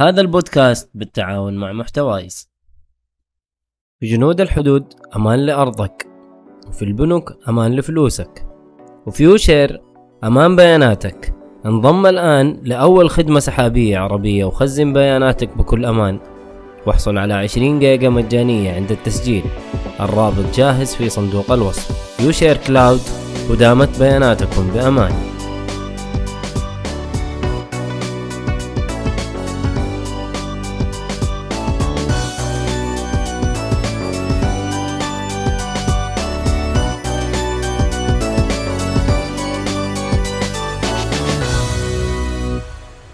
هذا البودكاست بالتعاون مع محتوايز. جنود الحدود أمان لأرضك. وفي البنوك أمان لفلوسك. وفي uShare أمان بياناتك. انضم الآن لأول خدمة سحابية عربية وخزن بياناتك بكل أمان. واحصل على 20 جيجا مجانية عند التسجيل. الرابط جاهز في صندوق الوصف. uShare Cloud ودامت بياناتكم بأمان.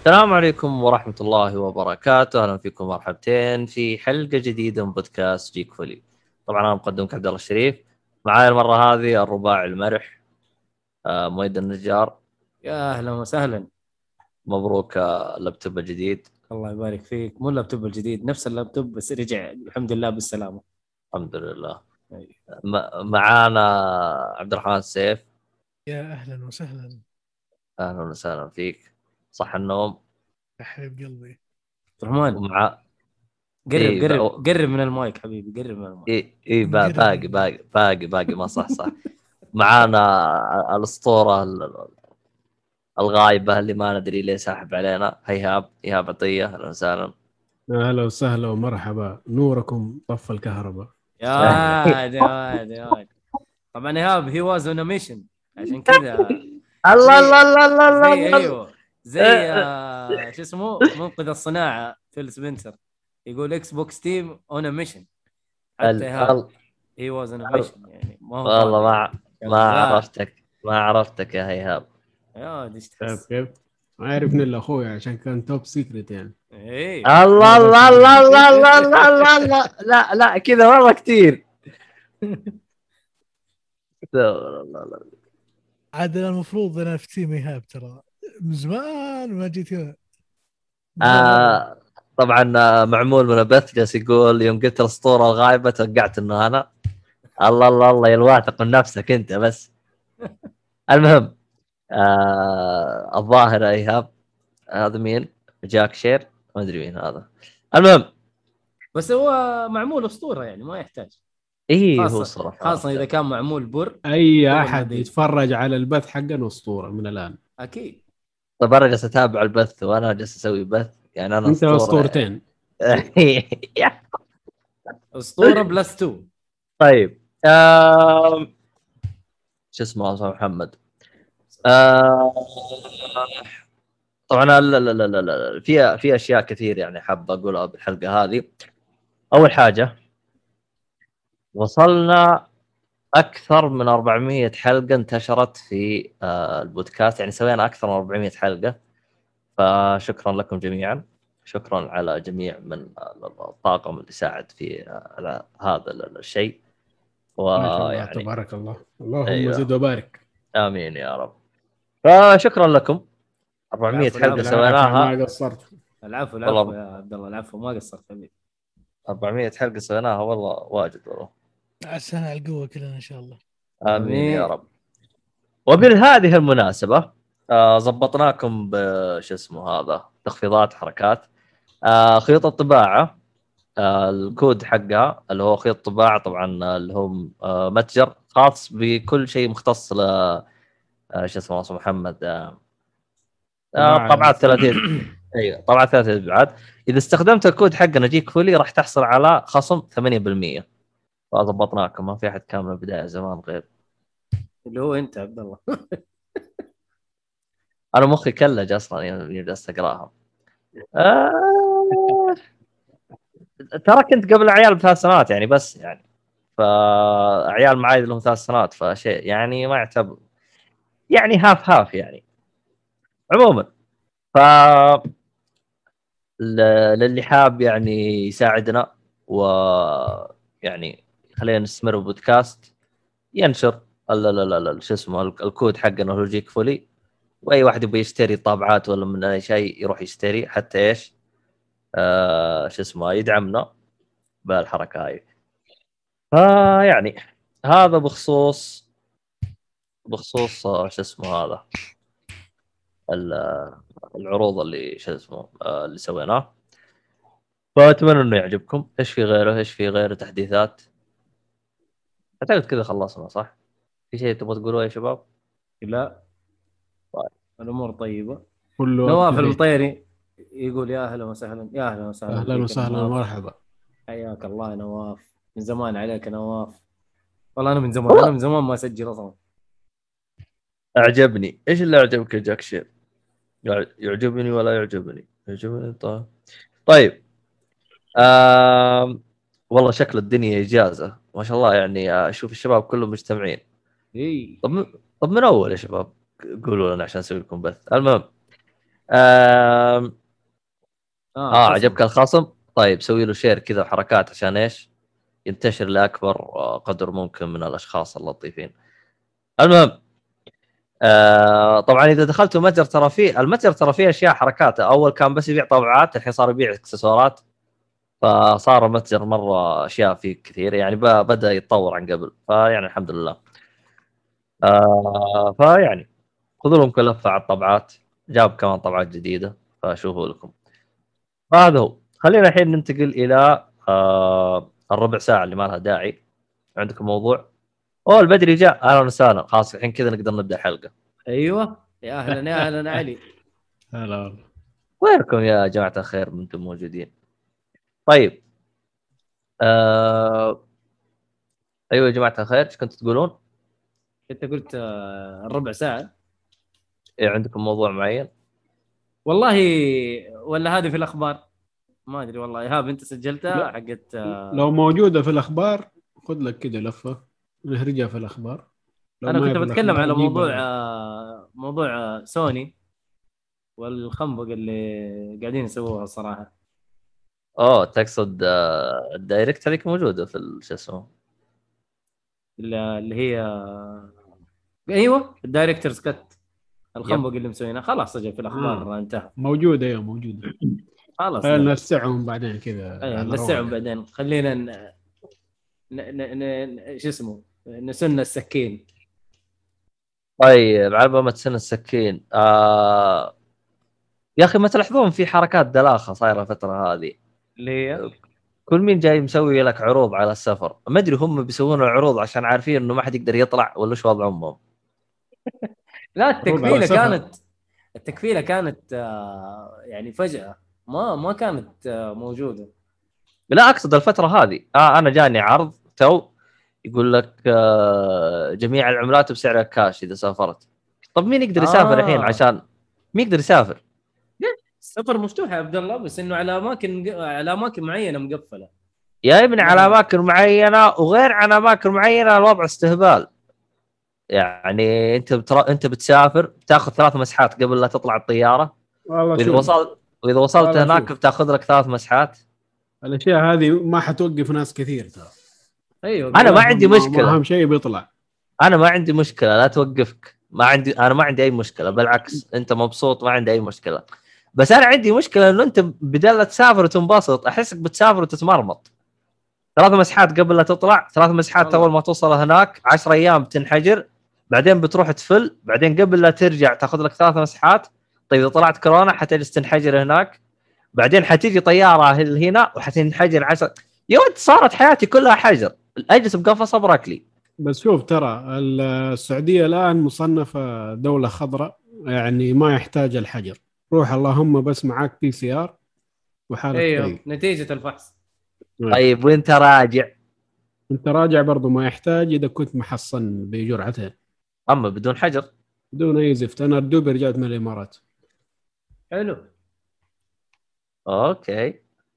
السلام عليكم ورحمة الله وبركاته، أهلا فيكم مرحبتين في حلقة جديدة من بودكاست Geek Fully. طبعا أنا مقدمك عبد الله الشريف، معاي المرة هذه الرباعي المرح آه مؤيد النجار. يا أهلا وسهلا. مبروك آه، اللابتوب الجديد. الله يبارك فيك، مو اللابتوب الجديد، نفس اللابتوب بس رجع الحمد لله بالسلامة. الحمد لله. معانا عبد الرحمن السيف. يا أهلا وسهلا. أهلا وسهلا فيك. صح النوم. يا حبيب قلبي. عبد الرحمن ومع قرب إيه قرب قرب من المايك حبيبي قرب من المايك. اي اي باقي باقي باقي باقي ما صح صح. معانا الأسطورة الغايبة اللي ما ندري ليه ساحب علينا. هيهاب ايهاب عطية. أهلا وسهلا. أهلا وسهلا ومرحبا. نوركم طف الكهرباء. يا واد يا واد يا واد. طبعا ايهاب he was on mission عشان كذا. الله الله الله الله الله. أيوه. زي آه شو اسمه منقذ الصناعة فيل سبنسر. يقول Xbox team on mission حتى he was on mission يعني ما هو والله ما ما عرفتك ما عرفتك يا هيهاب يا إيش تحس؟ كيف؟ ما يعرفني إلا أخوي عشان كان top secret يعني. إيه. الله الله الله الله الله الله الله لا لا كذا والله كثير. عاد المفروض أنا في تيم إيهاب ترى. من زمان ما جيت هنا. آه طبعا آه، معمول من البث جالس يقول يوم قلت الأسطورة الغايبة توقعت إنه أنا. الله الله الله يا الواثق من نفسك أنت بس. المهم آه الظاهر إيهاب هذا مين؟ جاك شير ما أدري مين هذا. المهم. بس هو معمول أسطورة يعني ما يحتاج. اي هو صراحة خاصة إذا كان معمول بر. أي أحد يتفرج على البث حقنا أسطورة من الآن. أكيد. طيب أنا جالس أتابع البث وأنا جالس أسوي بث. يعني أنا أنت أسطورتين. أسطورة plus 2 طيب شو اسمه محمد؟ طبعا لا لا لا لا لا في في أشياء كثير يعني حاب أقولها بالحلقة هذه. أول حاجة وصلنا أكثر من 400 حلقة انتشرت في آه، البودكاست. يعني سوينا أكثر من 400 حلقة. فشكرا لكم جميعا. شكرا على جميع من الطاقم اللي ساعد في آه، على هذا الشيء. ويعني تبارك الله. اللهم أيوة. زد وبارك. آمين يا رب. فشكرا لكم. 400 حلقة سويناها. ما قصرت. العفو العفو يا عبد الله العفو ما قصرت حبيبي. 400 حلقة سويناها والله واجد والله. عسانا على القوه كلنا إن شاء الله. آمين يا رب. وبهذه المناسبة آه ضبطناكم بش اسمه هذا تخفيضات حركات. آه خيوط الطباعة آه الكود حقها اللي هو خيط طباعه طبعا اللي هو آه متجر خاص بكل شيء مختص ل آه شو اسمه محمد. آه آه طبعات 30 أيوه طبعات 30 ابعاد إذا استخدمت الكود حقنا جيك فولي راح تحصل على خصم 8% فضبطناكم ما في أحد كان من البداية زمان غير. اللي هو أنت عبد الله. أنا مخي كلج أصلا يوم جلست اقراها آه... ترى كنت قبل عيال بثلاث سنوات يعني بس يعني. فعيال معاي لهم ثلاث سنوات فشيء يعني ما يعتبر يعني هاف هاف يعني. عموما ف للي حاب يعني يساعدنا ويعني خلينا نستمر بودكاست ينشر لا لا لا شو اسمه الكود حقنا هو Geek Fully. وأي واحد يبغى يشتري طابعات ولا من أي شيء يروح يشتري. حتى إيش؟ آه شو اسمه يدعمنا بالحركة هاي. فيعني هذا بخصوص بخصوص آه، شو اسمه هذا؟ العروض اللي شو اسمه آه اللي سويناه فأتمنى إنه يعجبكم. إيش في غيره؟ إيش في غيره؟ تحديثات. أعتقد كذا خلصنا صح؟ في شيء تبغى تقولوه يا شباب؟ لا. طيب. الأمور طيبة. كله نواف okay. المطيري يقول يا أهلا وسهلا يا أهلا وسهلا. أهلا وسهلا نواف. مرحبا. حياك الله يا نواف. من زمان عليك يا نواف. والله أنا من زمان أنا من زمان ما أسجل أصلا. أعجبني. إيش اللي أعجبك يا جاك شير؟ يع- يعجبني ولا يعجبني؟ يعجبني طيب. طيب. آم... والله شكل الدنيا إجازة. ما شاء الله يعني أشوف الشباب كلهم مجتمعين. اي طب من... طب من أول يا شباب؟ قولوا لنا عشان نسوي لكم بث. المهم آم... آه عجبك الخصم طيب سوي له شير كذا وحركات عشان إيش؟ ينتشر لأكبر آه، قدر ممكن من الأشخاص اللطيفين. المهم آه طبعا إذا دخلتوا متجر ترى فيه المتجر ترى فيه أشياء حركات. أول كان بس يبيع طابعات الحين صار يبيع إكسسوارات. فصار المتجر مرة أشياء فيه كثير يعني ب- بدأ يتطور عن قبل. فيعني الحمد لله. آه فيعني خذوا لهم كل لفه على الطبعات. جاب كمان طبعات جديدة فشوفوا لكم. فهذا هو. خلينا الحين ننتقل إلى آه الربع ساعة اللي ما لها داعي. عندكم موضوع؟ أوه البدري جاء. أهلا وسهلا. خلاص الحين كذا نقدر نبدأ الحلقة أيوه. يا أهلا يا أهلا علي. هلا والله. وينكم يا جماعة الخير أنتم موجودين؟ طيب آه... أيوه يا جماعة الخير إيش كنتوا تقولون؟ أنت قلت آه، الربع ساعة إيه عندكم موضوع معين؟ والله ولا هذه في الأخبار ما أدري والله إيهاب أنت سجلتها. حقت آه، لو موجودة في الأخبار خذ لك كده لفة نهرجها في الأخبار أنا كنت بتكلم على. موضوع آه، موضوع آه، سوني والخنبق اللي قاعدين يسووها الصراحه اوه تقصد آه... ال direct هذيك موجودة في شو اسمه؟ اللي اللي هي أيوه ال director's cut الخنبق اللي مسوينها. خلاص أجل في الأخبار انتهى. موجودة أيوه موجودة. خلاص. نوسعهم بعدين كذا أيوه نوسعهم رواق. بعدين. خلينا ن... ن... ن... ن... شو اسمه نسن السكين. طيب على بالما تسن السكين آه... يا أخي ما تلاحظون في حركات دلاخة صايرة الفترة هذه. اللي هي كل مين جاي مسوي لك عروض على السفر؟ ما أدري هم بيسوون العروض عشان عارفين إنه ما حد يقدر يطلع ولا إيش وضع امهم لا التكفيلة. كانت التكفيلة كانت آه، يعني فجأة. ما ما كانت آه، موجودة. لا أقصد الفترة هذه. آه أنا جاني عرض تو يقول لك آه جميع العملات بسعر الكاش إذا سافرت. طب مين يقدر يسافر آه. الحين عشان مين يقدر يسافر؟ السفر مفتوح يا عبد الله بس إنه على أماكن على أماكن معينة مقفلة. يا ابني على أماكن معينة وغير عن أماكن معينة الوضع استهبال. يعني أنت بتر... أنت بتسافر بتاخذ ثلاث مسحات قبل لا تطلع الطيارة. والله وإذا وصلت وإذا وصلت هناك شوف. بتاخذ لك ثلاث مسحات. الأشياء هذه ما حتوقف ناس كثير ترى. أيوه. أنا ما عندي مشكلة. اهم شيء بيطلع. أنا ما عندي مشكلة لا توقفك. ما عندي أنا ما عندي أي مشكلة بالعكس أنت مبسوط ما عندي أي مشكلة. بس أنا عندي مشكلة إنه أنت بدل لا تسافر وتنبسط أحسك بتسافر وتتمرمط. ثلاث مسحات قبل لا تطلع ثلاث مسحات. أول ما توصل هناك 10 أيام بتنحجر بعدين بتروح تفل بعدين قبل لا ترجع تاخذ لك ثلاث مسحات طيب إذا طلعت كورونا حتجلس تنحجر هناك بعدين حتيجي طيارة هنا وحتنحجر 10 يا ولد صارت حياتي كلها حجر. اجلس بقفص ابرك لي. بس شوف ترى السعودية الآن مصنفة دولة خضراء يعني ما يحتاج الحجر. روح اللهم بس معاك PCR وحالك أيوه طيب. نتيجة الفحص. طيب وانت راجع؟ انت راجع برضو ما يحتاج اذا كنت محصن بجرعتين أما بدون حجر. بدون أي زفت. أنا دوبي رجعت من الإمارات. حلو. okay.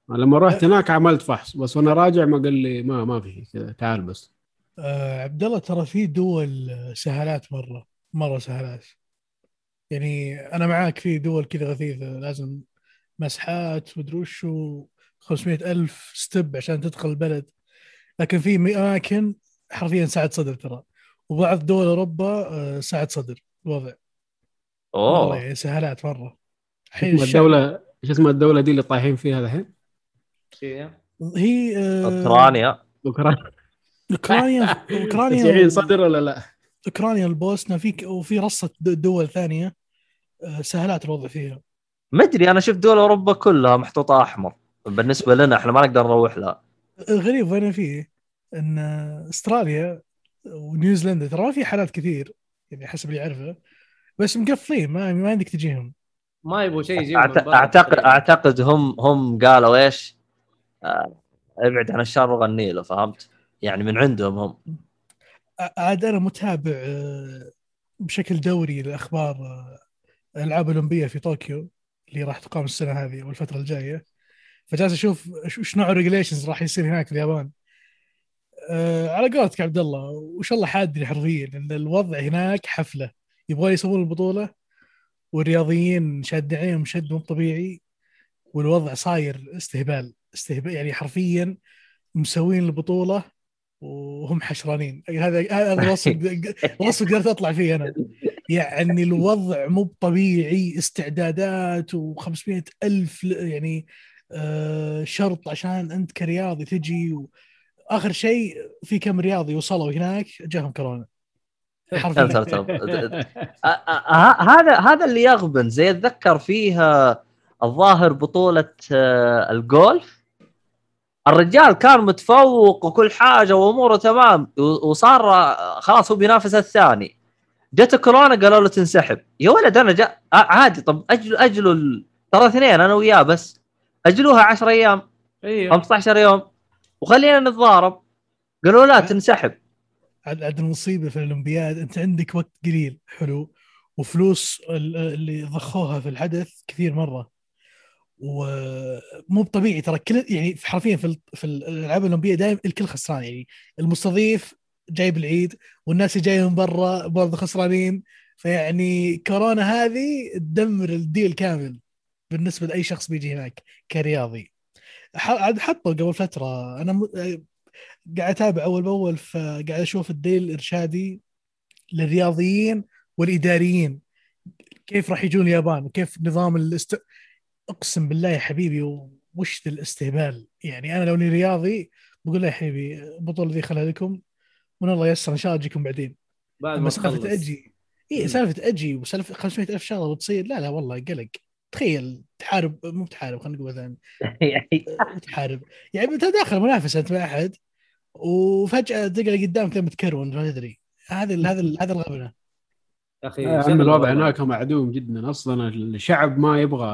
لما رحت هناك عملت فحص بس وأنا راجع ما قال لي ما ما في كذا. تعال بس. آه عبد الله ترى في دول سهالات مرة. مرة سهالات. يعني أنا معاك في دول كذا غثيثه لازم مسحات مدري وشو 500 ألف step عشان تدخل البلد. لكن في أماكن حرفيا ساعة صدر ترى. وبعض دول أوروبا آه، ساعة صدر الوضع. والله اوه يعني سهالات شو اسم الدولة إيش اسم الدولة دي اللي طايحين فيها الحين؟ هي آه، أوكرانيا. أوكرانيا. أوكرانيا أوكرانيا. صدر ولا لا؟ أوكرانيا البوسنة في وفي رصة د- دول ثانية آه، سهلات الوضع فيها ما أدري أنا شفت دول أوروبا كلها محطوطة أحمر بالنسبة لنا إحنا ما نقدر نروح لها الغريب وين فيه إن أستراليا ونيوزيلندا ترى ما في حالات كثير يعني حسب اللي اعرفه بس مقفلين ما ما عندك تجيهم ما يبغوا شيء برا اعتقد. أعتقد هم هم قالوا إيش؟ آه، ابعد عن الشر وغني له فهمت؟ يعني من عندهم هم عاد أنا متابع آه، بشكل دوري لأخبار آه، الالعاب الاولمبيه في طوكيو اللي راح تقام السنة هذه أو الفترة الجاية. فجالس أشوف ش- وش نوع الريجليشنز راح يصير هناك في اليابان. أه على قولتك عبد الله وش الله حادني حرفيا ان الوضع هناك حفلة. يبغوا يسوون البطولة والرياضيين شادين عليهم شد مو طبيعي والوضع صاير استهبال استهبال يعني حرفيا مسوين البطولة وهم حشرانين. هذا هذا الوصف الوصف قدرت أطلع فيه أنا. يعني الوضع مو طبيعي استعدادات و500 ألف يعني آه، شرط عشان أنت كرياضي تجي واخر شيء في كم رياضي وصلوا هناك؟ جاهم كورونا. آه، آه، هذا هذا اللي يغبن. زي أتذكر فيها الظاهر بطولة آه، الجولف. الرجال كان متفوق وكل حاجة وأموره تمام وصار آه، خلاص هو بينافس الثاني. جت كورونا قالوا له تنسحب. يا ولد أنا جا آه، عادي طب اجلوا أجلوا ال- ترى اثنين أنا وياه بس. أجلوها 10 أيام. أيوه 15 يوم. وخلينا نتضارب. قالوا لا تنسحب. عاد عاد المصيبة في الأولمبياد. أنت عندك وقت قليل. حلو. وفلوس ال- اللي ضخوها في الحدث كثير مرة. ومو طبيعي ترى كل يعني حرفيا في في الألعاب الأولمبية دائما الكل خسران. يعني المستضيف جايب العيد والناس اللي جاية من برا برضه خسرانين. فيعني كورونا هذه تدمر ال deal كامل بالنسبة لأي شخص بيجي هناك كرياضي. عاد حطوا قبل فترة. أنا م... قاعد أتابع أول بأول فقاعد أشوف الديل الإرشادي للرياضيين والإداريين. كيف راح يجون اليابان وكيف نظام الاست... أقسم بالله يا حبيبي وش ذا الاستهبال. يعني أنا لو إني رياضي بقول له يا حبيبي البطولة ذي خلها لكم وإن الله ييسر إن شاء الله أجيكم بعدين. بعد ما سالفة أجي إي. سالفة أجي وسالفة 500 ألف شغلة وتصير لا لا والله قلق. تخيل تحارب مو تحارب خلينا نقول مثلا. تحارب. يعني أنت داخل منافسه أنت مع أحد وفجأة تلقى قدامك لما تكرون ما تدري. هذا هذا هذا الغبنة. يا أخي يا شغل عم الوضع. هناك معدوم جدا. أصلا الشعب ما يبغى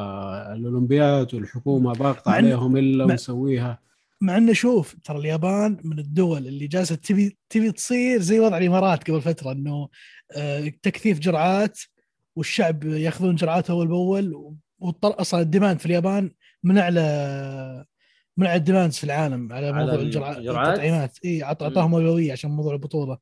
الأولمبياد والحكومة ضاغطة عليهم إلا ونسويها مع إنه شوف ترى اليابان من الدول اللي جالسة تبي تبي تصير زي وضع الإمارات قبل فترة إنه آه، تكثيف جرعات والشعب يأخذون جرعات أول بأول واضطر أصلا ال demand في اليابان من اعلى من أعلى ال demands في العالم على موضوع الجرعات؟ التطعيمات. إي أعطاهم أولوية عشان موضوع البطولة.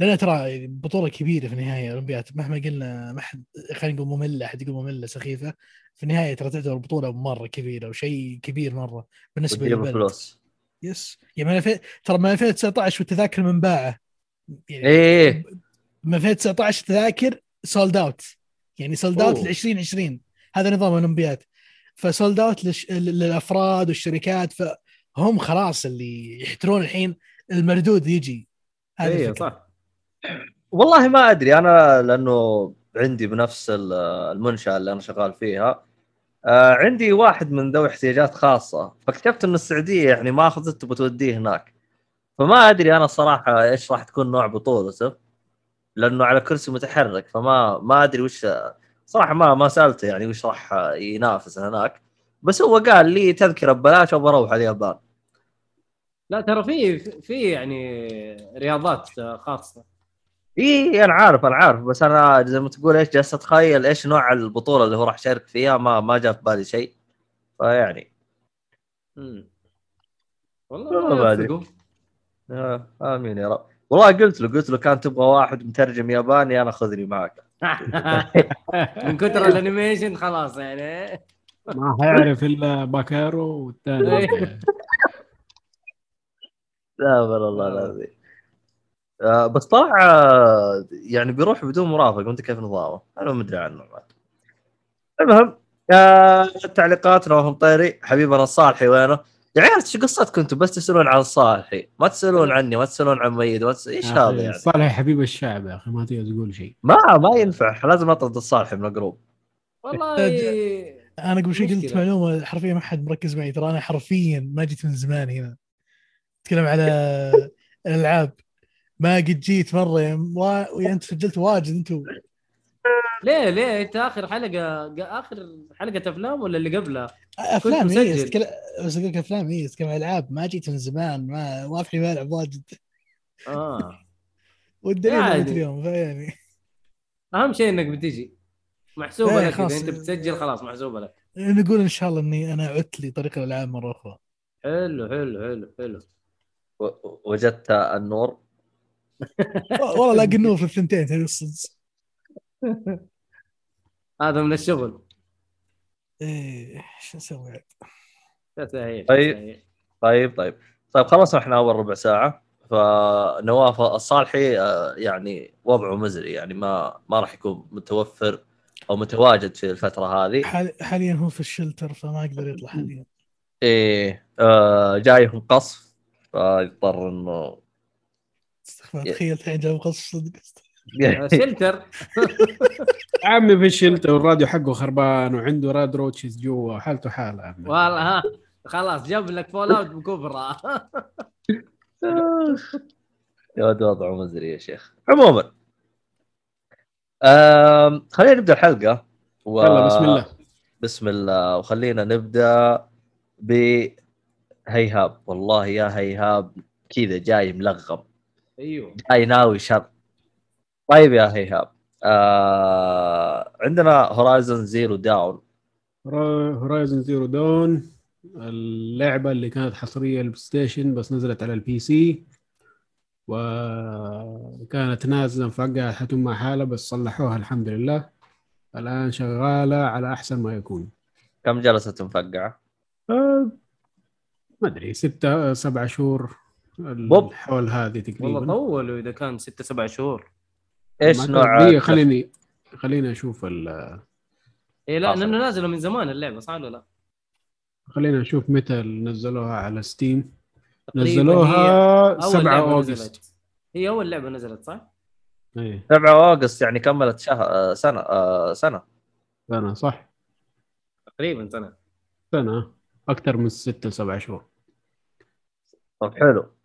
لأن ترى بطولة كبيرة في النهايه الأولمبياد. مهما قلنا ما حد خلينا نقول مملة أحد يقول مملة سخيفة. في النهاية ترى تعتبر بطولة مرة كبيرة وشيء كبير مرة بالنسبة للبلد. فلوس. yes يعني 2000 ترى من 2019 والتذاكر منباعه يعني إيه من 2019 التذاكر sold out يعني sold out. ل 2020 هذا نظام الأولمبياد. ف sold out للش... للأفراد والشركات. فهم خلاص اللي يحترون الحين المردود يجي. هذه الفكرة. صح. والله ما أدري أنا لأنه عندي بنفس ال- المنشأة اللي أنا شغال فيها. آه، عندي واحد من ذوي احتياجات خاصة فاكتشفت إن السعودية يعني ما اخذته بتوديه هناك. فما أدري أنا الصراحه إيش راح تكون نوع بطولته لأنه على كرسي متحرك فما ما أدري وش صراحة ما ما سألته يعني وش راح ينافس هناك. بس هو قال لي تذكرة ببلاش وبروح اليابان. لا ترى في في يعني رياضات خاصة. إي أنا عارف أنا عارف. بس أنا زي ما تقول إيش جالس أتخيل إيش نوع البطولة اللي هو راح يشارك فيها ما ما جاء في بالي شيء. فيعني. والله والله ما. يوفقوا آه آمين يا رب. والله قلت له قلت له كان تبغى واحد مترجم ياباني أنا خذني معك. من كثر ال animation خلاص يعني. ما حيعرف إلا باكارو والثاني لا بل الله العظيم. آه بس طلع آه، يعني بيروح بدون مرافق وانت كيف نظامه؟ أنا ما أدري عنه بعد. المهم آه تعليقاتنا وهم طيري حبيبنا الصالحي وينه؟ يا عيال إيش قصتكم أنتم بس تسألون عن الصالحي ما تسألون عني ما تسألون عن ميد ما تس... إيش هذا يعني؟ صالح حبيب الشعب يا أخي ما تقدر تقول شيء ما ما ينفع لازم اطرد الصالحي من ال group والله أنا قبل شوي قلت. معلومة حرفيا ما حد مركز معي ترى أنا حرفيا ما جيت من زمان هنا أتكلم على الألعاب ما قد جيت مرة يعني وا... يعني انت سجلت واجد أنتم ليه ليه؟ انت آخر حلقة ق- آخر حلقة أفلام ولا اللي قبلها؟ أفلام اي بس أقول لك أفلام اي اتكلم عن العاب ما جيت من زمان ما ما في بالي العب واجد. آه. والدليل يعني. اليوم فيعني. أهم شيء إنك بتجي. محسوبة إيه، لك. إذا أنت بتسجل خلاص محسوبة لك. نقول إن شاء الله إني أنا عدت لي طريق الألعاب مرة أخرى. حلو حلو حلو حلو. و- وجدت النور. والله لاقي النور في الثنتين تبي الصدق. هذا من الشغل. إيه شو أسوي عاد؟ طيب. طيب طيب. طيب خلصنا إحنا اول ربع ساعة. فنواف الصالحي آه، يعني وضعه مزري يعني ما ما راح يكون متوفر أو متواجد في الفترة هذه. حال... حاليا هو في ال shelter فما يقدر يطلع حاليا. إيه آه جايهم قصف فيضطر إنه تخيل الحين جاب قص صدق آه، شلتر. عمي في ال shelter والراديو حقه خربان وعنده radroaches جوا حالته حالة. والله ها خلاص جاب لك Fallout بكبرى يا ولد وضعه مزري يا شيخ. عموما خلينا نبدأ الحلقة و... يلا بسم الله. بسم الله. وخلينا نبدأ ب هيهاب والله يا هيهاب كذا جاي ملغم. أيوه. جاي ناوي شر. طيب يا هيهاب آه عندنا Horizon Zero Dawn Horizon Zero Dawn اللعبة اللي كانت حصرية لل PlayStation بس نزلت على ال PC. وكانت نازلة مفقعة حاطم مع حاله بس صلحوها الحمد لله. الآن شغالة على أحسن ما يكون. كم جلست مفقعه؟ أه ما أدري ستة سبعة شهور. بوب. حول هذه والله تقريبا طولوا إذا كان ستة سبع شهور. إيش نوع دقيقة، خليني خليني أشوف ال... اي لا. لأنه نازله من زمان اللعبة صح ولا لا؟ خلينا نشوف متى نزلوها على ستيم نزلوها أول 7 لعبة أوغست. نزلت. هي أول لعبة نزلت صح؟ إيه. 7 أوغست يعني كملت شهر آه، سنة آه، سنة. سنة صح. تقريبا سنة. سنة أكثر من ستة سبعة شهور. طب حلو.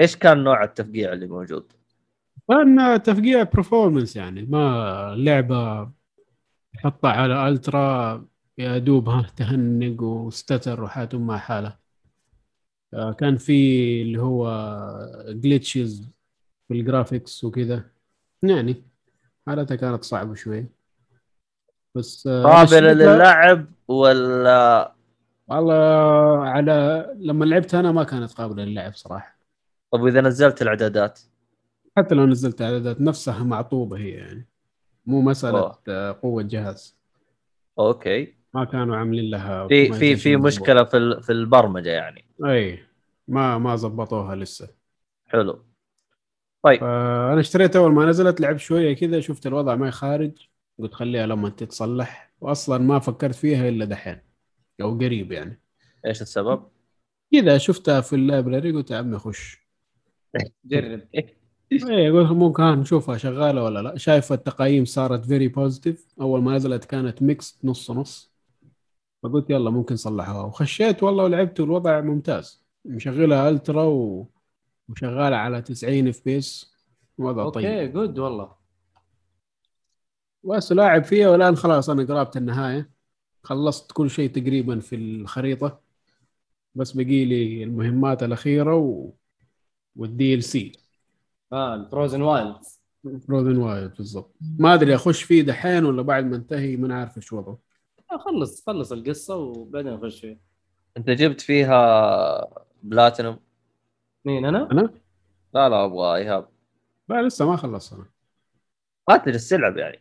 إيش كان نوع التفقيع اللي موجود؟ كان تفقيع performance يعني ما لعبة حطها على ultra يا دوبها تهنق و stutter وحاتم مع حاله. آه، كان في اللي هو glitches في ال graphics وكذا. يعني حالتها كانت صعبة شوي. بس آه، قابلة مشيتها- للعب ولا والله على لما لعبت أنا ما كانت قابلة للعب صراحة. طب وإذا نزلت الإعدادات؟ حتى لو نزلت إعدادات نفسها معطوبة هي يعني. مو مسألة أوه. قوة جهاز. أوكي. ما كانوا عاملين لها في في في مشكلة في في البرمجة يعني. أي. ما ما زبطوها لسه. حلو. طيب. فانا اشتريت أول ما نزلت لعبت شوية كذا شفت الوضع ما خارج. قلت خليها لما تتصلح. واصلا ما فكرت فيها إلا دحين. أو قريب يعني. إيش السبب؟ كذا شفتها في ال library قلت يا عمي خش. جرب. إيه قلت ممكن نشوفها شغالة ولا لا. شايف التقييم صارت very positive أول ما نزلت كانت ميكس نص نص. فقلت يلا ممكن صلحوها. وخشيت والله ولعبت والوضع ممتاز. مشغلها ultra و... وشغالة على 90 FPS وضع أوكي طيب. good والله. بس لاعب فيها والآن خلاص أنا قربت النهاية. خلصت كل شيء تقريبا في الخريطة. بس بقي لي المهمات الأخيرة و... وال DLC آه ال Frozen Wilds Frozen Wilds بالضبط. ما أدري أخش فيه دحين ولا بعد ما انتهي؟ ما عارف إيش وضعه. آه خلص خلص القصة وبعدين نخش فيه. أنت جبت فيها بلاتينوم مين أنا؟ أنا؟ لا لا أبغى إيهاب. لا لسه ما خلصت أنا. ما تجلس تلعب يعني.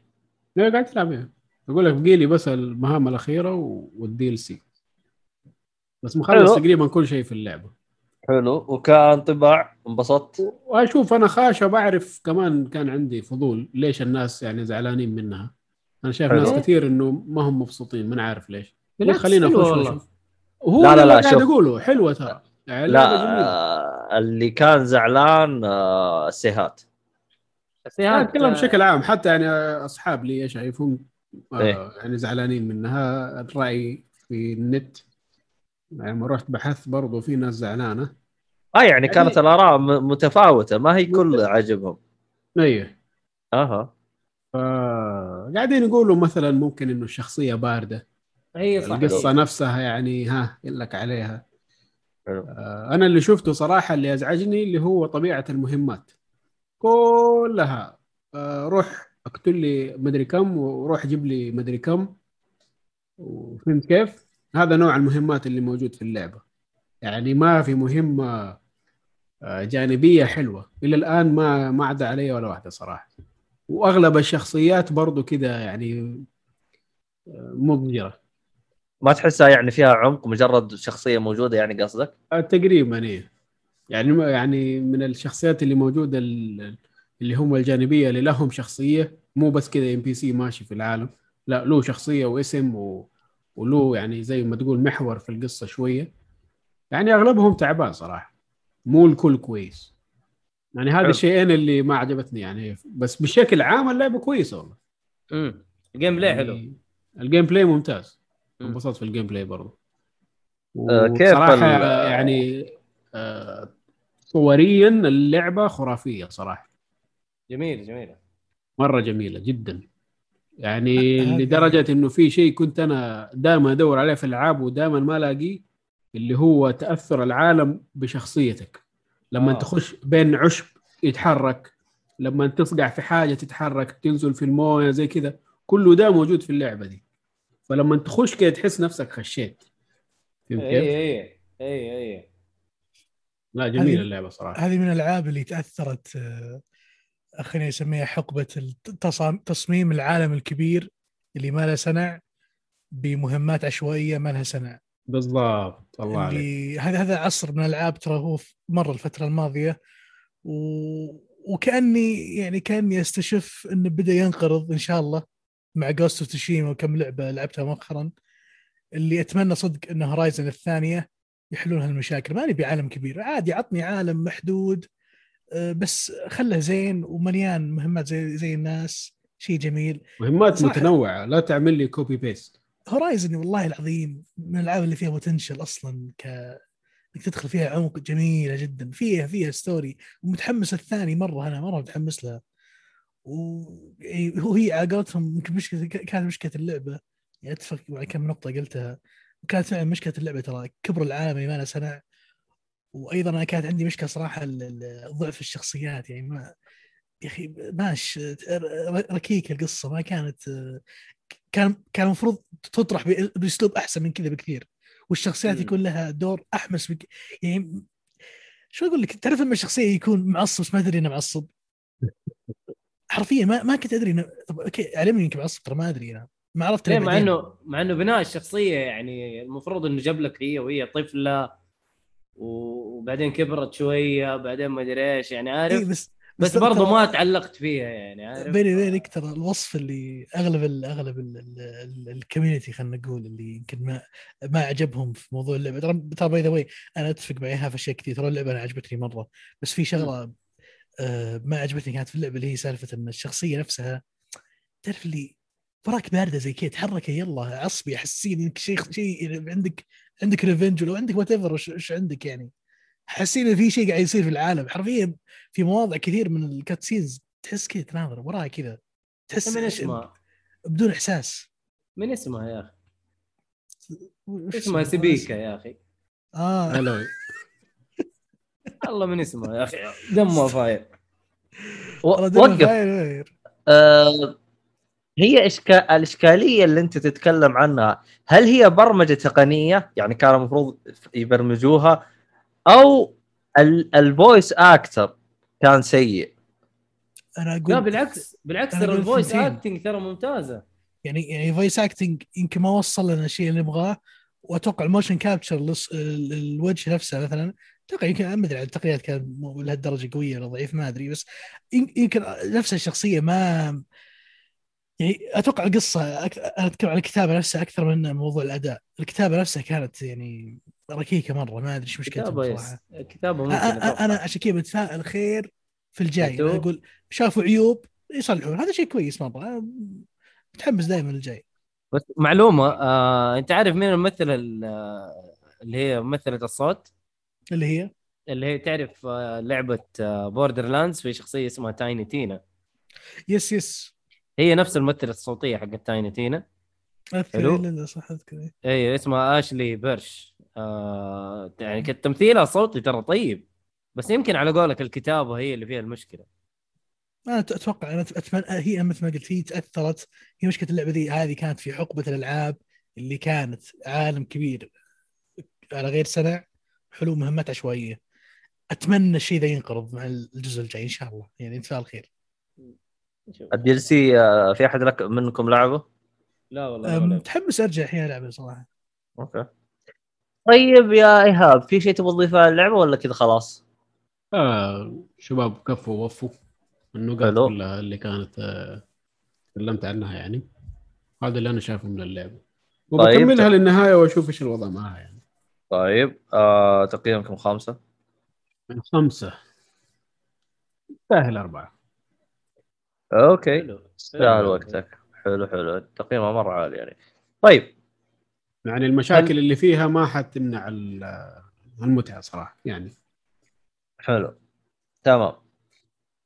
لا قاعد تلعب فيها أقول لك بقي لي بس المهام الأخيرة وال DLC بس مخلص. تقريبا كل شيء في اللعبة. حلو وكان طباع انبسطت وأشوف أنا خاشة بعرف كمان كان عندي فضول ليش الناس يعني زعلانين منها أنا شايف حلو. ناس كثير إنه ما هم مبسوطين ما عارف ليش خلينا. واشوف هو لا، لا، اللي لا، قاعد شوف. اقوله حلوة ترى يعني لا. آه اللي كان زعلان آه السيهات لا هذا اتكلم بشكل عام حتى يعني أصحاب لي شايفهم آه إيه. يعني زعلانين منها الرأي في النت لما رحت بحثت برضو في ناس زعلانة. آه يعني كانت الآراء متفاوتة ما هي كل عجبهم. إيه. أها. فقاعدين يقولوا مثلا ممكن إنه الشخصية باردة. هي صح. القصة نفسها يعني ها لك عليها. حلو. آه، أنا اللي شفته صراحة اللي أزعجني اللي هو طبيعة المهمات. كلها. آه، روح اقتل لي مدري كم وروح جيب لي مدري كم. وفهمت كيف؟ هذا نوع المهمات اللي موجود في اللعبة. يعني ما في مهمة آه، جانبية حلوة. إلى الآن ما ما عدا علي ولا واحدة صراحة. وأغلب الشخصيات برضو كذا يعني آه، مضجره ما تحسها يعني فيها عمق مجرد شخصية موجودة يعني قصدك؟ آه، تقريبا إيه. يعني يعني من الشخصيات اللي موجودة ال- اللي هم الجانبية اللي لهم شخصية مو بس كذا NPC ماشي في العالم. لا له شخصية واسم و... وله يعني زي ما تقول محور في القصة شوية. يعني أغلبهم تعبان صراحة. مو الكل كويس. يعني هذا. الشيئين اللي ما عجبتني يعني بس بشكل عام اللعبة كويسة والله. امم ال gameplay حلو. يعني ال gameplay ممتاز. مم. انبسطت في ال gameplay برضه كيف صراحة ال- يعني آه، صوريًا اللعبة خرافية صراحة. جميل جميل مرة جميلة جدا. يعني لدرجة إنه في شيء كنت أنا دائما أدور عليه في الألعاب ودائما ما الاقيه اللي هو تأثر العالم بشخصيتك. لما آه. تخش بين عشب يتحرك لما تصقع في حاجة تتحرك تنزل في الموية زي كذا كله ده موجود في اللعبة دي. فلما تخش كده تحس نفسك خشيت. فهمت كيف؟ اي اي اي اي لا جميلة هذه- اللعبة صراحة. هذه من الألعاب اللي تأثرت آه، خليني أسميها حقبة تصميم العالم الكبير اللي ما له سنع بمهمات عشوائية ما لها سنع بالضبط الله عليك. اللي هذا هذا عصر من الألعاب ترى هو مر الفترة الماضية و... وكأني يعني كأني أستشف انه بدأ ينقرض إن شاء الله مع Ghost of Tsushima وكم لعبة لعبتها مؤخرا اللي أتمنى صدق إن Horizon الثانية يحلون هالمشاكل. ما نبي عالم كبير عادي عطني عالم محدود بس خله زين ومليان مهمات زي زي الناس شيء جميل. مهمات صح. متنوعة لا تعمل لي copy paste Horizon والله العظيم من الألعاب اللي فيها potential أصلا ك إنك تدخل فيها عمق جميلة جدا. فيها فيها story ومتحمس الثاني مرة أنا مرة متحمس لها. وهي على قولتهم يمكن مشكله كانت مشكلة اللعبة. يعني أتفق مع كم نقطة قلتها. وكانت فعلا مشكلة اللعبة ترى كبر العالم اللي ما له سنع وأيضا أنا كانت عندي مشكلة صراحة ضعف الشخصيات يعني ما يا أخي ماش ركيكه القصة ما كانت كان كان المفروض تطرح بأسلوب أحسن من كذا بكثير والشخصيات. يكون لها دور أحمس بك يعني شو أقول لك تعرف لما الشخصيه يكون معصب بس ما تدري إنه معصب حرفيا ما ما كنت أدري إنه طب أوكي علمني يمكن معصب ترى ما أدري أنا ما عرفت ليه مع. انه مع إنه بناء الشخصية يعني المفروض إنه جاب لك هي وهي طفلة وبعدين كبرت شوية بعدين ما أدري إيش يعني عارف؟ إيه بس بس ترى- برضه ما تعلقت فيها يعني عارف؟ بيني وبينك ترى الوصف اللي أغلب ال أغلب ال- ال- ال- ال community خلينا نقول اللي يمكن ما ما عجبهم في موضوع اللعبة. ترى ترى by the way أنا أتفق معها في أشياء كثير. ترى اللعبة أنا عجبتني مرة بس في شغلة آه ما عجبتني كانت في اللعبة اللي هي سالفة إن الشخصية نفسها تعرف اللي وراك باردة زي كذا تحركي يلا عصبي حسين إنك شيء شيء عندك عندك revenge ولا عندك whatever وش عندك يعني؟ حاسين ان في شيء قاعد يصير في العالم. حرفيا في مواضع كثير من ال cutscenes تحس كذا تناظر وراها كذا. تحس من اسمها؟ بدون إحساس. من اسمها يا أخي؟ اسمها سبيكا يا أخي. آه. هلا والله من اسمها يا أخي. دمها فاير. وقف. آه هي إشكال الإشكالية اللي أنت تتكلم عنها هل هي برمجة تقنية؟ يعني كان المفروض يبرمجوها؟ أو ال- ال voice actor كان سيء؟ أنا أقول لا بالعكس بالعكس ترى ال voice. acting ترى ممتازة. يعني يعني voice acting يمكن ما وصل لنا الشيء اللي نبغاه. وأتوقع ال motion capture الوجه نفسه مثلا أتوقع يمكن ما أدري التقنيات كانت لهالدرجة قوية ولا ضعيف ما أدري بس يم- يمكن نفس الشخصية ما يعني أتوقع القصة أك... أنا أتكلم عن الكتابة نفسها أكثر من موضوع الأداء، الكتابة نفسها كانت يعني ركيكة مرة ما أدري إيش مشكلتها كتابه يس بصراحه كتابه ممكن أ-. أنا عشان كذا بتفائل خير في الجاي. أقول شافوا عيوب يصلحون. هذا شيء كويس مرة. متحمس دائما الجاي بس معلومة آه، أنت عارف مين الممثل ال- آه، اللي هي ممثلة الصوت؟ اللي هي؟ اللي هي تعرف آه، لعبة Borderlands في شخصية اسمها Tiny Tina yes yes. هي نفس الممثلة الصوتية حقت Tiny Tina. حلو. لا صح أذكر اي اسمها Ashly Burch آه يعني كانت تمثيلها صوتي ترى طيب بس يمكن على قولك الكتابة هي اللي فيها المشكلة. أنا أتوقع أنا اتمنى هي مثل ما قلت هي تأثرت. هي مشكلة اللعبة ذي هذه كانت في حقبه الألعاب اللي كانت عالم كبير على غير سنع حلو مهمات عشوائية. أتمنى الشيء ذا ينقرض مع الجزء الجاي إن شاء الله. يعني انت الخير. ال DLC في أحد لك منكم لعبه؟ لا والله متحمس ارجع الحين العبه صراحة. okay. طيب يا إيهاب في شيء تبغى تضيفه للعبه ولا كذا خلاص؟ آه شباب كفوا ووفوا النقاط. كلها اللي كانت آه، تكلمت عنها يعني. هذا اللي أنا شايفه من اللعبة. طيب. وبكملها للنهاية وأشوف إيش الوضع معها يعني. طيب آه تقييمكم خمسة؟ من خمسة. سهل أربعة. أوكي. حلو. استاهل وقتك. حلو حلو. تقييمها مرة عالي يعني. طيب. يعني المشاكل اللي فيها ما حتمنع ال- المتعة صراحة يعني. حلو. تمام.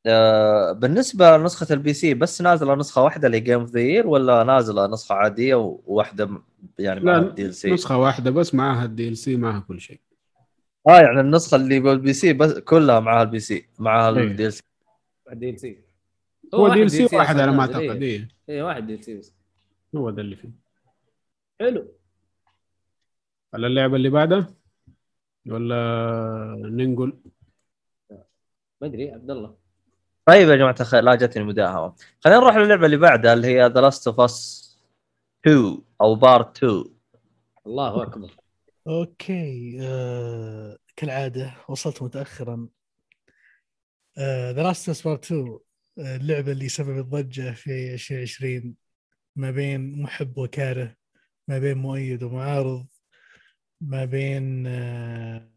آه بالنسبة لنسخة ال PC بس نازلة نسخة واحدة اللي game of the year ولا نازلة نسخة عادية وواحدة يعني مع لا ال DLC نسخة واحدة بس معاها ال DLC معها كل شيء. آه يعني النسخة اللي بال PC بس كلها معها ال PC معها. ال DLC DLC هو DLC واحد على ما أعتقد إيه. إيه. اي واحد DLC بس. هو ده اللي فيه. حلو. على اللعبة اللي بعدها؟ ولا ننقل؟ ما أدري عبد الله. طيب يا جماعة الخير لا جتني مداهمه خلينا نروح للعبة اللي بعدها اللي هي The Last of Us 2 أو Part 2 الله أكبر. okay آه كالعادة وصلت متاخرا. The Last of 2 آه، اللعبة اللي سببت ضجه في 2020 ما بين محب وكاره ما بين مؤيد ومعارض ما بين آه،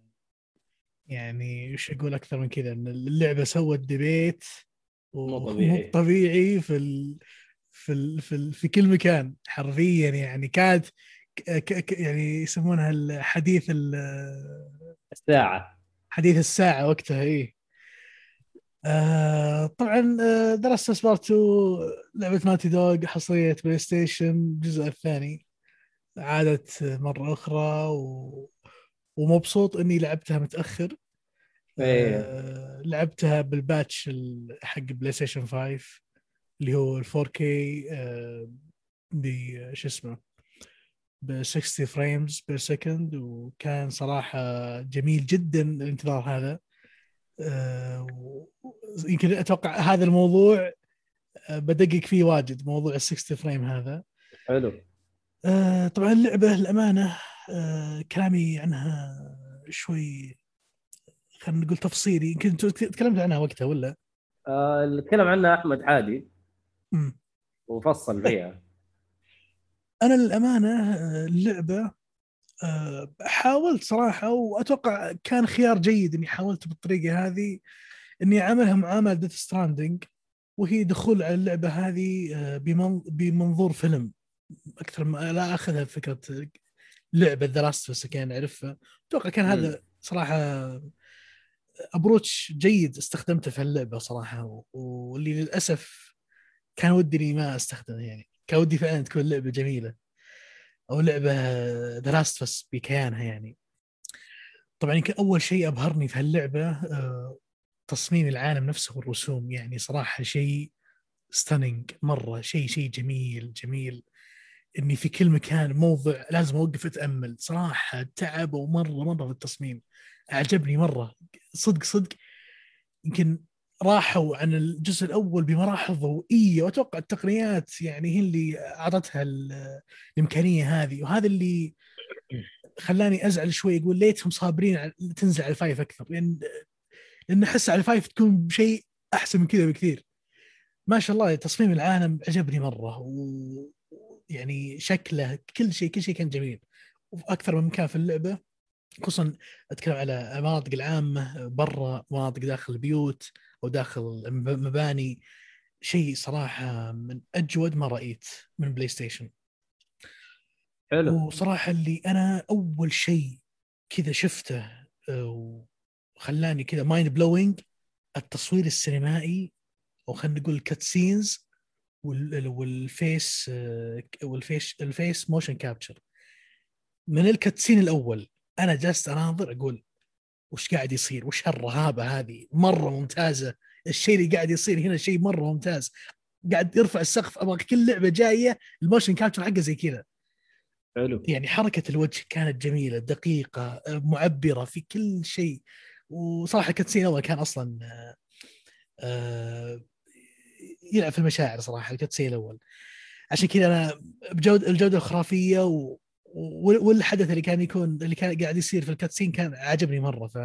يعني وش أقول أكثر من كذا إن اللعبة سوت debate مو طبيعي. طبيعي في ال... في ال... في, ال... في كل مكان حرفيا يعني. كانت ك... ك... يعني يسمونها الحديث ال... الساعة. حديث الساعة وقتها إيه. آه طبعا آه The Last of Us Part 2 لعبة Naughty Dog حصرية PlayStation الجزء الثاني عادت مرة أخرى و... ومبسوط إني لعبتها متأخر إيه. آه لعبتها بال patch ال- حق PlayStation 5 اللي هو ال 4K آه ب شو اسمه ب 60 frames per second وكان صراحة جميل جدا الانتظار هذا يمكن أتوقع هذا الموضوع آه، بدقق فيه واجد موضوع ال 60 فريم هذا. حلو. آه، طبعا اللعبة الامانه آه، كلامي عنها شوي خلينا نقول تفصيلي. يمكن تكلمت عنها وقتها ولا؟ آه اللي تكلم عنها أحمد عادي. مم. وفصل فيها. أنا للأمانة آه، اللعبة آه، حاولت صراحة وأتوقع كان خيار جيد إني حاولت بالطريقة هذه إني أعملها معامله Death Stranding وهي دخول على اللعبة هذه آه، بمن- بمنظور فيلم. أكثر ما لا أخذها فكرة لعبة The Last كان أعرفها. أتوقع كان هذا صراحة approach جيد استخدمته في اللعبة صراحة واللي للأسف كان ودي إني ما أستخدمه يعني. كان ودي فعلا تكون لعبة جميلة. أو لعبة The Last بكيانها يعني. طبعا يمكن أول شيء أبهرني في هاللعبة آه، تصميم العالم نفسه والرسوم. يعني صراحة شيء ستانينج مرة شيء شيء جميل جميل. إني في كل مكان موضع لازم أوقف أتأمل. صراحة تعبوا مره مرة في التصميم. أعجبني مرة. صدق صدق. يمكن راحوا عن الجزء الأول بمراحل ضوئية وأتوقع التقنيات يعني هي اللي أعطتها ال- الإمكانية هذه. وهذا اللي خلاني أزعل شوي أقول ليتهم صابرين على- تنزل على ال five أكثر. لأن لأن أحس على ال five تكون شيء أحسن من كذا بكثير. ما شاء الله تصميم العالم عجبني مرة ويعني شكله كل شيء كل شيء كان جميل. وأكثر من مكان في اللعبة خصوصا أتكلم على المناطق العامة برا مناطق داخل البيوت أو داخل المباني شيء صراحة من أجود ما رأيت من PlayStation. حلو. وصراحة اللي أنا أول شيء كذا شفته آه، وخلاني كذا mind blowing التصوير السينمائي أو خلينا نقول ال cutscenes وال face وال face ال face motion capture من ال cutscene الأول أنا جلست أناظر أقول وش قاعد يصير؟ وش هالرهابة هذه؟ مرة ممتازة. الشيء اللي قاعد يصير هنا شيء مرة ممتاز. قاعد يرفع السقف أبغى كل لعبة جاية ال motion capture حقه زي كذا. حلو. يعني حركة الوجه كانت جميلة دقيقة معبرة في كل شيء. وصراحة cutscene أول كان أصلا آه، آه، يلعب في المشاعر صراحة ال cutscene الأول. عشان كذا أنا بجوده الجودة الخرافية و... والحدث اللي كان يكون اللي كان قاعد يصير في ال cutscene كان عجبني مرة ف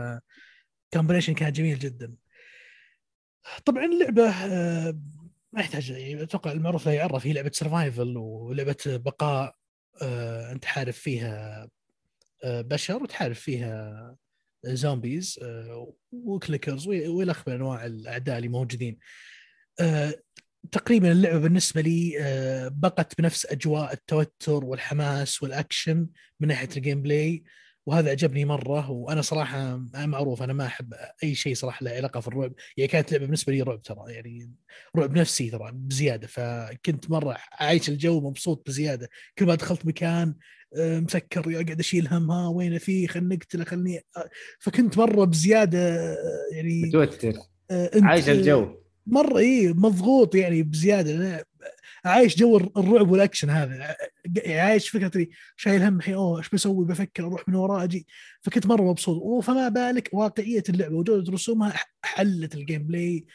combination كان جميل جدا. طبعا اللعبة آه، ما يحتاج يعني أتوقع المعروف لا يعرف هي لعبة survival ولعبة بقاء آه، أنت حارب فيها آه، بشر وتحارب فيها zombies و clickers والخ من أنواع الأعداء اللي موجودين. تقريبا اللعبة بالنسبة لي بقت بنفس أجواء التوتر والحماس والأكشن من ناحية ال gameplay وهذا عجبني مرة. وأنا صراحة معروف أنا ما أحب أي شيء صراحة له علاقة في الرعب. يعني كانت لعبة بالنسبة لي رعب ترى يعني رعب نفسي ترى بزيادة. فكنت مرة عايش الجو مبسوط بزيادة. كل ما دخلت مكان آه، مسكر اقعد أشيل هم ها وين فيه خلني نقتله خلني فكنت مرة بزيادة آه، يعني متوتر. آه، عايش الجو. مرة اي مضغوط يعني بزيادة. عايش جو الرعب والأكشن هذا. يعني عايش فكرة شايل هم الحين أوه إيش بسوي؟ بفكر أروح من وراه أجي. فكنت مرة مبسوط. فما بالك واقعية اللعبة وجودة رسومها حلت ال gameplay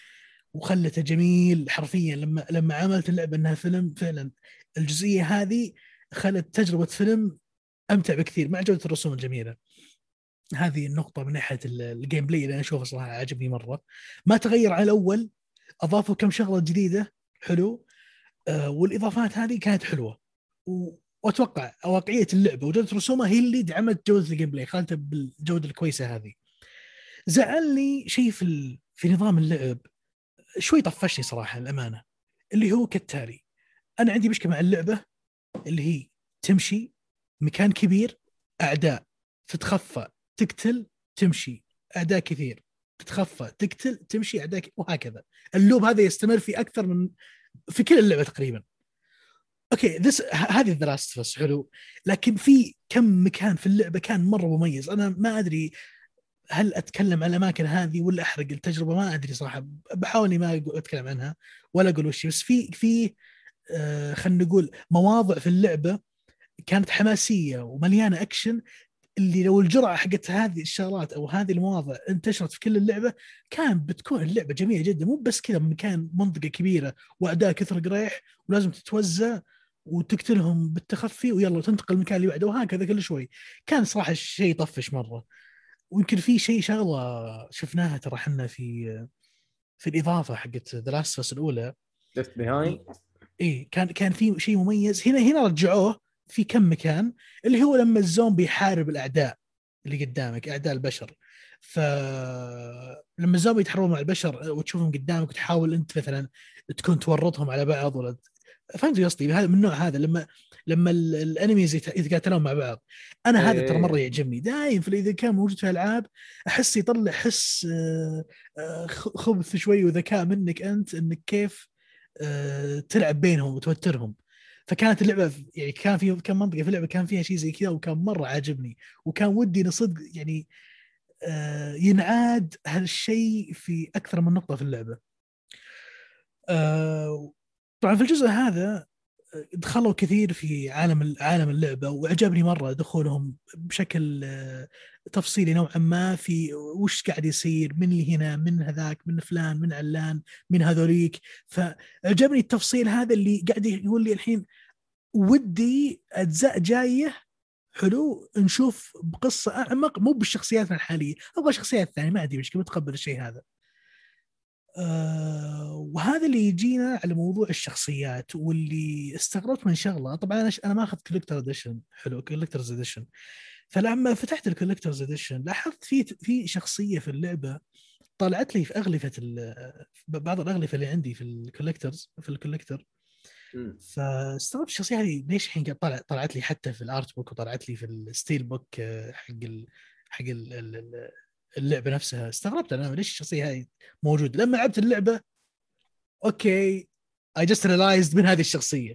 وخلته جميل حرفيا. لما لما عملت اللعبة إنها فيلم فعلا الجزئية هذه خلت تجربة فيلم أمتع بكثير مع جودة الرسوم الجميلة. هذه النقطة من ناحية ال gameplay اللي أنا أشوفه صراحة عجبني مرة. ما تغير عن الأول أضافوا كم شغلة جديدة حلو. آه، والإضافات هذه كانت حلوة. وأتوقع واقعية اللعبة وجودة رسومها هي اللي دعمت جودة ال gameplay خلتها بالجودة الكويسة هذه. زعلني شيء في في نظام اللعب شوي طفشني صراحة الامانه اللي هو كالتالي. أنا عندي مشكلة مع اللعبة اللي هي تمشي مكان كبير أعداء تتخفى تقتل تمشي أعداء كثير. تتخفى تقتل تمشي اعداء وهكذا. ال loop هذا يستمر في أكثر من في كل اللعبة تقريبا. okay this هذه The Last حلو. لكن في كم مكان في اللعبة كان مرة مميز. أنا ما أدري هل أتكلم عن الأماكن هذه ولا أحرق التجربة ما أدري صراحة. بحاول ما أتكلم عنها ولا أقول وش بس في في آه خلينا نقول مواضع في اللعبة كانت حماسية ومليانة أكشن اللي لو الجرعة حقت هذه الشغلات أو هذه المواضع انتشرت في كل اللعبة كان بتكون اللعبة جميلة جدا. مو بس كذا مكان منطقة كبيرة واعداء كثر قريح ولازم تتوزع وتقتلهم بالتخفي ويلا تنتقل المكان اللي بعده وهكذا كل شوي. كان صراحة شيء يطفش مرة. ويمكن في شيء شغلة شفناها ترى إحنا في في الإضافة حقت The Last الأولى. Left Behind اي كان كان في شيء مميز. هنا هنا رجعوه. في كم مكان اللي هو لما الزومبي يحارب الأعداء اللي قدامك أعداء البشر. فلما الزومبي يتحاربون مع البشر وتشوفهم قدامك وتحاول أنت مثلا تكون تورطهم على بعض ولا فهمت قصدي؟ هذا من النوع هذا لما لما ال enemies يتقاتلون مع بعض. أنا هذا ترى مرة إيه. يعجبني. دايم في إذا كان موجود في العاب أحس يطلع حس آه، خبث شوي وذكاء منك أنت إنك كيف آه، تلعب بينهم وتوترهم. فكانت اللعبة يعني كان في كم منطقة في اللعبة كان فيها شيء زي كذا وكان مرة عاجبني وكان ودي صدق يعني آه ينعاد هالشيء في أكثر من نقطة في اللعبة. آه طبعا في الجزء هذا دخلوا كثير في عالم عالم اللعبة وعجبني مرة دخولهم بشكل آه، تفصيلي نوعا ما في وش قاعد يصير من اللي هنا من هذاك من فلان من علان من هذوليك. فعجبني التفصيل هذا اللي قاعد يقول لي الحين ودي أجزاء جاية حلو نشوف بقصة أعمق مو بالشخصيات الحالية أبغى شخصيات ثانية ما عندي مشكله متقبل الشيء هذا؟ أه وهذا اللي يجينا على موضوع الشخصيات واللي استغربت من شغلة. طبعا أنا أنا ما أخذت collector edition حلو collector's edition فلما فتحت ال collector's edition لاحظت في في شخصية في اللعبة طلعت لي في أغلفة بعض الأغلفة اللي عندي في ال collector's في ال collector مم. فاستغربت الشخصية هذه ليش الحين طلع طلعت لي حتى في ال art book وطلعت لي في ال steelbook آه، حق ال حق ال- اللعبة نفسها. استغربت أنا ليش الشخصية هذه موجودة؟ لما لعبت اللعبة okay I just realized من هذه الشخصية.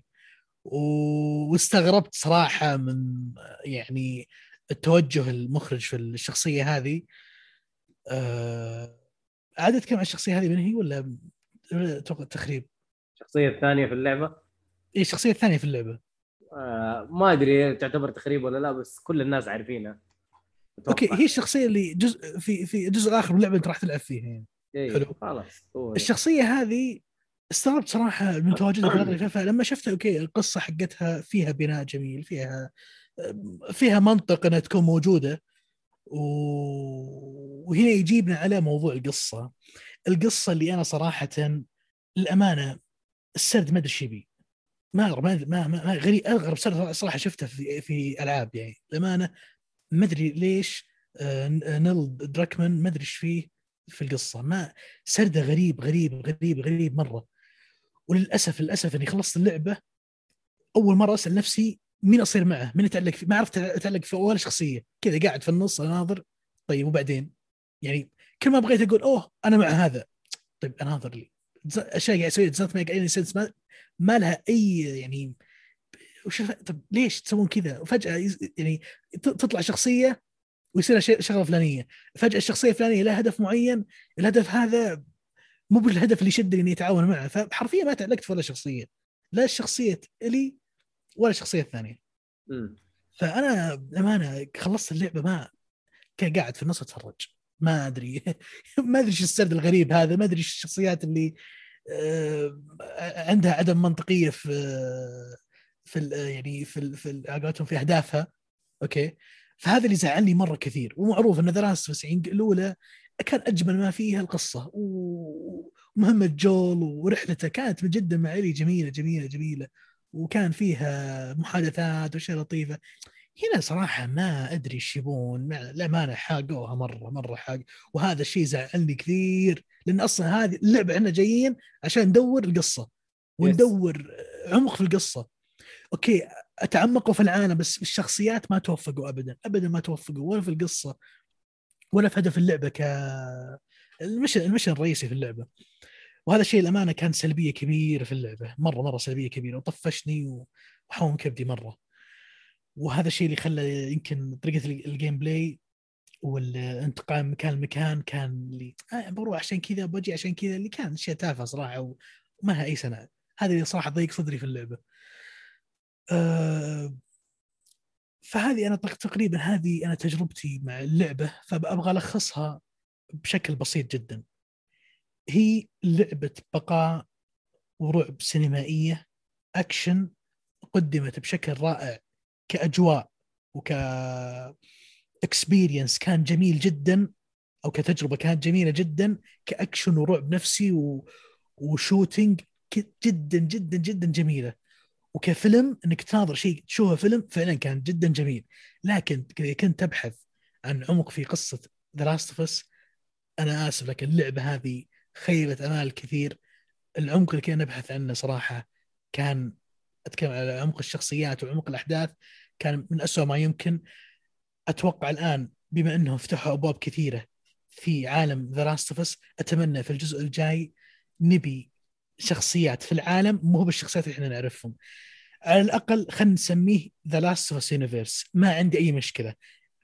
و- واستغربت صراحة من يعني التوجه المخرج في الشخصية هذه. آه عاد أتكلم عن الشخصية هذه من هي ولا أتوقع تخريب؟ الشخصية الثانية في اللعبة؟ إيه الشخصية الثانية في اللعبة. آه ما أدري تعتبر تخريب ولا لا بس كل الناس عارفينها. أوكي هي الشخصية اللي جزء في في الجزء الآخر من اللعبه أنت راح تلعب فيها يعني. إيه، حلو. خلاص الشخصية هذه استغربت صراحة من تواجدها في الاغلفه فلما شفتها أوكي القصة حقتها فيها بناء جميل فيها فيها منطق إنها تكون موجودة. و... وهنا يجيبنا على موضوع القصة. القصة اللي أنا صراحة الامانه السرد ما أدري إيش يبي. ما ما ما, ما, ما غريب أغرب سرد صراحة شفته في في ألعاب يعني. الامانه ما أدري ليش آه، نيل دراكمان ما أدري إيش فيه في القصة ما سرده غريب غريب غريب غريب مرة وللأسف للأسف إني خلصت اللعبة أول مرة أسأل نفسي مين أصير معه؟ مين اتعلق فيه؟ ما عرفت أتعلق في ولا شخصية كذا قاعد في النص اناظر طيب وبعدين؟ يعني كل ما بغيت أقول أوه أنا مع هذا طيب اناظر لي أشياء قاعد أسويها ما لها أي يعني وش طب ليش تسوون كذا؟ وفجأة يعني تطلع شخصية ويصير شغلة فلانية، فجأة الشخصية الفلانية لها هدف معين، الهدف هذا مو بالهدف اللي يشدني إني أتعاون معه، فحرفيا ما تعلقت في ولا شخصية، لا شخصيه إلي ولا الشخصية الثانية. فأنا بأمانة خلصت اللعبة ما كان قاعد في النص أتفرج. ما أدري. ما أدري إيش السرد الغريب هذا. ما أدري إيش الشخصيات اللي آه، عندها عدم منطقية في في ال- يعني في ال- في قولتهم في أهدافها okay؟ فهذا اللي زعلني مرة كثير. ومعروف إن The Last الأولى كان أجمل ما فيها القصة. ومهمة جول ورحلته كانت من جدا مع إيلي جميلة جميلة جميلة. وكان فيها محادثات وأشياء لطيفة. هنا صراحة ما أدري إيش يبون. مع الأمانة حاقوها مرة مرة حاق. وهذا الشيء زعلني كثير. لأن أصلا هذه اللعبة إحنا جايين عشان ندور القصة. وندور عمق في القصة. okay أتعمقوا في العالم بس الشخصيات ما توفقوا ابدا ابدا ما توفقوا ولا في القصة ولا في هدف اللعبة ك ال mission ال mission الرئيسي في اللعبة. وهذا الشيء الامانه كان سلبية كبيرة في اللعبة مرة مرة سلبية كبيرة وطفشني وحوم كبدي مرة. وهذا الشيء اللي خلى يمكن طريقة ال gameplay والانتقال من مكان لمكان كان اللي آه بروح عشان كذا بجي عشان كذا اللي كان اشياء تافهه صراحة وما لها أي سنة. هذه اللي صراحة ضيق صدري في اللعبة. فهذه أنا تق- تقريبا هذه أنا تجربتي مع اللعبة فأبغى ألخصها بشكل بسيط جدا. هي لعبة بقاء ورعب سينمائية أكشن قدمت بشكل رائع كأجواء وك experience كان جميل جدا أو كتجربة كانت جميلة جدا كأكشن ورعب نفسي و... و shooting جدا جدا جدا جميلة. وكفيلم إنك تناظر شيء تشوفه فيلم فعلا كان جدا جميل. لكن إذا كنت تبحث عن عمق في قصة The Last of أنا آسف لكن اللعبة هذه خيبت آمال كثير. العمق اللي كنا نبحث عنه صراحة كان أتكلم على عمق الشخصيات وعمق الأحداث كان من أسوأ ما يمكن. أتوقع الآن بما إنهم فتحوا أبواب كثيرة في عالم The Last أتمنى في الجزء الجاي نبي شخصيات في العالم مو بالشخصيات اللي إحنا نعرفهم. على الأقل خلينا نسميه The Last of universe ما عندي أي مشكلة.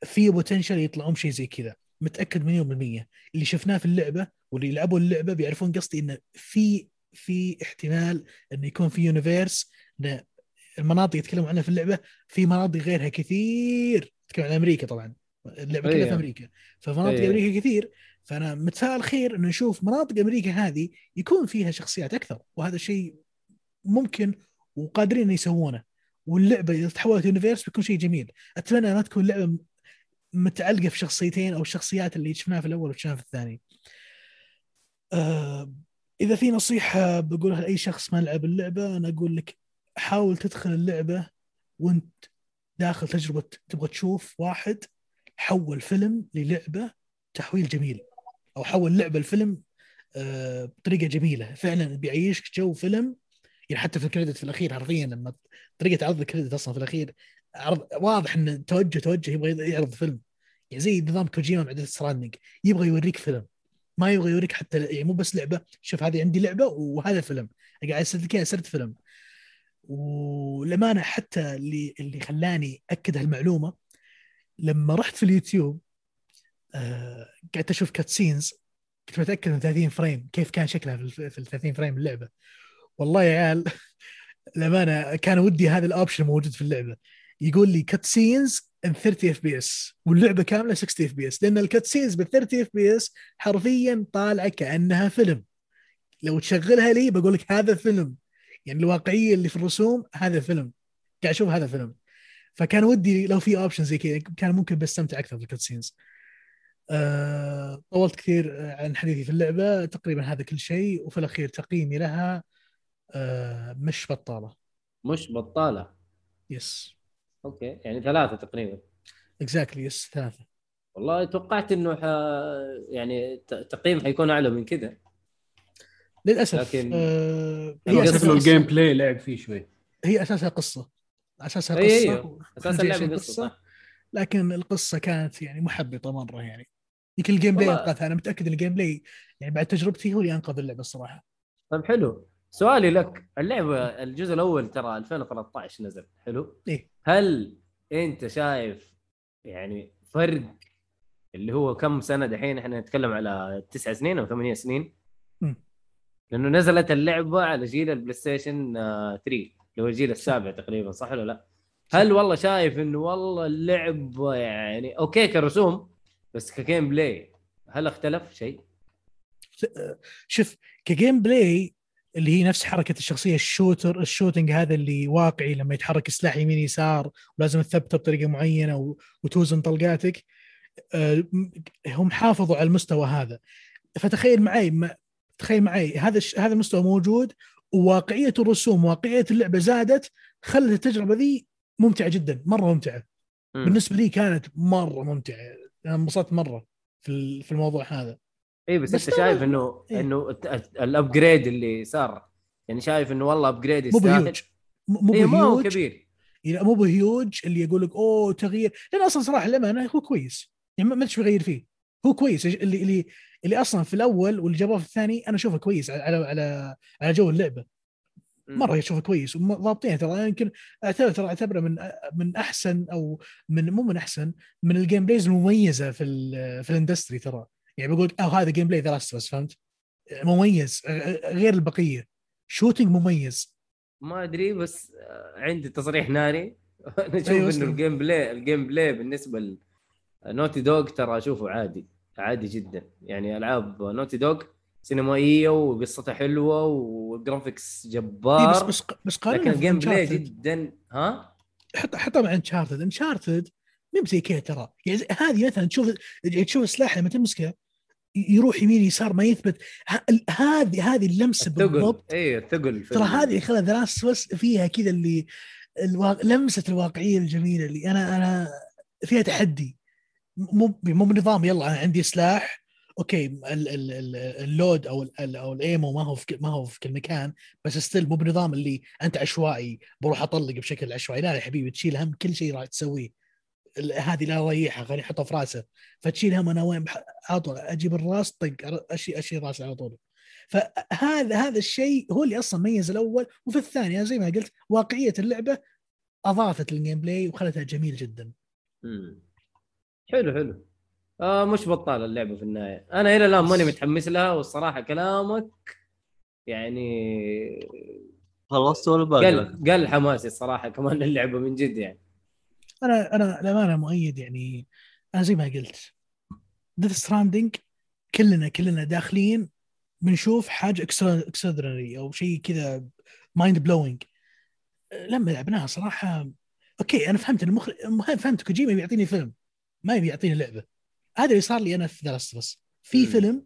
في potential يطلعون شيء زي كذا. متأكد مليون بالمية. اللي شفناه في اللعبة واللي يلعبوا اللعبة بيعرفون قصدي انه في في احتمال إنه يكون في universe المناطق يتكلموا عنها في اللعبة في مناطق غيرها كثير. تتكلم عن أمريكا طبعا. اللعبة كلها أيوة. في أمريكا. فمناطق أيوة. أمريكا كثير. فأنا متفائل خير إنه نشوف مناطق أمريكا هذه يكون فيها شخصيات أكثر وهذا شيء ممكن وقادرين يسوونه. واللعبة إذا تحولت universe بيكون شيء جميل. أتمنى ما تكون لعبة متعلقة في شخصيتين أو الشخصيات اللي شفناها في الأول وشفناها في الثاني. آه إذا في نصيحة بقولها لأي شخص ما لعب اللعبة أنا أقول لك حاول تدخل اللعبة وأنت داخل تجربة تبغى تشوف واحد حول فيلم للعبة تحويل جميل. أو حول لعبة لفيلم آه، بطريقة جميلة. فعلا بيعيشك جو فيلم يعني حتى في الكريدت في الأخير حرفيا لما طريقة عرض الكريدت أصلا في الأخير عرض واضح إن توجه توجه يبغى يعرض فيلم. يعني زي نظام كوجيما مع Death Stranding يبغى يوريك فيلم. ما يبغى يوريك حتى يعني مو بس لعبة شوف هذه عندي لعبة وهذا فيلم. قاعد يسرد كذا سرد فيلم. وللأمانة حتى اللي اللي خلاني أكد هالمعلومة لما رحت في اليوتيوب قعدت أشوف cutscenes كنت متأكد من 30 frame. كيف كان شكلها في ال 30 frame اللعبة. والله يا عيال للأمانة كان ودي هذا ال option موجود في اللعبة. يقول لي cutscenes 30 FPS واللعبة كاملة 60 FPS لأن ال cutscenes بال 30 FPS حرفيا طالعة كأنها فيلم. لو تشغلها لي بقول لك هذا فيلم. يعني الواقعية اللي في الرسوم هذا فيلم. قاعد أشوف هذا فيلم. فكان ودي لو في option زي كذا كان ممكن بستمتع أكثر في ال cutscenes أه طولت كثير عن حديثي في اللعبة. تقريبا هذا كل شيء. وفي الأخير تقييمي لها أه مش بطالة. مش بطالة. yes okay. يعني ثلاثة تقريبا. exactly yes ثلاثة. والله توقعت إنه ح... يعني تقييم حيكون أعلى من كذا. للأسف لكن آه هي أساس الجيم بلاي لعب فيه شوي. هي أساسها قصة. أساسها قصة. أيوه. أساس اللعبه قصة, قصة. لكن القصة كانت يعني محبطة مرة يعني. يمكن ال gameplay انقذها أنا متأكد إن ال gameplay يعني بعد تجربتي هو اللي انقذ اللعبة الصراحة طيب حلو سؤالي لك اللعبة الجزء الأول ترى 2013 نزل حلو إيه؟ هل أنت شايف يعني فرق اللي هو كم سنة دحين إحنا نتكلم على تسع سنين أو ثمانية سنين م. لأنه نزلت اللعبة على جيل ال PlayStation 3 اللي هو الجيل السابع تقريبا صح ولا لا؟ هل والله شايف إنه والله اللعبة يعني okay كرسوم بس ك gameplay هل اختلف شيء؟ شوف ك gameplay اللي هي نفس حركة الشخصية ال shooter ال shooting هذا اللي واقعي لما يتحرك السلاح يمين يسار ولازم تثبته بطريقة معينة وتوزن طلقاتك آه، هم حافظوا على المستوى هذا فتخيل معي تخيل معي هذا هذا المستوى موجود وواقعية الرسوم واقعية اللعبة زادت خلت التجربة ذي ممتعة جدا مرة ممتعة م. بالنسبة لي كانت مرة ممتعة انبسطت مرة في في الموضوع هذا. اي بس, بس أنت شايف انه إيه؟ إنه ال upgrade اللي صار يعني شايف إنه والله ابجريد مو بهيوج. مو إيه مو كبير. يعني مو بهيوج اللي يقول لك أوه تغيير. لأن أصلا صراحة للأمانة هو كويس. يعني ما أدري بيغير فيه. هو كويس. اللي اللي اللي أصلا في الأول واللي جابوه في الثاني أنا أشوفه كويس على على على جو اللعبة. مرة اشوفه كويس وضابطين ترى. يمكن اعتبر ترى أعتبره من من أحسن أو من مو من أحسن من ال gameplays المميزة في في ال industry ترى. يعني بقول أو هذا gameplay ذا بس فهمت؟ مميز. غير البقية. shooting مميز. ما أدري بس عندي تصريح ناري. أنا أشوف أيوة إنه ال gameplay ال gameplay بالنسبة ل Naughty Dog ترى أشوفه عادي عادي جدا. يعني ألعاب Naughty Dog سينمائية وقصتها حلوة و graphics جبار بس بس بس لكن ال gameplay جدا ها؟ حط حطها مع Uncharted Uncharted مو زي كذا ترى. يعني هذه مثلا تشوف تشوف السلاح لما تمسكه يروح يمين يسار ما يثبت. هذه هذه اللمسة بالضبط. اي الثقل ترى هذه اللي خلى ذا فيها كذا اللي الوا... لمسة الواقعية الجميلة اللي أنا أنا فيها تحدي. مو مو بنظام يلا أنا عندي سلاح okay اللود أو أو ال ammo ما هو ما هو في كل مكان بس still مو بنظام اللي أنت عشوائي بروح أطلق بشكل عشوائي. لا يا حبيبي تشيل هم كل شيء راح تسويه. هذه لا ضيعها خليني أحطها في راسه فتشيل هم أنا وين؟ على طول أجيب الراس طق أشي اشي راسه على طول. فهذا هذا الشيء هو اللي أصلا ميز الأول. وفي الثانية زي ما قلت واقعية اللعبة أضافت ال gameplay وخلتها جميل جدا. امم حلو حلو. آه مش بطال اللعبة في النهاية. أنا إلى الآن ماني متحمس لها والصراحة كلامك يعني خلصت ولا باقي؟ قل قل حماسي الصراحة كمان اللعبه من جد يعني. أنا أنا للأمانة مؤيد يعني أنا زي ما قلت Death Stranding كلنا كلنا داخلين بنشوف حاجة extra أو شيء كذا mind blowing لما لعبناها صراحة okay أنا فهمت المخرج فهمت كوجيما بيعطيني فيلم ما يبي يعطيني لعبة. هذا اللي صار لي أنا في درست بس في فيلم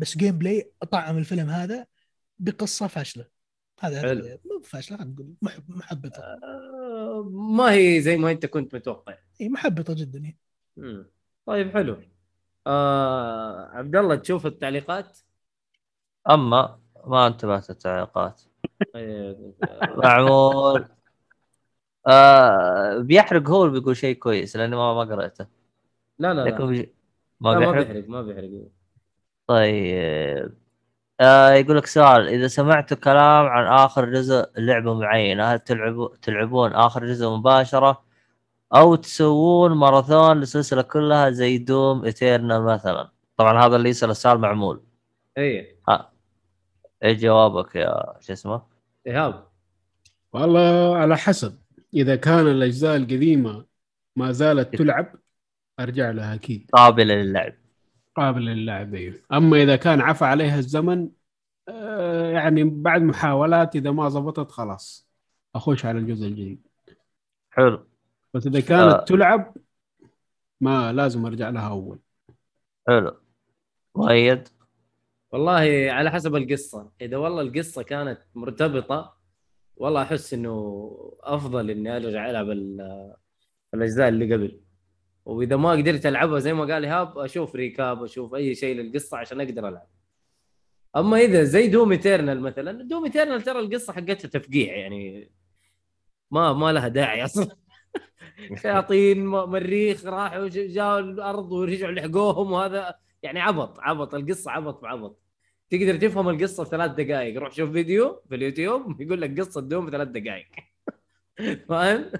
بس gameplay طعم الفيلم هذا بقصة فاشلة. هذا مو فاشلة خلينا نقول محبطة. آه ما هي زي ما أنت كنت متوقع. إي محبطة جدا يعني. طيب حلو. آه عبد الله تشوف التعليقات؟ أما ما انتبهت التعليقات إيه، معمول آه بيحرق هو اللي بيقول شيء كويس لأني ما ما قريته لا لا لا. ما لا، ما بيحرق. بيحرق ما بيحرق. طيب آه يقول لك سؤال. إذا سمعتوا كلام عن آخر جزء لعبة معينة هل تلعبوا تلعبون آخر جزء مباشرة؟ أو تسوون ماراثون للسلسله كلها زي دوم ايترنال مثلا؟ طبعا هذا اللي يسأل السؤال معمول. اي ها. إيش جوابك يا شو اسمه؟ إيهاب. والله على حسب. إذا كان الأجزاء القديمة ما زالت تلعب أرجع لها أكيد. قابله للعب. قابل للعب أيوه. أما إذا كان عفى عليها الزمن آه، يعني بعد محاولات إذا ما زبطت خلاص. أخش على الجزء الجديد. حلو. بس إذا كانت آه. تلعب ما لازم أرجع لها أول. حلو. مؤيد والله على حسب القصة. إذا والله القصة كانت مرتبطة والله أحس إنه أفضل إني أرجع ألعب ال- الأجزاء اللي قبل. وإذا ما قدرت ألعبها زي ما قال إيهاب أشوف recap أشوف أي شيء للقصة عشان أقدر ألعب. أما إذا زي Doom Eternal مثلا Doom Eternal ترى القصة حقتها تفقيع يعني. ما ما لها داعي أصلا. شياطين مريخ راحوا جاوا الأرض ورجعوا لحقوهم وهذا يعني عبط عبط. القصة عبط بعبط. تقدر تفهم القصة في ثلاث دقائق. روح شوف فيديو في اليوتيوب يقول لك قصة دوم ثلاث دقائق. فاهم؟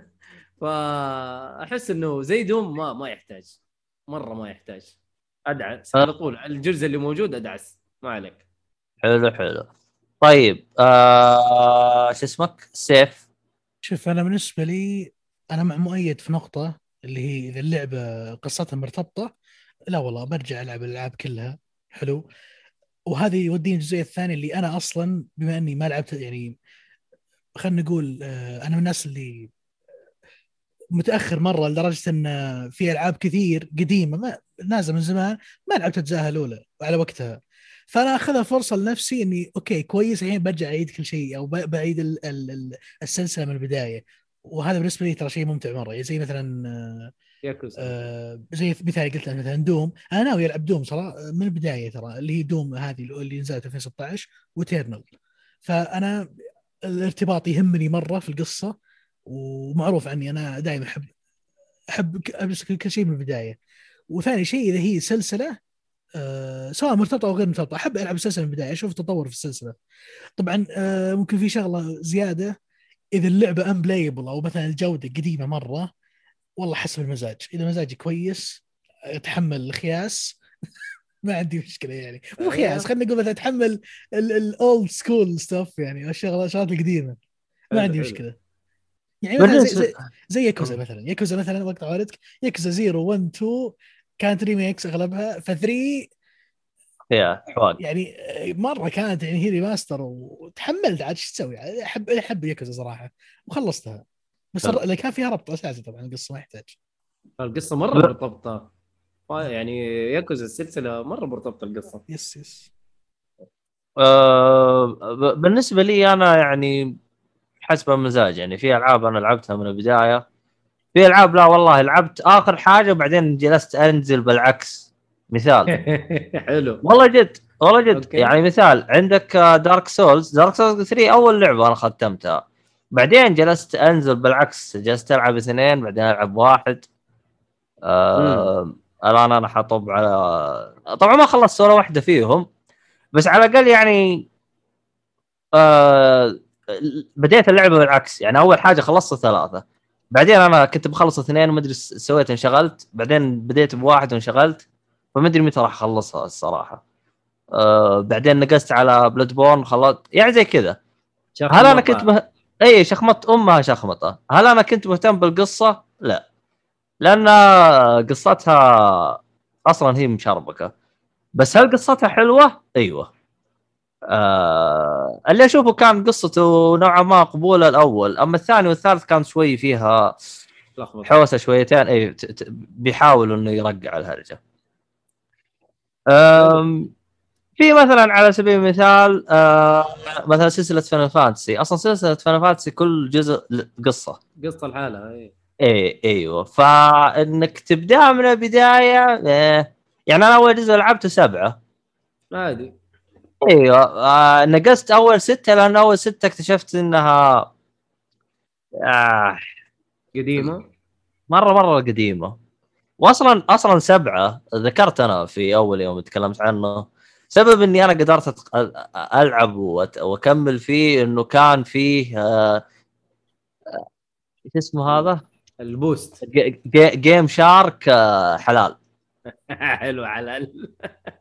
فأحس إنه زي دوم ما ما يحتاج. مرة ما يحتاج. أدعس. على طول الجزء اللي موجود أدعس. ما عليك. حلو حلو. طيب آه شو اسمك؟ سيف. شوف أنا بالنسبة لي أنا مع مؤيد في نقطة اللي هي إذا اللعبة قصتها مرتبطة لا والله برجع ألعب الألعاب كلها. حلو. وهذه يوديني الجزء الثاني اللي أنا أصلا بما إني ما لعبت يعني خلينا نقول آه، أنا من الناس اللي متأخر مرة لدرجة إن في ألعاب كثير قديمة ما نازلة من زمان ما لعبت اجزائها الاولى على وقتها. فأنا اخذها فرصة لنفسي إني okay كويس الحين برجع أعيد كل شيء أو بعيد ال- ال- ال- السلسلة من البداية. وهذا بالنسبة لي ترى شيء ممتع مرة. يعني زي مثلا آه، آه، زي مثال قلت لك مثلا Doom. أنا ناوي ألعب Doom صراحة من البداية ترى اللي هي Doom هذه اللي نزلت 2016 و Eternal فأنا الارتباط يهمني مرة في القصة. ومعروف عني أنا دائما أحب أحب ك- أمسك كل شيء من البداية. وثاني شيء إذا هي سلسلة آه، سواء مرتبطة أو غير مرتبطة أحب ألعب السلسله من البداية أشوف تطور في السلسلة. طبعا آه، ممكن في شغلة زيادة إذا اللعبة unplayable أو مثلا الجودة قديمة مرة والله حسب المزاج إذا مزاجي كويس أتحمل الخياس. ما عندي مشكلة يعني. مو خياس خلينا نقول مثلا أتحمل ال old school stuff يعني الشغلات الشغلات القديمة. ما عندي. مشكلة. يعني مثلا زي, زي, ياكوزا مثلا. ياكوزا مثلا وقت عوالدك ياكوزا 0 1 2 كانت ريميكس أغلبها ف 3 يا حواق يعني مرة كانت يعني هي ريماستر وتحملت عاد إيش تسوي؟ أحب أحب ياكوزا صراحة. وخلصتها. بس اللي كان فيها ربط أساسي طبعا القصة ما يحتاج. القصة مرة. مرتبطة. آه، يعني ياكوزا السلسلة مرة مرتبطة القصة. يس يس. آه بالنسبة لي أنا يعني حسب المزاج يعني في ألعاب أنا لعبتها من البداية في ألعاب لا والله لعبت آخر حاجة وبعدين جلست أنزل بالعكس. مثال. حلو. والله جد والله جد. okay. يعني مثال عندك Dark Souls Dark Souls 3 أول لعبة أنا ختمتها. بعدين جلست أنزل بالعكس. جلست ألعب اثنين بعدين ألعب واحد. آه الآن أنا حطب على طبعا ما خلصت ولا واحدة فيهم. بس على الأقل يعني آه بديت اللعبة بالعكس. يعني أول حاجة خلصت ثلاثة. بعدين أنا كنت بخلص اثنين وما أدري سويت انشغلت. بعدين بديت بواحد وانشغلت. فما أدري متى راح أخلصها الصراحة. آه بعدين نقزت على Bloodborne خلصت. يعني زي كذا. هل أنا كنت مه... إي شخمط أمها شخمطة. هل أنا كنت مهتم بالقصة؟ لا. لأن قصتها أصلا هي مشربكة. بس هل قصتها حلوة؟ أيوه. آه اللي أشوفه كان قصته نوعا ما قبولة الأول أما الثاني والثالث كان شوي فيها حوسة شويتين اي بيحاولوا إنه يرقع الهرجة. في مثلا على سبيل المثال آه، مثلا سلسلة فان فانتسي أصلا سلسلة فان فانتسي كل جزء قصة. قصة لحالها اي اي إيوه. فإنك تبدا من البداية إيه يعني أنا أول جزء لعبته سبعة. عادي أيوه آه نقصت أول ستة لأن أول ستة اكتشفت إنها آه قديمة؟ مرة مرة قديمة. واصلا أصلا سبعة ذكرت أنا في أول يوم تكلمت عنه. سبب إني أنا قدرت أتق- ألعب وأت- وأكمل فيه إنه كان فيه آه آه، إيش اسمه هذا؟ ال boost. ج- game share آه، حلال. حلو على ال-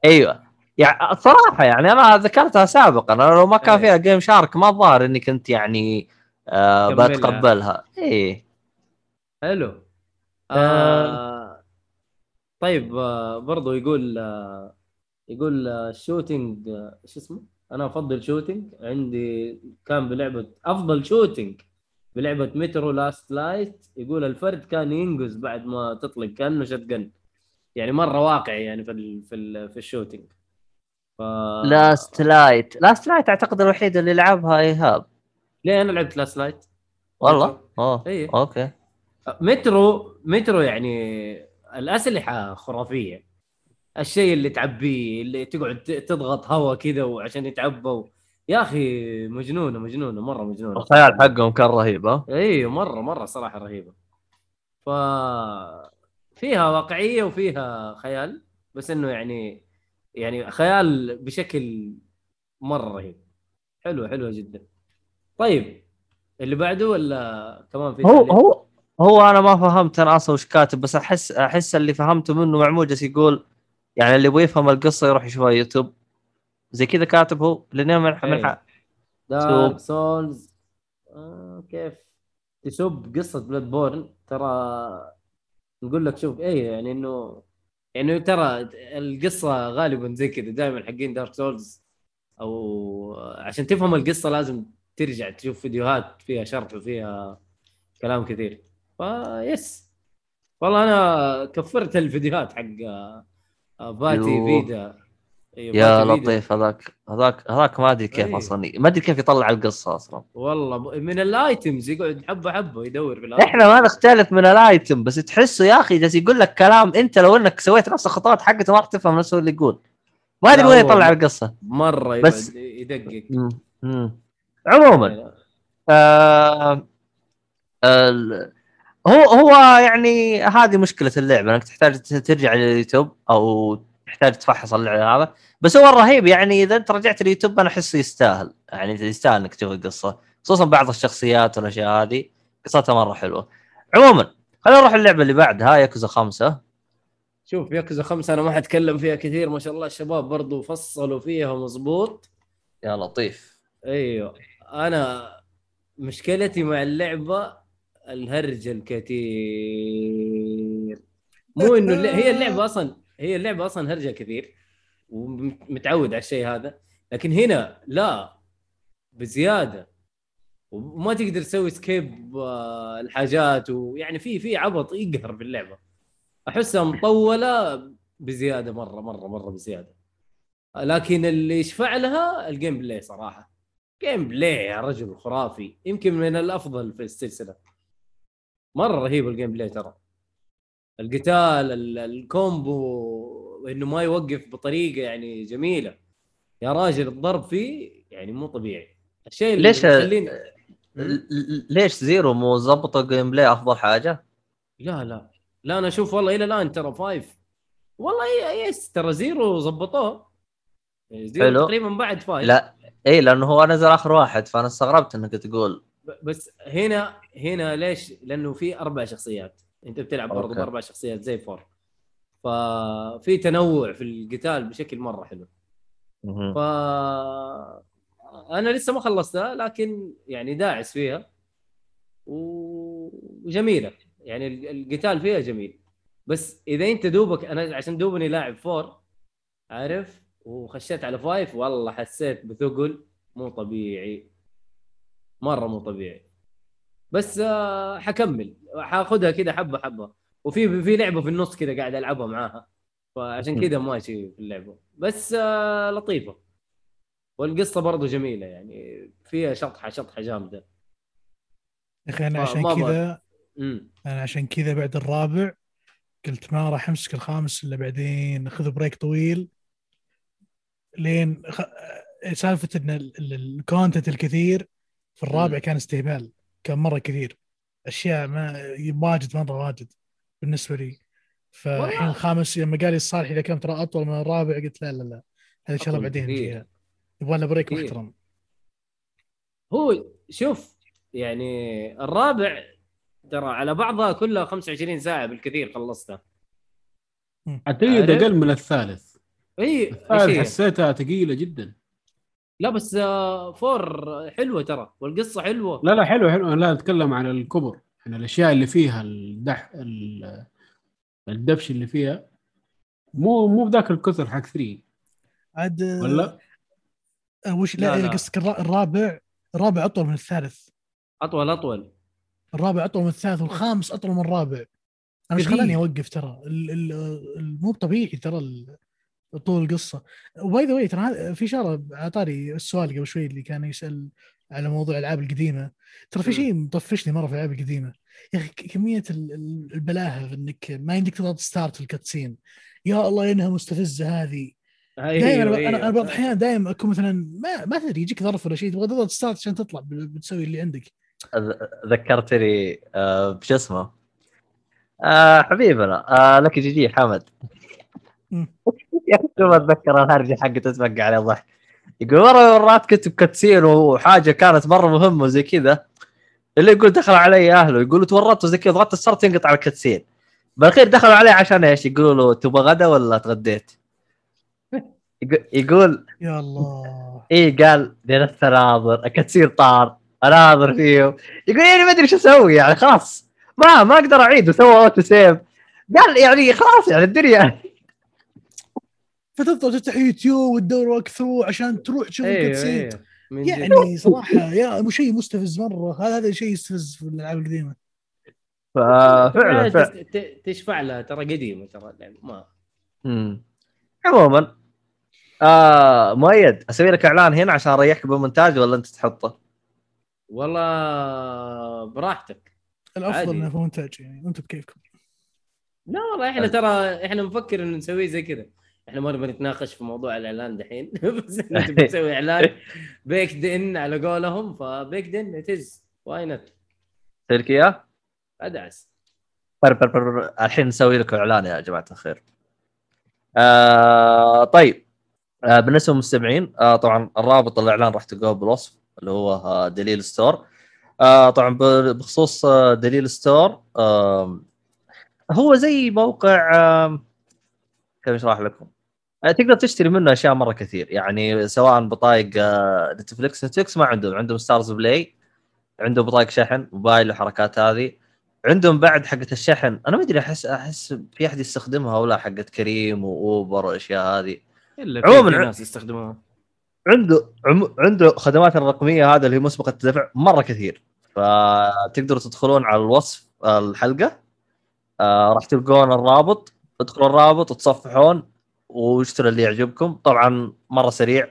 أيوه. يعني الصراحه يعني أنا ذكرتها سابقا أنا لو ما كان إيه. فيها game share ما الظاهر إني كنت يعني آه. بتقبلها. إيه. حلو. آه. طيب آه برضو يقول آه يقول آه شوتينج آه شو اسمه؟ أنا أفضل شوتينج عندي كان بلعبة أفضل شوتينج بلعبة مترو لاست لايت يقول الفرد كان ينقز بعد ما تطلق كأنه شتقن يعني مرة واقعي يعني في ال في ال في الشوتينج ف... لاست لايت لاست لايت أعتقد الوحيده اللي لعبها إيهاب. ليه أنا لعبت لاست لايت والله؟ آه إيه. أوكي. مترو مترو يعني الأسلحة خرافية. الشيء اللي تعبيه اللي تقعد تضغط هواء كذا وعشان يتعبى يا أخي مجنونة مجنونة مرة مجنونة. الخيال حقهم كان رهيب ها؟ أيوه مرة مرة صراحة رهيبة. ف فيها واقعية وفيها خيال بس إنه يعني يعني خيال بشكل مرة رهيب. حلوة حلوة جدا. طيب اللي بعده ولا كمان في هو تعليق؟ هو هو أنا ما فهمت أنا أصلا وش كاتب بس احس أحس اللي فهمته منه معمول جالس يقول يعني اللي يبغى يفهم القصة يروح يشوفها يوتيوب. زي كذا كاتب هو لأن من من إيه. ح- دارك سولز آه كيف؟ تسب قصة بلاد بورن ترى نقول لك شوف إيه يعني إنه يعني ترى القصة غالبا زي كذا دائما حقين دارك سولز أو عشان تفهم القصة لازم ترجع تشوف فيديوهات فيها شرح وفيها كلام كثير. فيس والله أنا كفرت الفيديوهات حق آه، باتي يوه. فيدا. أيوة، يا. لطيف هذاك هذاك هذاك ما أدري كيف إيه. أصلا ما أدري كيف يطلع القصة أصلا. والله من الأيتمز يقعد حبة حبة يدور في إحنا ما نختلف من الأيتم بس تحسه يا أخي جالس يقول لك كلام أنت لو إنك سويت نفس الخطوات حقته ما راح تفهم نفسه اللي يقول. ما أدري وين يطلع القصة. مرة بس- يدقق. عموما آه ال- هو هو يعني هذه مشكلة اللعبة إنك تحتاج ترجع لليوتيوب أو تحتاج تفحص اللعبة هذا. بس هو الرهيب يعني إذا أنت رجعت اليوتيوب أنا أحسه يستاهل. يعني يستاهل إنك تشوف القصة خصوصا بعض الشخصيات والأشياء هذه. قصتها مرة حلوة. عموما خلينا نروح اللعبة اللي بعدها ياكوزا خمسة. شوف ياكوزا خمسة أنا ما حتكلم فيها كثير ما شاء الله. الشباب برضو فصلوا فيها مظبوط. يا لطيف. أيوه. أنا مشكلتي مع اللعبة الهرج الكثير. مو إنه هي اللعبة أصلا هي اللعبة أصلا هرجة كثير ومتعود على الشيء هذا. لكن هنا لا بزيادة. وما تقدر تسوي سكيب آه، الحاجات ويعني في في عبط يقهر في اللعبة. أحسها مطولة بزيادة مرة مرة مرة بزيادة. لكن اللي يشفع لها ال gameplay صراحة. gameplay يا رجل خرافي. يمكن من الأفضل في السلسلة. مرة رهيب ال gameplay ترى. القتال ال- ال combo انه ما يوقف بطريقة يعني جميلة. يا راجل الضرب فيه يعني مو طبيعي. الشيء اللي ليش- يخليني ليش Zero مو ظبطوا ال gameplay أفضل حاجة؟ لا لا. لا أنا أشوف والله إلى الآن ترى five والله yes ترى Zero ظبطوه. Zero حلو. تقريبا بعد five لا اي لأنه هو نزل آخر واحد فأنا استغربت إنك تقول. بس هنا هنا ليش؟ لأنه في أربع شخصيات. انت بتلعب برضه. بأربع شخصيات زي four. ففي تنوع في القتال بشكل مرة حلو. ف أنا لسه ما خلصتها لكن يعني داعس فيها. وجميلة. يعني ال- القتال فيها جميل. بس إذا أنت دوبك أنا عشان دوبني لاعب four عارف؟ وخشيت على five والله حسيت بثقل. مو طبيعي. مرة مو طبيعي. بس آه، حكمل. حاخذها كذا حبة حبة. وفي في لعبة في النص كذا قاعد ألعبها معاها. فعشان كذا ماشي في اللعبة. بس آه، لطيفة. والقصة برضو جميلة يعني. فيها شطحة شطحة جامدة. يا أخي أنا عشان كذا أنا عشان كذا بعد الرابع قلت ما راح أمسك الخامس إلا بعدين اخذ break طويل. لين خ... سالفة إن ال- ال- ال content الكثير في الرابع. كان استهبال. كان مرة كثير أشياء ما واجد مره واجد بالنسبة لي فالحين. الخامس لما قال لي الصالح إذا كان ترى أطول من الرابع قلت لا لا لا هذه ان شاء الله بعدين. نجيها يبغى لنا break. محترم هو شوف يعني الرابع ترى على بعضها كلها 25 ساعة بالكثير خلصتها اعتقد؟ أقل من الثالث اي الثالث إيش هي؟ حسيتها ثقيلة جدا لا بس آه، four حلوة ترى والقصة حلوة. لا لا حلو حلو لا أتكلم عن الكبر يعني الأشياء اللي فيها الدح ال- الدبش اللي فيها. مو مو بذاك الكثر حق 3 عاد ولا؟ آه، وش لا، لا. قصدك الرا- الرابع الرابع أطول من الثالث. أطول أطول. الرابع أطول من الثالث والخامس أطول من الرابع. أنا إيش. خلاني أوقف ترى؟ ال- ال- ال- مو طبيعي ترى ال- طول القصة. وباي ذا واي ترى في شغلة عطاري السؤال قبل شوي اللي كان يسأل على موضوع الألعاب القديمة. ترى في. شيء مطفشني مرة في الألعاب القديمة. يا أخي كمية ال- ال- البلاهة في إنك ما يمديك تضغط start في ال cutscene يا الله إنها مستفزة هذه. دائما أيوه، أنا أنا. بعض الأحيان دائما أكون مثلا ما ما تدري يجيك ظرف ولا شيء تبغى تضغط start عشان تطلع بتسوي اللي عندك. ذكرتني آه، بشو اسمه؟ آه حبيبنا. آه لك جي جي حمد. يا أخي ما أتذكر الهرجه حقته تبقى عليه ضحك يقول مرة مرات كنت ب cutscene وحاجة كانت مرة مهمة وزي كذا. اللي يقول دخل علي أهله. يقولوا تورطت وزي كذا ضغطت ال start ينقطع ال cutscene بالأخير دخلوا عليه عشان إيش؟ يقولوا له تبغى غدا ولا تغديت؟ يقول- يقول يا الله. إيه قال جلست اناظر ال cutscene طار أناظر فيه يقول يعني ما أدري شو أسوي يعني خلاص ما ما أقدر أعيد. وسوى auto save. قال يعني خلاص يعني الدنيا فتفضل تفتح يوتيوب وتدور walkthrough عشان تروح تشوف ال cutscene أيوه من جد. يعني صراحة يا مو شيء مستفز مرة هذا هذا شيء يستفز في الألعاب القديمة ففعلا فعلا تشفع لها ترى قديمة ترى اللعبة. ما مم. عموما آه مؤيد أسوي لك إعلان هنا عشان أريحك بالمونتاج ولا أنت تحطه؟ والله براحتك الأفضل. إنه في مونتاج يعني أنتم بكيفكم لا والله إحنا ترى إحنا نفكر إنه نسويه زي كذا إحنا ما نبغى نتناقش في موضوع الإعلان دحين بس إنت بتسوي إعلان بيكد ان على قولهم فبيكد ان اتز واي نوت لك اياه؟ أدعس بر بر بر. الحين نسوي لكم إعلان يا جماعة الخير. آه طيب آه بالنسبة للمستمعين آه طبعا الرابط الإعلان راح تلقوه بالوصف اللي هو آه دليل ستور. آه طبعا بخصوص آه دليل ستور آه هو زي موقع آه كيف أشرح لكم؟ آه تقدر تشتري منه أشياء مرة كثير. يعني سواء بطايق آه نتفلكس نتفلكس ما عندهم. عندهم ستارز بلاي عندهم بطايق شحن موبايل وحركات هذه. عندهم بعد حقه الشحن. أنا ما أدري أحس أحس في أحد يستخدمها ولا حقه كريم وأوبر والاشياء هذه. إلا عموماً في ع- ناس يستخدموها. عنده. عنده خدمات الرقمية هذا اللي هي مسبقة الدفع مرة كثير. فتقدروا تدخلون على الوصف الحلقة. آه راح تلقون الرابط. ادخلوا الرابط وتصفحون. واشتروا اللي يعجبكم. طبعا مرة سريع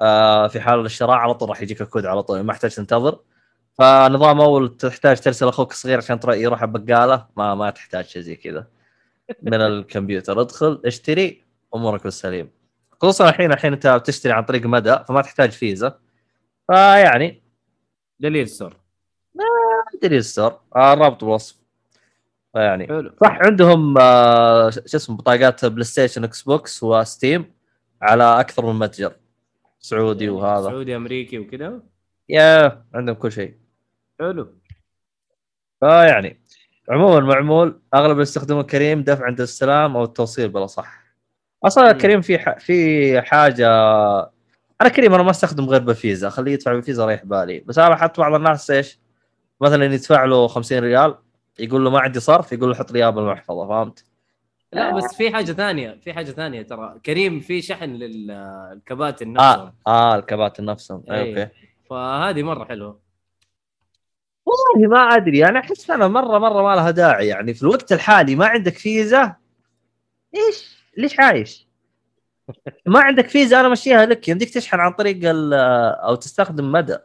آه في حال الشراء على طول راح يجيك الكود على طول ما يحتاج تنتظر. فنظام أول تحتاج ترسل أخوك الصغير عشان يروح البقاله ما ما تحتاج شيء زي كذا. من الكمبيوتر ادخل اشتري أمورك بالسليم. خصوصا الحين الحين أنت بتشتري عن طريق مدى فما تحتاج فيزا. فيعني دليل ستور دليل ستور آه الرابط بالوصف فيعني حلو. صح عندهم آه شو اسمه بطاقات بلاي ستيشن إكس بوكس وستيم على أكثر من متجر. سعودي وهذا. سعودي أمريكي وكذا يا عندهم كل شيء. حلو. فيعني عموما معمول أغلب اللي يستخدمون كريم دفع عند السلام أو التوصيل بلا صح. أصلا. كريم في ح... في حاجة أنا كريم أنا ما أستخدم غير بالفيزا خليه يدفع بالفيزا ريح بالي. بس أنا لاحظت بعض الناس إيش مثلا يدفع له 50 ريال يقول له ما عندي صرف يقول له حط لي اياه بالمحفظة فهمت؟ لا بس في حاجة ثانية في حاجة ثانية ترى. كريم في شحن للكباتن آه نفسهم آه الكباتن نفسهم آه أي. okay. فهذه مرة حلوة. والله ما أدري يعني أحس أنا مرة مرة ما لها داعي. يعني في الوقت الحالي ما عندك فيزا؟ إيش؟ ليش عايش؟ ما عندك فيزا أنا مشيها لك يمديك تشحن عن طريق ال- أو تستخدم مدى.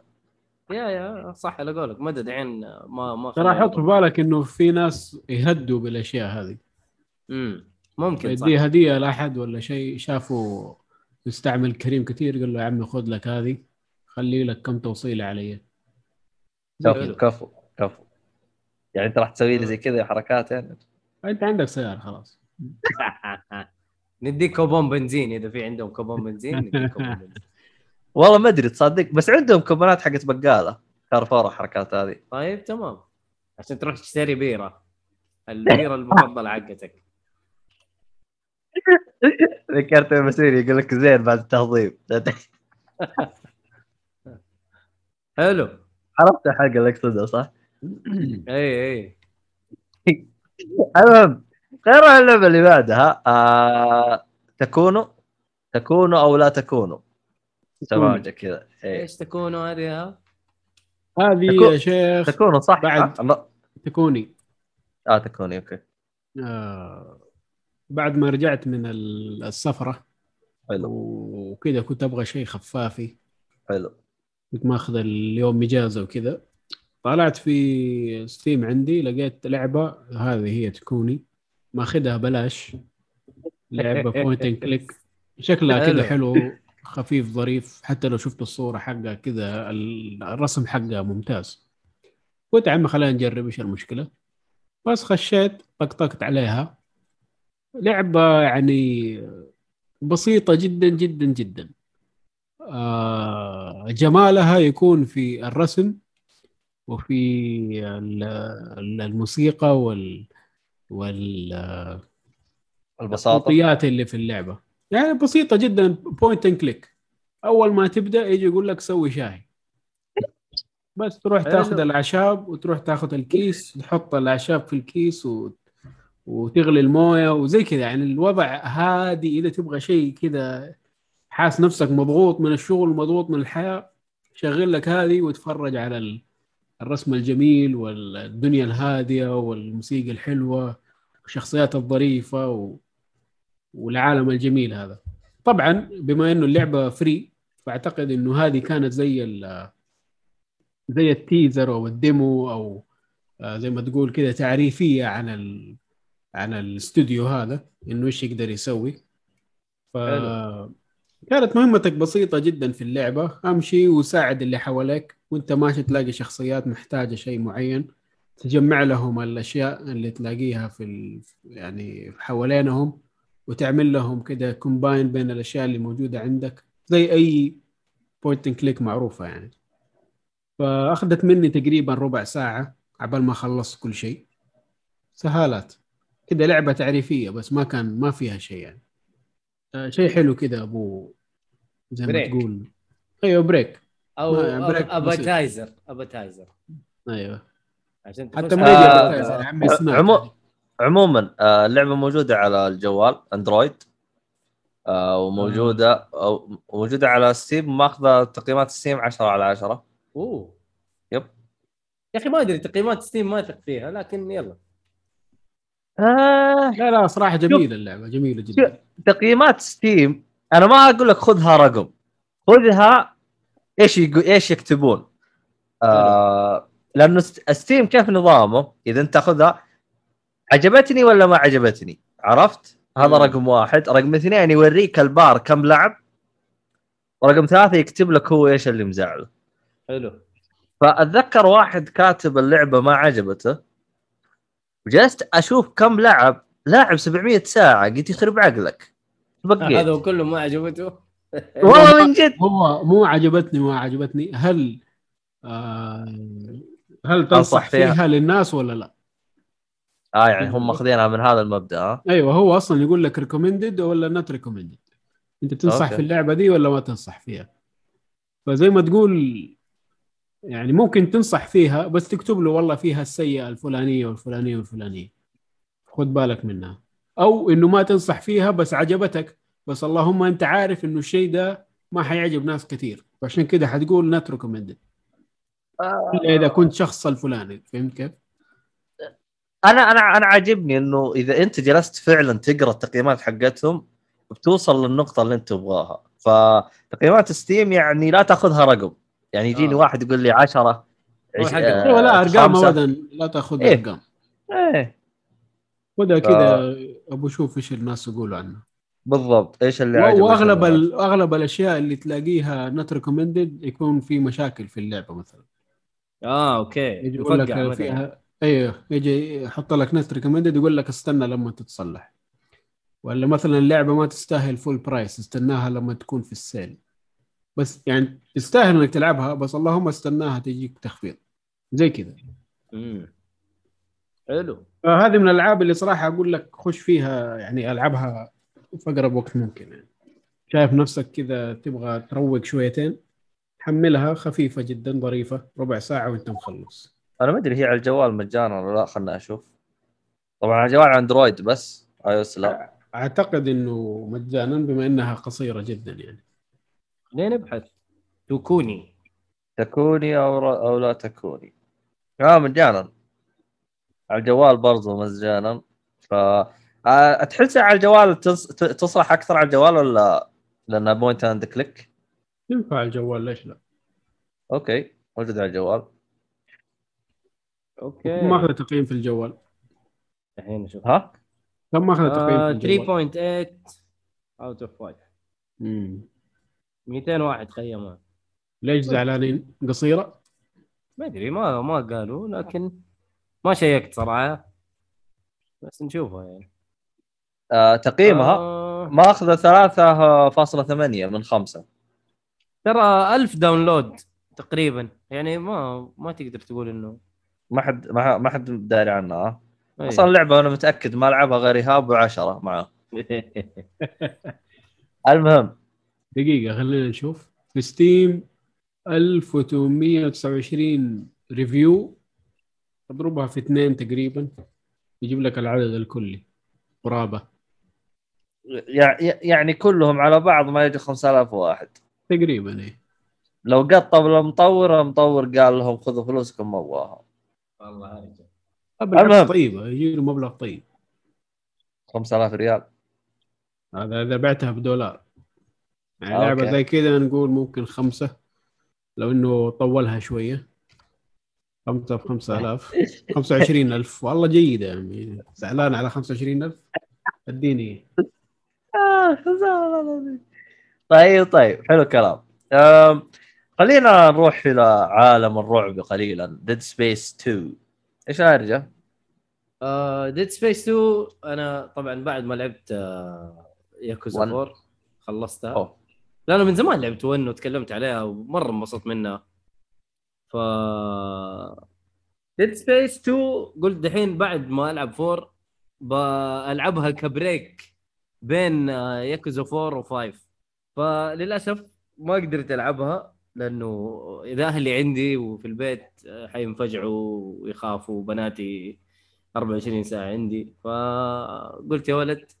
يا يا صح على قولك. مدى دحين ما ما ترى حط في بالك إنه في ناس يهدوا بالأشياء هذه. امم ممكن صح. يديه هدية لأحد ولا شيء؟ شافوا يستعمل كريم كثير قال له يا عمي خذ لك هذه خلي لك كم توصيلة علي. كفو. كفو كفو. يعني أنت راح تسوي لي زي كذا حركات يعني؟ أنت عندك سيارة خلاص. نديك كوبون بنزين إذا في عندهم كوبون بنزين نديك كوبون بنزين والله ما أدري تصدق؟ بس عندهم كوبونات حقت بقالة. كارفور الحركات هذه. طيب تمام. عشان تروح تشتري بيرة. البيرة المفضلة حقتك. ذكرت المسير يقول لك زين بعد التهضيم. حلو. عرفت الحلقة اللي اقصدها صح؟ إي إي. المهم غير اللعبة اللي بعدها. آه... تكونوا تكونوا أو لا تكونوا. سماجه كذا. إيه. إيش تكونوا هذه ها؟ هذه تكون- يا شيخ تكونوا صح. بعد- آه، لا. تكوني. آه تكوني أوكي. آه بعد ما رجعت من ال- السفرة. حلو. وكذا كنت أبغى شيء خفافي. حلو. كنت ماخذ اليوم إجازة وكذا. طلعت في Steam عندي لقيت لعبة هذه هي تكوني. ماخذها بلاش. لعبة point and click شكلها. كذا حلو. خفيف ظريف حتى لو شفت الصورة حقها كذا ال- الرسم حقها ممتاز. قلت يا عمي خلينا نجرب إيش المشكلة؟ بس خشيت طقطقت عليها. لعبة يعني بسيطة جدا جدا جدا. آه، جمالها يكون في الرسم وفي ال- ال- الموسيقى وال البساطة. والصوتيات اللي في اللعبة. يعني بسيطة جدا point and click أول ما تبدأ يجي يقول لك سوي شاي. بس تروح. تاخذ الأعشاب وتروح تاخذ الكيس تحط الأعشاب في الكيس و... وتغلي الموية وزي كذا. يعني الوضع هادي إذا تبغى شيء كذا حاس نفسك مضغوط من الشغل مضغوط من الحياة شغل لك هذه وتفرج على ال- الرسم الجميل والدنيا الهادية والموسيقى الحلوة والشخصيات الظريفة و... والعالم الجميل هذا. طبعا بما إنه اللعبة free فأعتقد إنه هذه كانت زي ال زي ال teaser أو ال demo أو آه، زي ما تقول كذا تعريفية عن ال عن الاستوديو هذا إنه إيش يقدر يسوي. ف كانت مهمتك بسيطة جدا في اللعبة. أمشي وساعد اللي حواليك وأنت ماشي تلاقي شخصيات محتاجة شيء معين تجمع لهم الأشياء اللي تلاقيها في ال... يعني حوالينهم. وتعمل لهم كده combine بين الأشياء اللي موجودة عندك زي أي point and click معروفة يعني. فأخذت مني تقريبا ربع ساعة عبال ما خلصت كل شيء. سهالات. كده لعبة تعريفية بس ما كان ما فيها شيء يعني. آه، شيء حلو كده أبو زي ما break. تقول. أيوه بريك أو ما- بريك appetizer appetizer. أيوه. عشان حتى ما آه، يا عمي. عمو- عموما آه، اللعبة موجودة على الجوال Android آه، وموجودة أو موجودة على Steam ماخذة تقييمات Steam 10 على 10 أوه. yep. يا أخي ما أدري تقييمات Steam ما أثق فيها لكن يلا. آه. لا لا صراحة جميلة اللعبة جميلة جدا. تقييمات ستيم أنا ما أقول لك خذها رقم. خذها إيش يقو... إيش يكتبون. آه لأنه ست- Steam كيف نظامه؟ إذا أنت تاخذها عجبتني ولا ما عجبتني؟ عرفت؟ هذا مم. رقم واحد. رقم اثنين يوريك البار كم لعب. ورقم ثلاثة يكتب لك هو إيش اللي مزعله حلو. فأتذكر واحد كاتب اللعبة ما عجبته. وجلست أشوف كم لعب. لاعب 700 ساعة. قلت يخرب عقلك. بقيت. هذا كله ما عجبته. والله من جد. هو مو عجبتني ما عجبتني. هل آه هل تنصح فيها؟ فيها للناس ولا لا؟ آه يعني هم ماخذينها من هذا المبدأ. ها أيوه هو أصلا يقول لك recommended ولا not recommended أنت تنصح okay. في اللعبة دي ولا ما تنصح فيها؟ فزي ما تقول يعني ممكن تنصح فيها بس تكتب له والله فيها السيئة الفلانية والفلانية والفلانية. خد بالك منها. أو إنه ما تنصح فيها بس عجبتك بس اللهم أنت عارف إنه الشيء ده ما حيعجب ناس كثير. فعشان كده حتقول not recommended إلا إذا كنت شخص الفلاني. فهمت كيف؟ أنا أنا أنا عاجبني إنه إذا أنت جلست فعلا تقرأ التقييمات حقتهم بتوصل للنقطة اللي أنت تبغاها فتقييمات Steam يعني لا تأخذها رقم يعني يجيني آه. واحد يقول لي 10 هو حقك. أيوه لا أرقام. ابدا لا تأخذ إيه. أرقام إيه خذها كذا أبو شوف إيش الناس يقولوا عنه بالضبط إيش اللي عجبك وأغلب؟ ال- اغلب الأشياء اللي تلاقيها not recommended يكون في مشاكل في اللعبة مثلا آه okay يجي يقول لك فيها أيوه. يجي يحط لك not recommended يقول لك استنى لما تتصلح. ولا مثلا اللعبة ما تستاهل full price استناها لما تكون في ال sale. بس يعني تستاهل إنك تلعبها بس اللهم استناها تجيك تخفيض. زي كذا. حلو. فهذه من الألعاب اللي صراحة أقول لك خش فيها يعني ألعبها في أقرب وقت ممكن. يعني شايف نفسك كذا تبغى تروق شويتين حملها خفيفة جدا ظريفة ربع ساعة وأنت مخلص. أنا ما أدري هي على الجوال مجانا ولا لا خلنا أشوف. طبعا على الجوال Android بس iOS لا. أعتقد إنه مجانا بما إنها قصيرة جدا يعني. خلينا نبحث؟ توكوني تكوني أو ر- أو لا تكوني. آه مجانا. على الجوال برضو مجانا. ف آه، تحسها على الجوال تص... ت- تصلح أكثر على الجوال ولا لأنها point and click ينفع الجوال ليش لا؟ okay موجود على الجوال. okay. كم ماخذ تقييم في الجوال؟ الحين نشوف. ها؟ كم ماخذ تقييم آه في الجوال؟ 3.8 out of 5 مم. 201 خيمها ليش زعلانين؟ قصيرة؟ ما أدري ما ما قالوا لكن ما شيكت صراحة. بس نشوفها يعني. آه تقييمها آه. ماخذه 3.8 من 5 ترى 1000 download تقريبا. يعني ما ما تقدر تقول إنه ما حد ما ما حد داري عنها. ها؟ أي. أصلا اللعبه أنا متأكد ما لعبها غير ايهاب وعشرة معه المهم. دقيقة خلينا نشوف. في Steam 1829 review اضربها في اثنين تقريبا. يجيب لك العدد الكلي. قرابة. يع- يعني كلهم على بعض ما يجي 5000 واحد. تقريبا إيه. لو قطب المطور المطور قال لهم خذوا فلوسكم ما ابغاها والله هرجة. بالعكس المهم. طيبه يجي له مبلغ طيب. 5000 ريال. هذا إذا بعتها بدولار. يعني آه، لعبة. زي كذا نقول ممكن خمسة لو إنه طولها شوية. خمسة ب 5000 25000 والله جيدة يعني زعلان على 25000 اديني. طيب طيب حلو الكلام. خلينا نروح إلى عالم الرعب قليلا. Dead Space 2 إيش يا رجال؟ Dead Space 2 أنا طبعا بعد ما لعبت آه Yakuza One. 4 خلصتها. أوه. لا أنا من زمان لعبت 1 وتكلمت عليها ومرة انبسطت منها. ف Dead Space 2 قلت دحين بعد ما ألعب 4 بلعبها ك break بين آه، ياكوزا 4 و5 فللأسف ما قدرت ألعبها. لأنه إذا أهلي عندي وفي البيت آه، حينفجعوا ويخافوا بناتي 24 ساعة عندي. فقلت يا ولد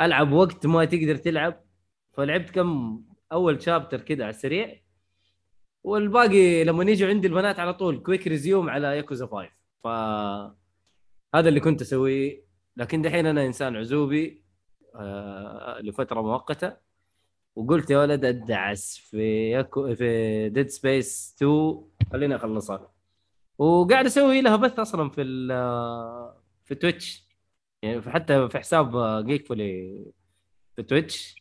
ألعب وقت ما تقدر تلعب. فلعبت كم أول chapter كده على السريع. والباقي لما يجوا عندي البنات على طول quick resume على ياكوزا 5 ف هذا اللي كنت أسويه. لكن دحين أنا إنسان عزوبي آه لفترة مؤقتة. وقلت يا ولد أدعس في ياكو في Dead Space 2 خليني أخلصها. وقاعد أسوي لها بث أصلا في في Twitch يعني حتى في حساب Geek Fully في Twitch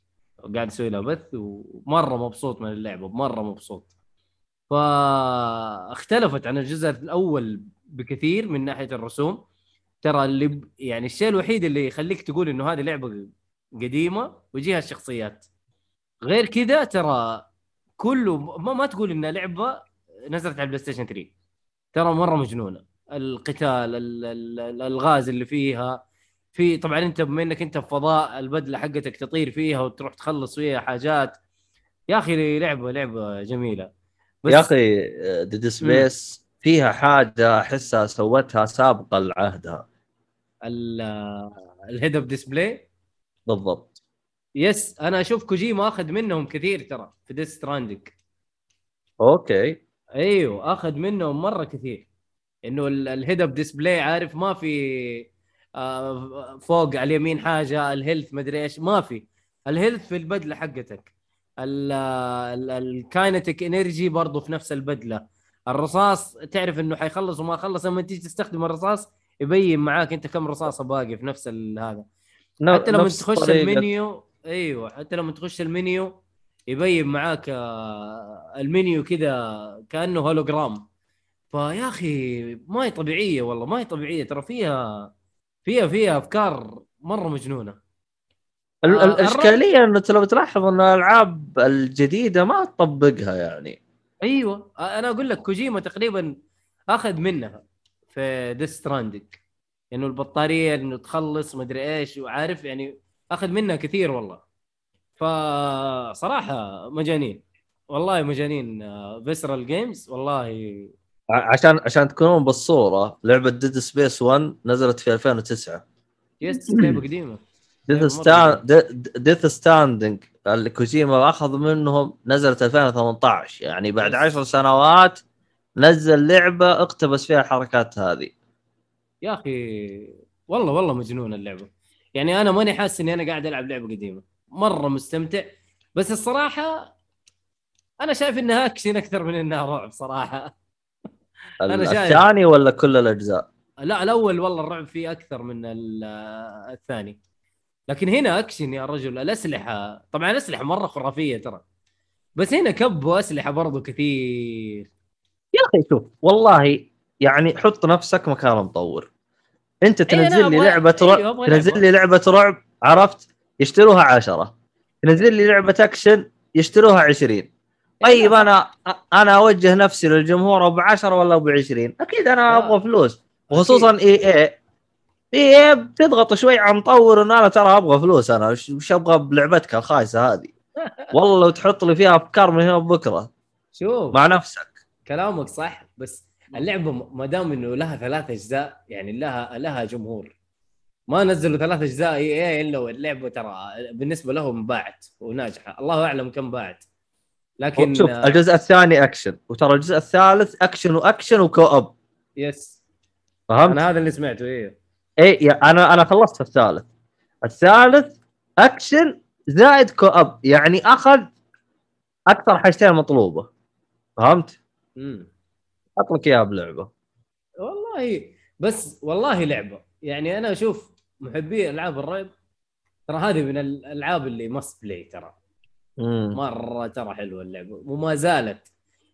قاعد أسوي لها بث ومرة مبسوط من اللعبة مرة مبسوط. فاختلفت عن الجزء الأول بكثير من ناحية الرسوم. ترى اللي. يعني الشيء الوحيد اللي يخليك تقول إنه هذه لعبة قديمة وجيه الشخصيات. غير كذا ترى كله ما, ما تقول انها لعبة نزلت على ال PlayStation 3 ترى مرة مجنونة. القتال ال- ال- الألغاز اللي فيها. في طبعا أنت بما إنك أنت في فضاء البدلة حقتك تطير فيها وتروح تخلص فيها حاجات. يا أخي لعبة لعبة جميلة. بس يا أخي Dead Space فيها حاجة أحسها سوتها سابقة لعهدها. ال head-up display بالضبط. yes أنا أشوف كوجيما أخذ منهم كثير ترى في Death Stranding okay. أيوه أخذ منهم مرة كثير. إنه ال head-up display عارف ما في آه، فوق على اليمين حاجة ال health مدري إيش ما في. ال health في البدلة حقتك. ال kinetic energy برضه في نفس البدلة. الرصاص تعرف إنه حيخلص وما خلص لما تيجي تستخدم الرصاص يبين معاك أنت كم رصاصة باقي في نفس هذا. حتى لما تخش المنيو أيوه حتى لما تخش المنيو يبين معاك آه، المنيو كذا كأنه هولوجرام. فيا أخي ما هي طبيعية والله ما هي طبيعية. ترى فيها فيها فيها أفكار مرة مجنونة. آه، الإشكالية إنه لو تلاحظ ان الألعاب الجديدة ما تطبقها يعني. أيوه. أنا أقول لك كوجيما تقريبا أخذ منها في ديث ستراندنج إنه البطارية إنه تخلص مدري إيش وعارف يعني أخذ منها كثير والله. فصراحة مجانين. والله مجانين Visceral Games والله عشان عشان تكونون بالصورة لعبة Dead Space 1 نزلت في 2009 yes لعبة قديمة. Death مرة ستان Death Stranding اللي كوجيما أخذ منهم نزلت 2018 يعني بعد بس. عشر سنوات نزل لعبة اقتبس فيها الحركات هذه. يا أخي والله والله مجنون اللعبة. يعني أنا ماني حاسس إني أنا قاعد ألعب لعبة قديمة. مرة مستمتع. بس الصراحة أنا شايف إنها أكشن أكثر من إنها رعب صراحة. أنا شايف. الثاني ولا كل الأجزاء؟ لا الأول والله الرعب فيه أكثر من ال- الثاني. لكن هنا أكشن يا رجل الأسلحة. طبعا الأسلحة مرة خرافية ترى. بس هنا كبوا أسلحة برضو كثير. يا أخي شوف والله يعني حط نفسك مكان مطور. انت أنا تنزل لي لعبة أيوة، رعب تنزل. لي لعبة رعب عرفت؟ يشتروها عشرة. تنزل لي لعبة أكشن يشتروها 20 طيب لا، أنا أنا أوجه نفسي للجمهور ابو 10 ولا ابو 20 أكيد أنا. أبغى فلوس. وخصوصا إي إي. إي بتضغط شوي على مطور إنه أنا ترى أبغى فلوس أنا وش أبغى بلعبتك الخايسة هذه؟ والله لو تحط لي فيها افكار من هنا بكره شوف. مع نفسك. كلامك صح بس اللعبة ما دام إنه لها ثلاث أجزاء يعني لها لها جمهور. ما نزلوا ثلاث أجزاء EA إلا واللعبه ترى بالنسبة لهم باعت وناجحة. الله أعلم كم باعت. لكن شوف آه، الجزء الثاني أكشن. وترى الجزء الثالث أكشن وأكشن و co-op yes. فهمت؟ أنا هذا اللي سمعته إيه. إي أنا أنا خلصت الثالث. الثالث أكشن زائد co-op يعني أخذ أكثر حاجتين مطلوبة. فهمت؟ امم حط لك إياها بلعبة. والله بس والله لعبة. يعني أنا أشوف محبي ألعاب الرعب ترى هذه من الألعاب اللي must play ترى. مم. مرة ترى حلوة اللعبة. وما زالت.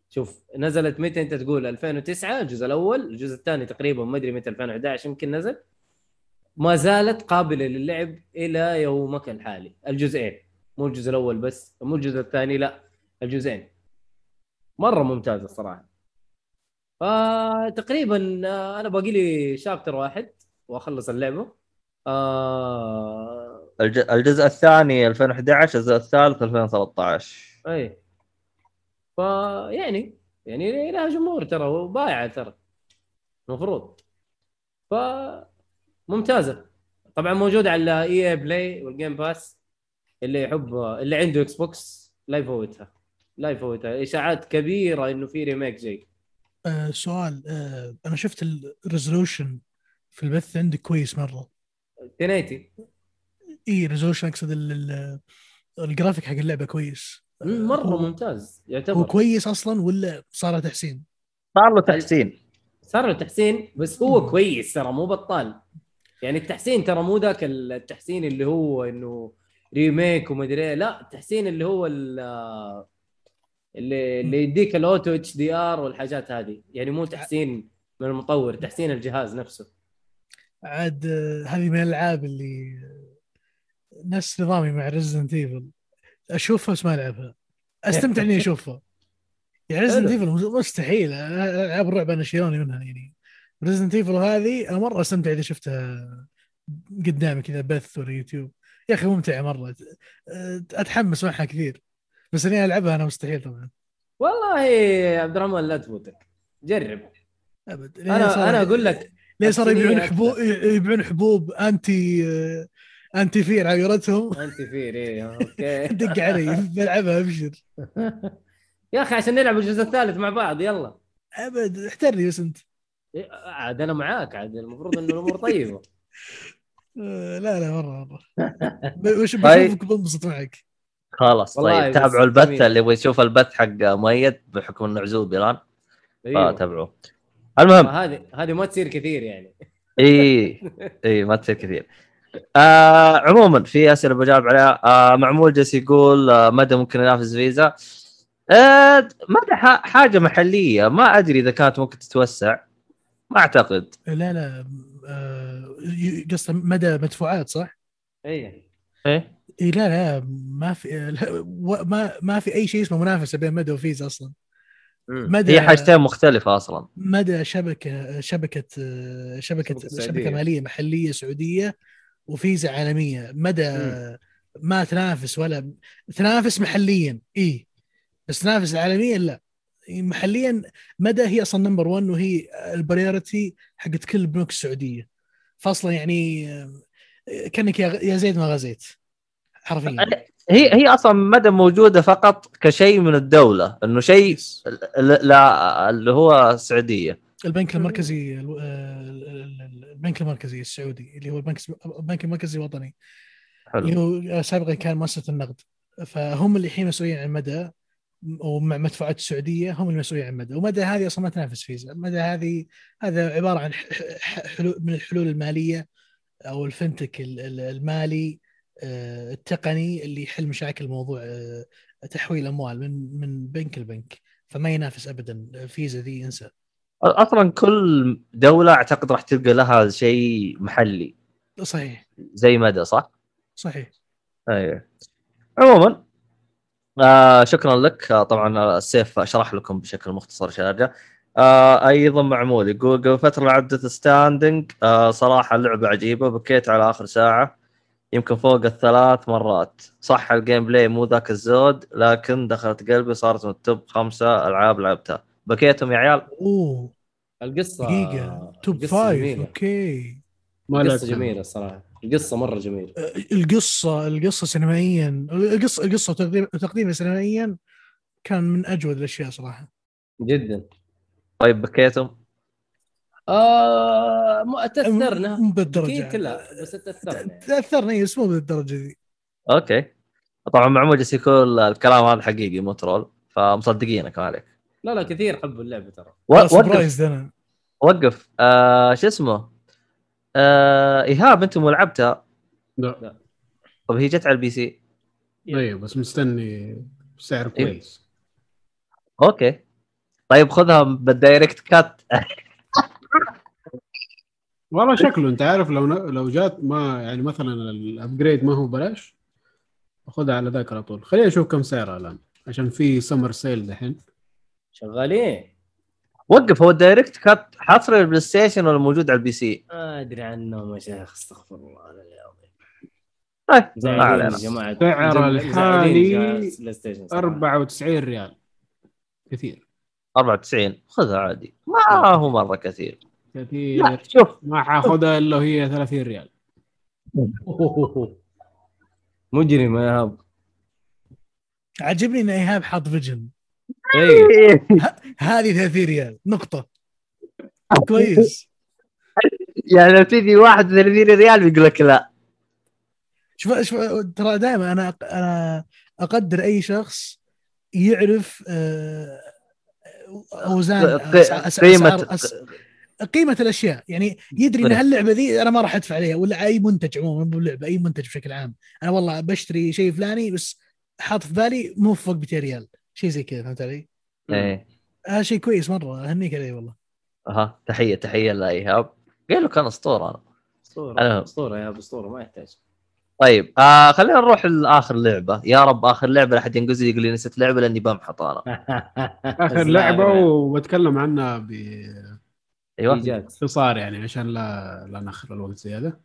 شوف نزلت متى أنت تقول؟ 2009 الجزء الأول الجزء الثاني تقريبا ما أدري متى 2011 يمكن نزل. ما زالت قابلة للعب إلى يومك الحالي. الجزئين. مو الجزء الأول بس مو الجزء الثاني لا الجزئين. مرة ممتازة الصراحه فتقريبا آه، أنا باقي لي chapter واحد وأخلص اللعبة. آه... الج- الجزء الثاني 2011 الجزء الثالث 2013 أي. فيعني يعني لها جمهور ترى وبايعة ترى. المفروض ف ممتازة. طبعا موجودة على EA Play وال Game Pass اللي يحب اللي عنده Xbox لا يفوتها. لا يفوتها. إشاعات كبيرة إنه في remake جاي. آه سؤال آه أنا شفت ال resolution في البث عندك كويس مرة. 1080 إي resolution أقصد ال- ال- الجرافيك حق اللعبة كويس. مم، مرة هو- ممتاز هو يعتبر كويس أصلا ولا صار له تحسين؟ صار له تحسين. صار له تحسين بس هو كويس ترى مو بطال. يعني التحسين ترى مو ذاك التحسين اللي هو إنه remake ومدري إيه لا التحسين اللي هو ال- اللي اللي يديك ال auto HDR والحاجات هذه. يعني مو تحسين من المطور تحسين الجهاز نفسه. عاد آه، هذه من الألعاب اللي آه، نفس نظامي مع ريزدنت ايفل أشوفها بس ما ألعبها. أستمتع إني أشوفها. يعني ريزدنت. ايفل مستحيل. ألعاب الرعب أنا شيلوني منها. يعني ريزدنت ايفل هذه أنا مرة أستمتع إذا شفتها قدامي كذا بث ولا يوتيوب. يا أخي ممتعة مرة. أتحمس معها كثير. بس إني ألعبها أنا مستحيل طبعا. والله يا عبد الرحمن لا تفوتك. جرب. أبد. أنا أنا أقول لك ليه صاروا يبيعون. حبوب يبيعون حبوب أنتي أنتي فير على قولتهم انت فير إيه أوكي. دق علي بلعبها أبشر. يا أخي عشان نلعب الجزء الثالث مع بعض يلا. أبد احترني بس أنت. إيه، عاد أنا معاك عاد المفروض انه الأمور طيبة. لا لا مرة مرة. ب- بش- طيب. بشوفك بنبسط معك. خلاص طيب تابعوا البث جميل. اللي يبغى يشوف البث حق مؤيد بحكم إنه عزوب الان أيوه. فتابعوه المهم. هذه هذه ما تصير كثير يعني. إي إي ما تصير كثير. آه عموما في أسئلة بجاوب عليها. آه معمول جالس يقول آه مدى ممكن ينافس فيزا. آه مدى ح- حاجة محلية. ما أدري إذا كانت ممكن تتوسع. ما أعتقد. لا لا آه، ي- قصده مدى مدفوعات صح؟ اي إيه؟ اي لا لا ما في لا ما ما في أي شيء اسمه منافسة بين مدى وفيزا أصلا. مدى هي حاجتين مختلفة أصلا. مدى شبكة شبكة شبكة شبكة شبكة سعودية. مالية محلية سعودية وفيزا عالمية. مدى مم. ما تنافس ولا تنافس محليا إي. بس تنافس عالميا لا. محليا مدى هي أصلا number 1 وهي ال priority حقت كل البنوك السعودية. فاصلا يعني كأنك يا زيد ما غزيت. حرفيا هي هي أصلا مدى موجودة فقط كشيء من الدولة إنه شيء لا اللي هو السعودية. البنك المركزي آه، البنك المركزي السعودي اللي هو البنك البنك المركزي الوطني. اللي حلو هو سابقا كان مؤسسة النقد. فهم اللي الحين مسؤولين عن مدى ومع مدفوعات السعودية هم المسؤولين عن مدى. ومدى هذه أصلا ما تنافس فيزا. مدى هذه هذا عبارة عن ح- ح- حلول من الحلول المالية. أو الفنتك ال- ال- المالي آه، التقني اللي يحل مشاكل موضوع آه، تحويل أموال من من بنك لبنك. فما ينافس ابدا. فيزا ذي انسى أصلا كل دولة أعتقد راح تلقى لها شيء محلي. صحيح. زي مدى صح؟ صحيح. أيوه عموما آه شكرا لك. آه طبعا السيف شرح لكم بشكل مختصر شارجة. آه أيضا معمول. يقول قبل فترة لعبت Stunning آه صراحة اللعبه عجيبة. بكيت على آخر ساعة. يمكن فوق الثلاث مرات. صح ال gameplay مو ذاك الزود لكن دخلت قلبي صارت من ال top خمسة ألعاب لعبتها. بكيتم يا عيال؟ أوه القصة دقيقة. top five. أوكي. ما القصة جميلة الصراحة. القصة مرة جميلة. آه، القصة القصة سينمائيا. القصة القصة وتقديم تقديمها سينمائيا كان من أجود الأشياء صراحة. جدا. طيب بكيتم آه مو تأثرنا. مو بالدرجة أكيد لا بس تأثرنا تأثرنا إيه، بس مو بالدرجة ذي. أوكي. طبعا معمول جالس يقول الكلام هذا حقيقي مو troll فمصدقينك ما عليك. لا لا كثير حبوا اللعبه ترى. وقف. أنا. وقف. آه شو اسمه؟ آه إيهاب انت مو لعبتها؟ لا. طب هي جت على ال PC؟ أيوه بس مستني سعر إيه. كويس. أوكي. طيب خذها بالدايركت كات والله شكله انت عارف لو لو جات ما يعني مثلا ال upgrade ما هو بلاش خذها على ذاك على طول. خلينا نشوف كم سعرها الآن عشان في summer sale دحين. شغالين. وقف هو ال director's cut حصري البلاي ستيشن ولا موجود على ال PC؟ ما أدري عنهم يا شيخ استغفر الله العظيم. طيب سعر الحالي جهاز بلاي ستيشن صراحة. 94 ريال. كثير. 94 خذها عادي. ما هو مرة كثير. لا كثير شوف. ما حاخذها إلا وهي 30 ريال. مجرم يا هاب عجبني إن إيهاب حاط فيجن. أيوه هذه 30 ريال. نقطة. كويس. يعني لو تجي 31 ريال بيقول لك لا. شوف شوف ترى دائما أنا أنا أقدر أي شخص يعرف آه، أوزان ق- أسع- أسع- قيمة- أسعار- أس- قيمة الأشياء. يعني يدري إن. هاللعبة ذي أنا ما راح أدفع عليها ولا أي منتج عموما مو لعبه أي منتج بشكل عام. أنا والله بشتري شيء فلاني بس حاط في بالي مو فوق 200 ريال. شيء زي كذا فهمت علي؟ إيه. هذا شيء كويس مرة أهنيك عليه والله. أها تحية تحية لإيهاب. قال له كان أسطورة أنا. أسطورة أنا- أسطورة يا هاب أسطورة ما يحتاج. طيب آه خلينا نروح لآخر لعبة. يا رب آخر لعبة لا احد ينقز لي يقول لي نسيت لعبة لأني بمحط أنا آخر لعبة وبتكلم عنها أيوه. باختصار يعني عشان لا لا ناخر الوقت زيادة.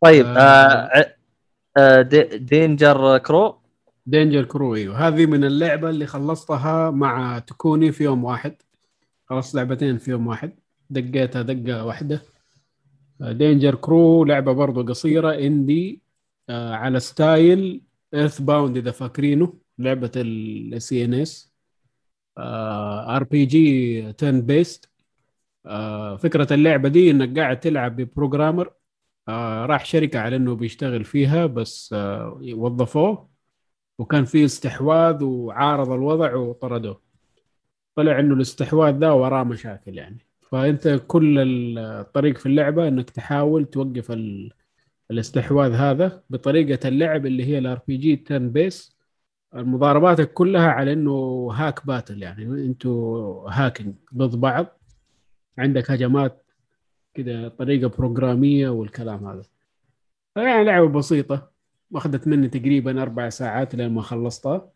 طيب آه. آه آه دي- Dungeon Crew. Danger Crew أيوه. هذه من اللعبة اللي خلصتها مع تكوني في يوم واحد. خلصت لعبتين في يوم واحد. دقيتها دقة واحدة. دينجر كرو لعبة برضو قصيرة indie آه، على style EarthBound إذا فاكرينه لعبة السي ان اس ار بي جي تيرن بيست فكرة اللعبة دي إنك قاعد تلعب ب programmer. آه، راح شركة على إنه بيشتغل فيها بس آه، وظفوه. وكان في استحواذ وعارض الوضع وطردوه. طلع إنه الاستحواذ ده وراه مشاكل يعني. فأنت كل الطريق في اللعبة إنك تحاول توقف ال... الاستحواذ هذا بطريقة اللعب اللي هي ال RPG turn-based مضارباتك كلها على إنه hack battle يعني أنتوا hacking ضد بعض. عندك هجمات كده طريقة بروجراميه والكلام هذا. يعني لعبة بسيطة أخذت مني تقريبا أربع ساعات لين ما خلصتها.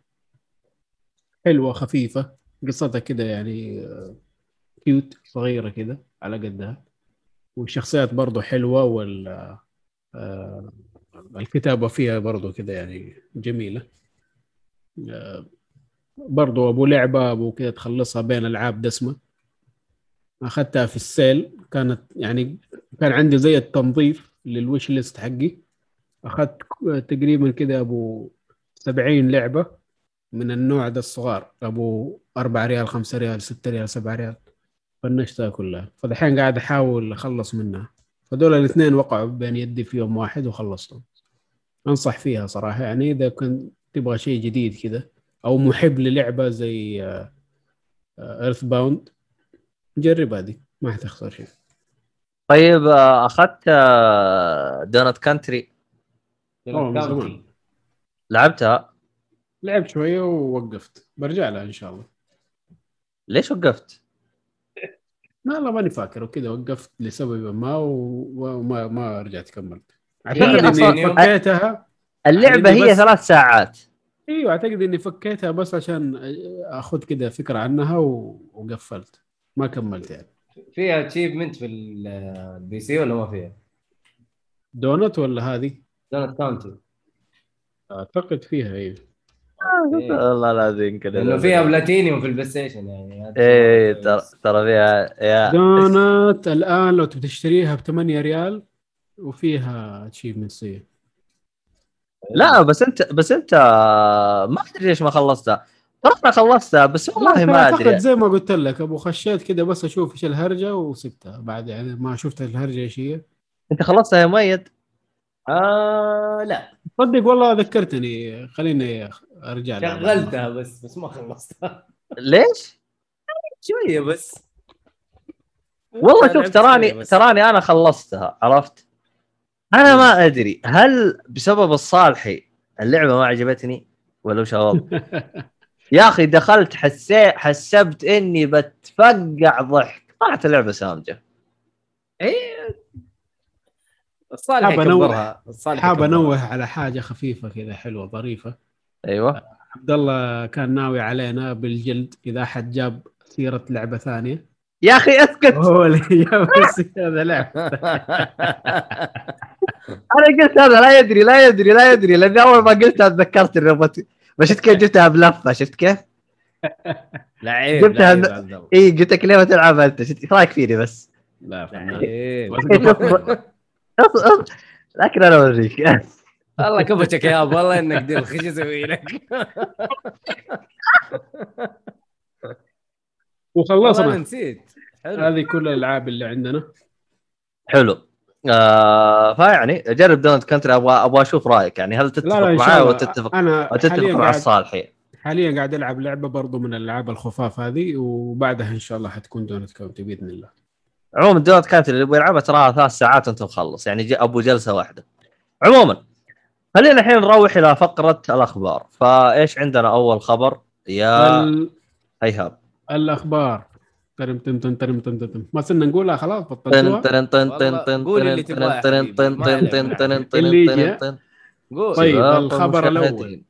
حلوة خفيفة قصتها كده يعني كيوت صغيرة كده على قدها. والشخصيات برضو حلوة وال آه، الكتابة فيها برضو كده يعني جميلة. آه، برضو أبو لعبة أبو كده تخلصها بين ألعاب دسمة. أخذتها في السيل. كانت يعني كان عندي زي التنظيف للوش ليست حقي. أخذت تقريبا كده أبو 70 لعبة من النوع ده الصغار. أبو 4 ريال 5 ريال 6 ريال 7 ريال. فنشتها كلها. فدحين قاعد أحاول أخلص منها. فدول الاثنين وقعوا بين يدي في يوم واحد وخلصتهم. أنصح فيها صراحة. يعني إذا كنت تبغى شيء جديد كذا أو محب للعبة زي EarthBound جرب هذه. ما حتخسر شيء. طيب آه، أخذت Donut County من زمان. لعبتها؟ لعبت شوية ووقفت. برجع لها إن شاء الله. ليش وقفت؟ لا لا ماني فاكر. وكذا وقفت لسبب ما و- وما ما رجعت كملت. أعتقد إني فكيتها اللعبة هي ثلاث ساعات. إيوه أعتقد إني فكيتها بس عشان أخذ كذا فكرة عنها و... وقفلت. ما كملت يعني. فيها achievement في ال- ال PC ولا ما فيها؟ دونت ولا هذه؟ Donut County. أعتقد فيها أيوه والله العظيم كذا لأنه فيها بلاتينيوم في البلاي ستيشن يعني إيه ترى. ترى فيها يا دونت الان لو تبي تشتريها ب 8 ريال وفيها اتشيفمنتس لا بس انت بس انت ما ادري ليش ما خلصتها ترى أنا خلصتها بس والله ما ادري زي ما قلت لك ابو خشيت كذا بس أشوف إيش الهرجه وسبتها بعد يعني ما شفت الهرجه إيش هي انت خلصتها يا مؤيد آه لا صدق والله ذكرتني خليني أرجع لها. شغلتها بس بس ما خلصتها ليش؟ شوية بس والله شوف تراني بس. تراني أنا خلصتها عرفت؟ أنا ما أدري هل بسبب الصالحي اللعبة ما عجبتني ولا وش؟ يا أخي دخلت حسيت حسبت إني بتفقع ضحك طلعت اللعبة سامجة إيه الصالح حاب الصالح حاب. أنوه على حاجة خفيفة كذا حلوة ظريفة أيوه عبد الله كان ناوي علينا بالجلد إذا أحد جاب سيرة لعبة ثانية يا أخي أسكت هو اللي جاب هذا لعبه أنا قلت هذا لا يدري لا يدري لا يدري لأني أول ما قلتها تذكرت الربط بس شفت كيف جبتها بلفة شفت كيف؟ لعيب جبتها. اي قلت لك ليه ما تلعبها أنت شفت إيش رأيك فيني بس؟ لا لكن أنا أوريك. الله كبشك يا أبو والله إنك دير خش أسوي لك. والله وخلصنا نسيت. حلو. هذه كل الألعاب اللي عندنا. حلو. آه فيعني جرب Donut County أبغى أبغى أشوف رأيك. يعني هل تتفق الله. وتتفق أنا وتتفق مع الصالحي حاليا قاعد ألعب لعبة برضو من الألعاب الخفاف هذه وبعدها إن شاء الله حتكون Donut County بإذن الله. عموما Donut County اللي يبغى يلعبها تراها ثلاث ساعات وانت مخلص. يعني ج- أبو جلسة واحدة. عموما خلينا الحين نروح إلى فقرة الأخبار. فإيش عندنا أول خبر؟ يا ال- إيهاب. الأخبار. ترم تم تم ترم تم تم تم ما صرنا نقولها خلاص بطلتوها؟ حبيبي، طن ما طن عليك. طن طن طن اللي طن يجي. طن. قول. طيب الخبر الأول.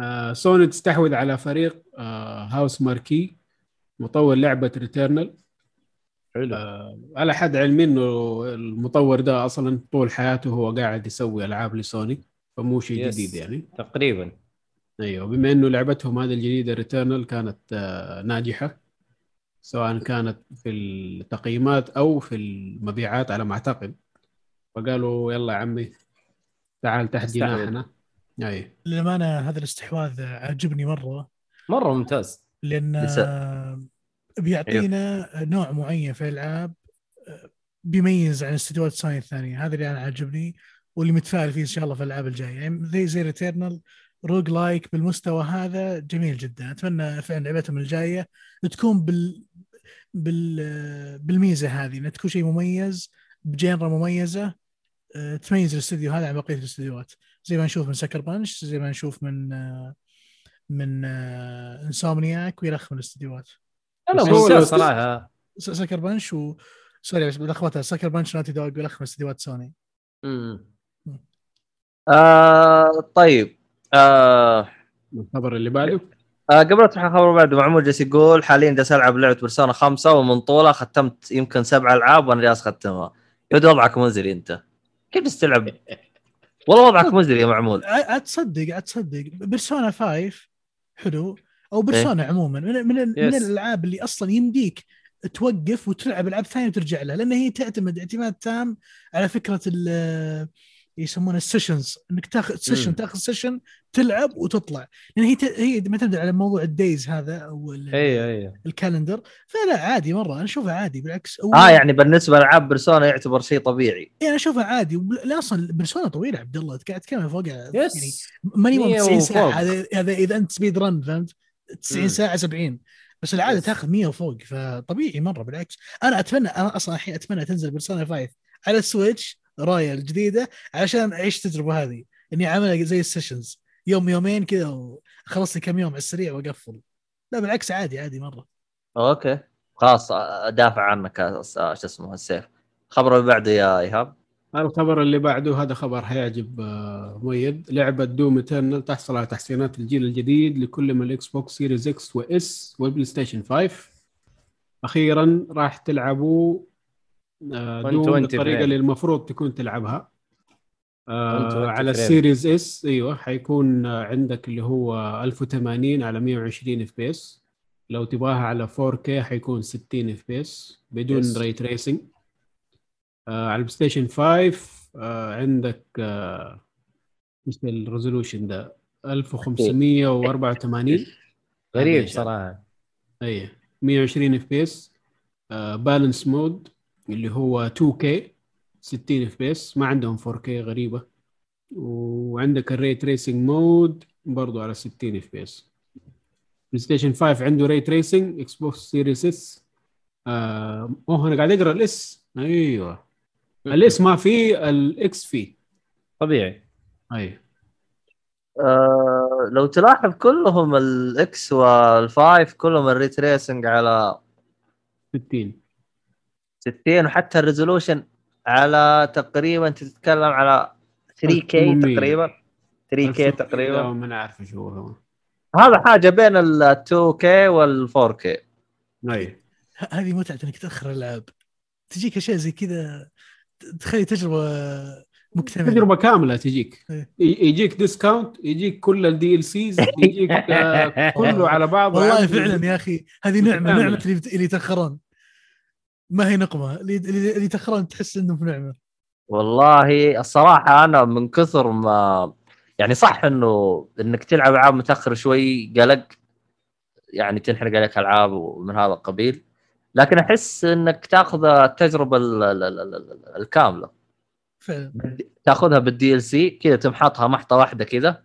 آه سوني تستحوذ على فريق آه Housemarque مطور لعبة Returnal حلو. آه على حد علمي إنه المطور ده أصلا طول حياته هو قاعد يسوي ألعاب لسوني فمو شيء. جديد يعني. تقريبا. أيوه بما إنه لعبتهم هذه الجديدة ريتيرنال كانت آه ناجحة سواء كانت في التقييمات أو في المبيعات على ما أعتقد. فقالوا يلا يا عمي تعال تحت استحوذ. جناحنا أي. للأمانة هذا الاستحواذ عجبني مرة. مرة ممتاز. لأن لس- بيعطينا نوع معين في الألعاب بيميز عن استديوهات سوني الثانية. هذا اللي أنا عجبني واللي متفائل فيه إن شاء الله في الألعاب الجاية. يعني زي زي Returnal roguelike بالمستوى هذا جميل جدا. أتمنى فعلا لعبتهم الجاية تكون بال بال بالميزة هذه إنها تكون شيء مميز ب genre مميزة آه، تميز الاستوديو هذا عن بقية الاستديوهات. زي ما نشوف من Sucker Punch زي ما نشوف من آه، من انسومنياك ويلخ من الاستديوهات. لا هو ممتاز صراحة Sucker Punch و sorry بس لخبطها Sucker Punch Naughty Dog وإلخ من استديوهات سوني. مم. آه طيب. آه الخبر اللي بعده؟ آه قبل تروح الخبر بعد معمول جالس يقول حاليا جالس ألعب لعبة Persona خمسة ومن طولها ختمت يمكن سبع ألعاب وأنا جالس أختمها. يا ود وضعك مزري أنت. كيف جالس تلعب؟ والله وضعك مزري يا معمول. ع- عاد تصدق عاد تصدق Persona 5 حلو. أو Persona عموما من من, من. الألعاب اللي أصلا يمديك توقف وتلعب ألعاب ثانية وترجع لها لأن هي تعتمد اعتماد تام على فكرة ال يسمونها ال sessions إنك تاخذ session. تاخذ session تلعب وتطلع. لأن هي ت... هي معتمدة على موضوع ال days هذا أو ال- أيوه أيوه ال calendar. فلا عادي مرة أنا أشوفها عادي بالعكس. آه يعني بالنسبة لألعاب Persona يعتبر شيء طبيعي. يعني أنا أشوفها عادي. لا أصلا Persona طويلة عبد الله. قاعد تتكلم فوق يعني yes مية 90 ساعة. هذا هذا إذا أنت speed run فهمت؟ 90 مم. ساعة 70 بس العادة yes. تاخذ 100 وفوق فطبيعي مرة بالعكس. أنا أتمنى أنا أصلا الحين أتمنى تنزل Persona 5 على ال Switch رايا الجديدة عشان اعيش التجربه هذه؟ إني عاملها زي ال sessions. يوم يومين كذا وخلص لي كم يوم على السريع وأقفل. لا بالعكس عادي عادي مرة. أوكي. خلاص أدافع عنك شو اسمه السيف. اللي بعده يا إيهاب. الخبر اللي بعده هذا خبر حيعجب آه، مؤيد لعبة Doom Eternal تحصل على تحسينات الجيل الجديد لكل من ال Xbox Series X و S وال PlayStation 5 أخيرا راح تلعبوا آه، Doom 120 بالطريقة. اللي المفروض تكون تلعبها آه 120 على. ال Series S أيوه حيكون آه، عندك اللي هو 1080 على 120 FPS لو تبغاها على 4K حيكون 60 FPS بدون. ray tracing آه على ال PlayStation 5 آه عندك آه إيش ال resolution ده؟ 1584 غريب صراحة. أي 120 FPS balance mode اللي هو 2K 60 FPS ما عندهم 4K غريبة. وعندك ال ray tracing mode برضو على 60 FPS PlayStation 5 عنده ray tracing Xbox Series S آه أوه أنا قاعد أقرأ ال S أيوه. ال S ما فيه ال X فيه طبيعي. أي. آه لو تلاحظ كلهم ال X وال five كلهم ال ray tracing على 60 60 وحتى ال resolution على تقريبا تتكلم على 3K 1800. تقريبا. 3K 1600 تقريبا. ما نعرف إيش هو. هذا حاجة بين ال 2K وال 4K أي. ه- هذه متعة إنك تأخر الالعاب تجيك أشياء زي كذا. تخلي تجربة مكتملة. تجربة كاملة تجيك. إيه. يجيك discount يجيك كل ال DLCs يجيك آه، كله على بعض والله فعلا يا أخي هذه نعمة. نعمة اللي اللي يتاخرون ما هي نقمة اللي اللي اللي يتاخرون تحس انهم في نعمة. والله الصراحة أنا من كثر ما يعني صح إنه إنك تلعب ألعاب متأخر شوي قلق يعني تنحرق عليك ألعاب ومن هذا القبيل. لكن أحس إنك تأخذ التجربة ال- ال- ال- ال- الكاملة. فعلا. تأخذها بال DLC كذا تمحطها محطة واحدة كذا.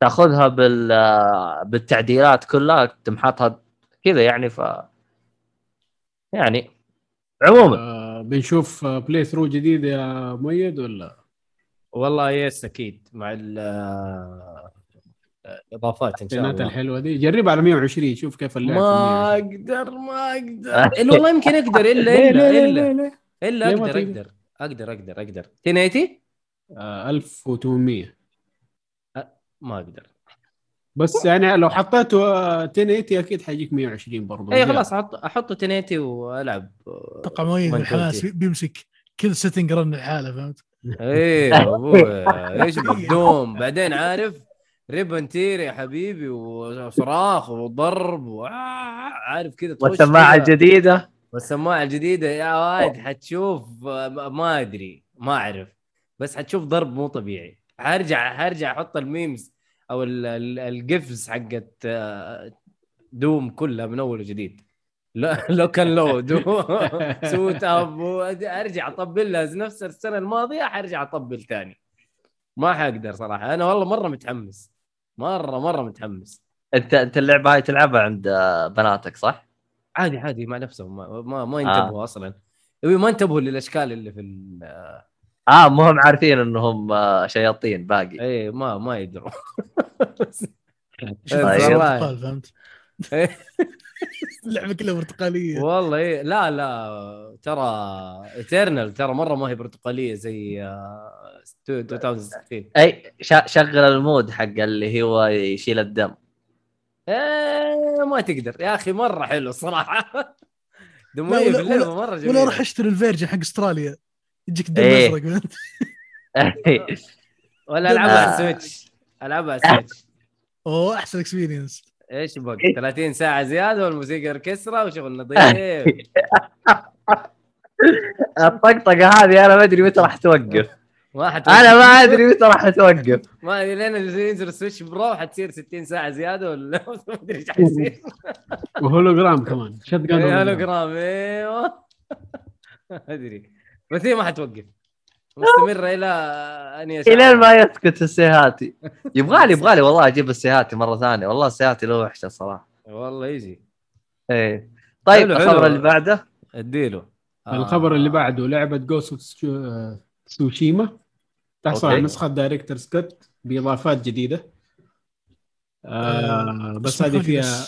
تأخذها بال بالتعديلات كلها تمحطها كذا يعني ف يعني عموما. آه بنشوف playthrough جديد يا مؤيد ولا؟ والله يس أكيد. مع آه، الاضافات إن شاء الله. الحلوة دي. جربها على 120 شوف كيف اللعب ما في 120. أقدر ما أقدر. الا والله يمكن أقدر إلا إلا إلا. إلا أقدر؟ أقدر أقدر أقدر أقدر. 1080 آه 1800 ما أقدر. بس يعني لو حطيته آه، 1080 أكيد حيجيك 120 برضه اي خلاص أحط أحط 1080 وألعب أتوقع مؤيد 120. الحماس بيمسك كل setting run لحاله فهمت؟ إيه أبوي إيش بال Doom بعدين عارف؟ rip and tear يا حبيبي وصراخ وضرب وعارف كذا والسماعة. الجديدة. والسماعة الجديدة يا واد حتشوف آه، ما أدري ما أعرف. بس حتشوف ضرب مو طبيعي. حرجع حرجع أحط ال memes أو ال- ال- ال GIFs حقت آه، Doom كلها من أول وجديد. لا لو كان لو دوم سوت اب أرجع أطبل لها. نفس السنة الماضية حرجع أطبل ثاني ما حقدر صراحة. أنا والله مرة متحمس. مره مرة متحمس. انت أنت اللعبة هاي تلعبها عند آه، بناتك صح؟ عادي عادي مع نفسهم. ما ما, ما ينتبهوا آه. أصلا ما انتبهوا للأشكال اللي في ال آه. مو هم عارفين إنهم آه، شياطين باقي. إيه ما ما يدروا طيب. فهمت اللعبة كلها برتقالية. والله إيه لا لا ترى Eternal ترى مرة ما هي برتقالية زي 2016 آه، أي شغل ال mode حق اللي هو يشيل الدم. إيه ما تقدر. يا أخي مرة حلو الصراحة. دموية باللعبة مرة جميلة. ولا راح أشتري ال version حق أستراليا. يجيك الدم إيه. أزرق. ولا ألعبها على السويتش ألعبها على السويتش أوه أحسن اكسبيرينس إيش بك 30 ساعة زيادة والموسيقى أوركسترا وشغل نظيف. الطقطقة هذه أنا ما أدري متى راح توقف. ما حتوقف أنا ما أدري متى راح توقف. ما أدري لين ينزل السويتش برو حتصير 60 ساعة زيادة ولا ما أدري إيش حيصير. وهولوجرام كمان. shit هولوجرام أيوه ما أدري. بس هي ما حتوقف. مستمره إلى أن إلى ما يسكت السيهاتي يبغالي يبغالي والله أجيب السيهاتي مرة ثانية. والله السيهاتي له وحشة صراحة. والله يجي. إيه. طيب الخبر اللي بعده؟ أديله. آه. الخبر اللي بعده لعبة Ghost of Tsushima تحصل على نسخة Director's Cut بإضافات جديدة. آه بس هذه فيها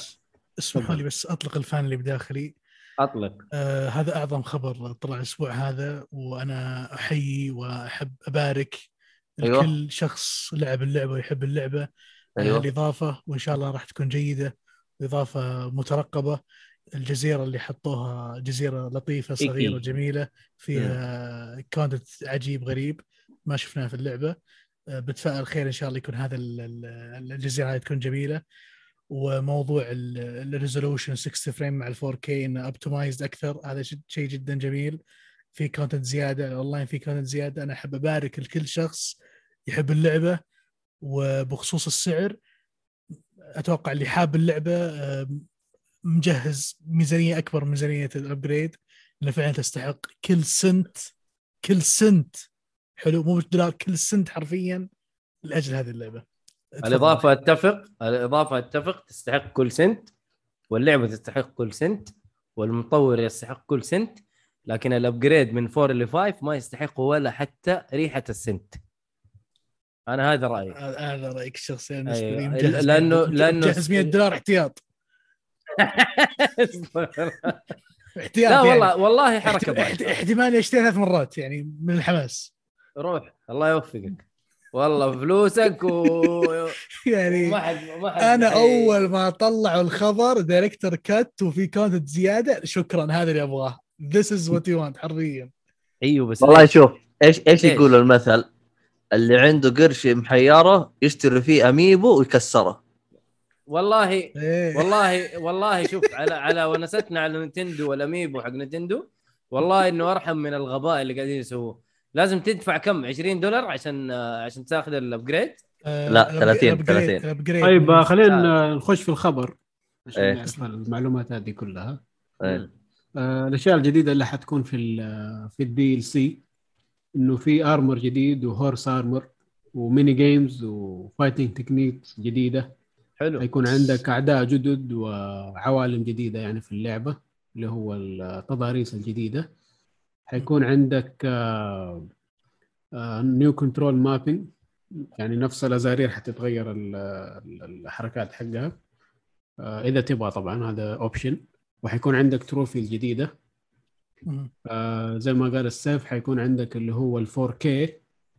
اسمحوا لي بس أطلق الفان اللي بداخلي. أطلق. آه هذا أعظم خبر طلع الأسبوع هذا وأنا أحيي وأحب أبارك أيوة. لكل شخص لعب اللعبة ويحب اللعبة. آه، أيوة. الإضافة وإن شاء الله راح تكون جيدة. إضافة مترقبة الجزيرة اللي حطوها جزيرة لطيفة صغيرة جميلة فيها كونتنت عجيب غريب ما شفناه في اللعبة. آه، بتفائل خير إن شاء الله يكون هذا الجزيرة تكون جميلة. وموضوع ال resolution 60 frame مع ال 4K إنه optimized أكثر هذا شيء جدا جميل. في content زيادة الاونلاين في content زيادة. أنا أحب أبارك لكل شخص يحب اللعبة وبخصوص السعر أتوقع اللي حاب اللعبة مجهز ميزانية أكبر من ميزانية ال upgrade لأن فعلا تستحق كل سنت كل سنت. حلو مو بالدولار كل سنت حرفيا لأجل هذه اللعبة. الإضافة اتفق الإضافة اتفق تستحق كل سنت واللعبة تستحق كل سنت والمطور يستحق كل سنت لكن ال upgrade من 4 ل 5 ما يستحق ولا حتى ريحة السنت. أنا هذا رأيي. هذا رأيك الشخصي لي أيوة. لأنه لأنه جهز 100 دولار احتياط. احتياط لا والله يعني. والله حركة احتمال يشتري ثلاث مرات يعني من الحماس. روح الله يوفقك. والله فلوسك و يعني ما حد ما حد أنا أول ما طلعوا الخبر Director's Cut وفي content زيادة شكرا هذا اللي أبغاه. this is what you want حرفيا. أيوه بس والله شوف إيش إيش يقول المثل؟ اللي عنده قرش محيره يشتري فيه amiibo ويكسره. والله إيه. والله والله شوف على على ونستنا على نينتندو وال amiibo حق نينتندو والله إنه أرحم من الغباء اللي قاعدين يسووه. لازم تدفع كم؟ 20 دولار عشان عشان تاخذ ال upgrade آه لا 30 30 طيب خلينا نخش في الخبر. عشان إيه. نعرف المعلومات هذه كلها. إيه. آه الأشياء الجديدة اللي حتكون في في ال DLC إنه في armor جديد و horse armor و mini games و fighting techniques جديدة. حلو. حيكون عندك أعداء جدد وعوالم جديدة يعني في اللعبة اللي هو التضاريس الجديدة. حيكون عندك new control mapping يعني نفس الأزارير حتتغير الحركات حقها. آه، إذا تبغى طبعا هذا option وحيكون عندك trophy الجديدة. آه زي ما قال السيف حيكون عندك اللي هو ال 4K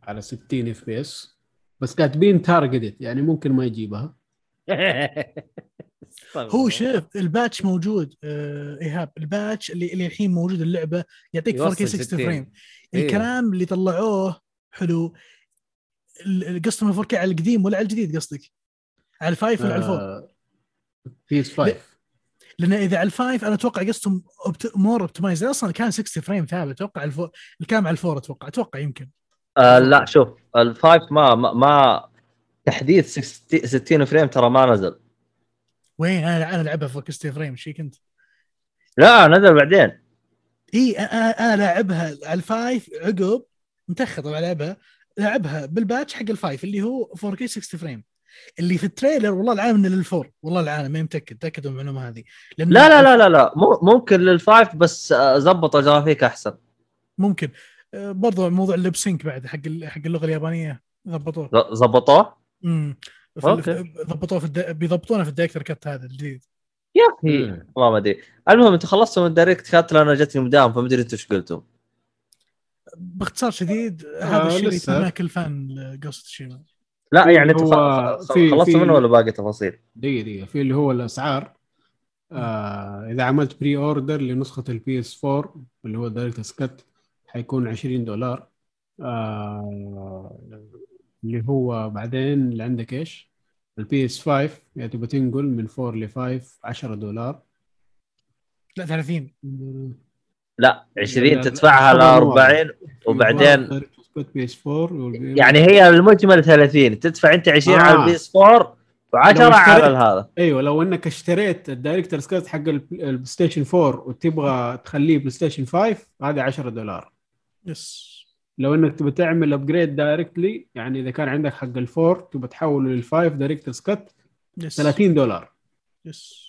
على 60 FPS بس كاتبين targeted يعني ممكن ما يجيبها. هو شوف ال patch موجود آه إيهاب ال patch اللي اللي الحين موجود اللعبة يعطيك 4K 60 frame. إيه. الكلام اللي طلعوه حلو. قصدهم 4K على القديم ولا على الجديد قصدك؟ على ال five ولا على ال four؟ PS 5 لأن إذا على ال five أنا أتوقع قصدهم more optimized أصلا كان 60 frame ثابت. أتوقع ال four الكلام على ال four أتوقع. أتوقع يمكن. آه لا شوف ال five ما ما, ما تحديث 60 frame ترى ما نزل. وين؟ أنا أنا لعبها فوق 60 frame إيش كنت؟ لا نزل بعدين. إي أنا أنا لاعبها على ال five عقب متأخر طبعا لعبها. لعبها بال patch حق ال five اللي هو 4K 60 frame اللي في ال trailer والله العالم إنه لل four. والله العالم ما متأكد تأكدوا من المعلومة هذه. لأن لا لا لا لا لا. ممكن لل five بس آه، زبطوا جرافيك أحسن. ممكن. آه، برضو موضوع ال lip sync بعد حق حق اللغة اليابانية. ضبطوه زبطوه؟ امم. ضبطوه في الد... بيضبطونه في ال Director's Cut هذا الجديد يا أخي. والله ما أدري. المهم أنتم خلصتوا من ال Director's Cut لأن جتني مدام فما أدري أنتم إيش قلتوا. باختصار شديد آه، هذا الشيء اللي. يتمناه كل fan Ghost of Tsushima. لا يعني أنتم هو خ- خ- في- خلصتوا في- منه ولا باقي تفاصيل؟ دقيقة دقيقة. في اللي هو الأسعار. آه إذا عملت بري اوردر لنسخه البي اس 4 اللي هو دايركت سكت حيكون 20 دولار. آه اللي هو بعدين اللي عندك إيش؟ البي اس 5 يعني تبغى تنقل من 4 ل 5 10 دولار. لا 30 لا 20 لا، لا، تدفعها ل خبر مو 40 وبعدين بي اس 4 يعني هي المجمل 30 تدفع أنت 20 آه. على البي اس 4 و10 لو على اشتريت- هذا. أيوه لو إنك اشتريت ال Director's Cut حق الب- ال PlayStation 4 وتبغى تخليه PlayStation 5 هذه 10 دولار. Yes. لو إنك تبغى تعمل upgrade directly يعني إذا كان عندك حق ال four تبغى تحوله لل five Director's Cut yes 30 دولار. Yes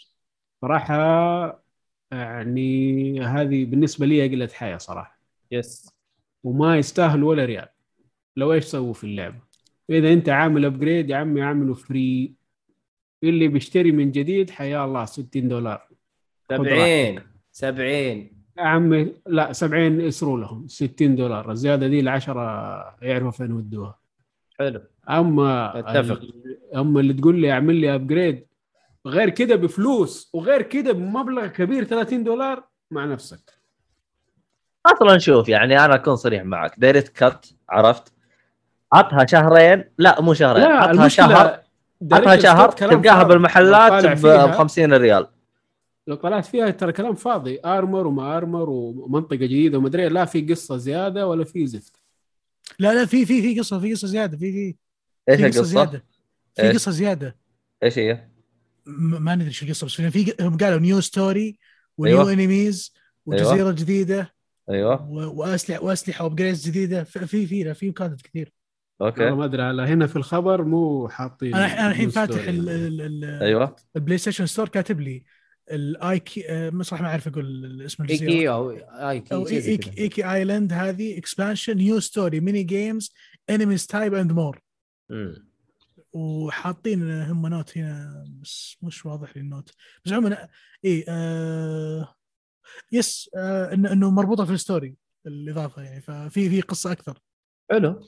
صراحة يعني هذه بالنسبة لي قلة حيا صراحة. Yes وما يستاهل ولا ريال. لو إيش سووا في اللعبة؟ اذا أنت عامل upgrade يا عمي اعمله free اللي بيشتري من جديد حيا الله 60 دولار. 70 70 يا عمي لا 70 يسروا لهم 60 دولار. الزيادة دي العشرة يعرفوا فين ودوها. حلو. أما أتفق. ال- أما اللي تقول لي أعمل لي upgrade غير كده بفلوس وغير كده بمبلغ كبير 30 دولار مع نفسك. أصلا شوف يعني أنا أكون صريح معك. director's cut عرفت؟ عطها شهرين. لا مو شهرين. عطها شهر. عطها شهر تلقاها بالمحلات ب 50 ريال. لو طلعت فيها ترى كلام فاضي armor وما armor ومنطقة جديدة وما أدري لا في قصة زيادة ولا في زفت لا لا في في في قصة في قصة زيادة في في إيش في قصة القصة؟ زيادة في إيش؟ قصة زيادة إيش هي؟ ما ندري شو القصة بس في هم قالوا new story و new أيوة. enemies وجزيره أيوة. جديدة أيوه و- وأسلحة وأسلحة و upgrades جديدة في في في content كثير أوكي والله ما أدري على هنا في الخبر مو حاطين أنا الحين فاتح store. ال- ال- ال- أيوه ال PlayStation Store كاتب لي ال Iki آه، صراحة ما أعرف أقول اسم الجزيره Iki أو Iki كذا. Iki Island هذه expansion new story mini games enemies type and more. وحاطين هم note هنا بس مش واضح لي ال note بس عموما اي آه yes آه انه إنه مربوطة في ال story الاضافه يعني ففي في قصة أكثر حلو.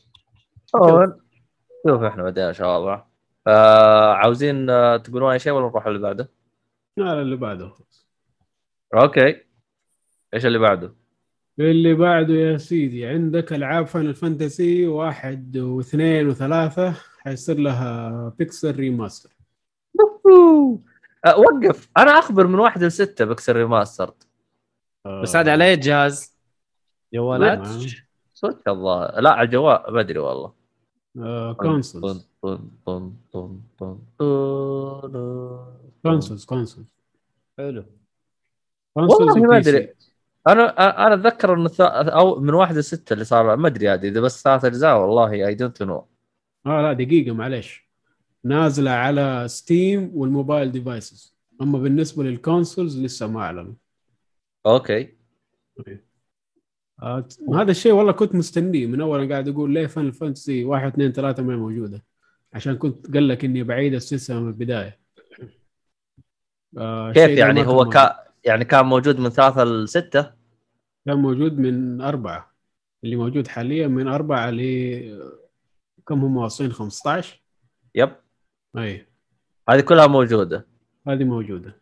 شوف إحنا بعدين إن شاء الله آه عاوزين آه تقولون أي شيء ولا نروح اللي بعده؟ لا اللي بعده أوكي. إيش اللي بعده؟ اللي بعده يا سيدي عندك ألعاب Final Fantasy واحد واثنين وثلاثة حيصير لها pixel remaster أه وقف. أنا أخبر من واحد لستة pixel remastered بس هذا على اي جهاز؟ جوالات؟ آه. Switch الظاهر لا على الجوال. ما أدري والله. آه طن- consoles consoles. حلو. والله ما. أدري. أنا أنا أتذكر إنه أو من واحد لستة اللي صار ما أدري هذه إذا بس ثلاث أجزاء والله I don't know آه لا دقيقة معلش نازلة على Steam وال mobile devices أما بالنسبة لل consoles لسه ما أعلنوا. أوكي. آه هذا الشيء والله كنت مستنيه. من أول قاعد أقول ليه Final Fantasy واحد اثنين ثلاثة ما هي موجودة؟ عشان كنت قال لك إني بعيد السلسلة من البداية. آه كيف يعني؟ هو موجود. كان يعني كان موجود من ثلاثة لستة؟ كان موجود من أربعة. اللي موجود حاليا من أربعة ل كم هم واصلين؟ 15 yep. أي هذه كلها موجودة؟ هذه موجودة.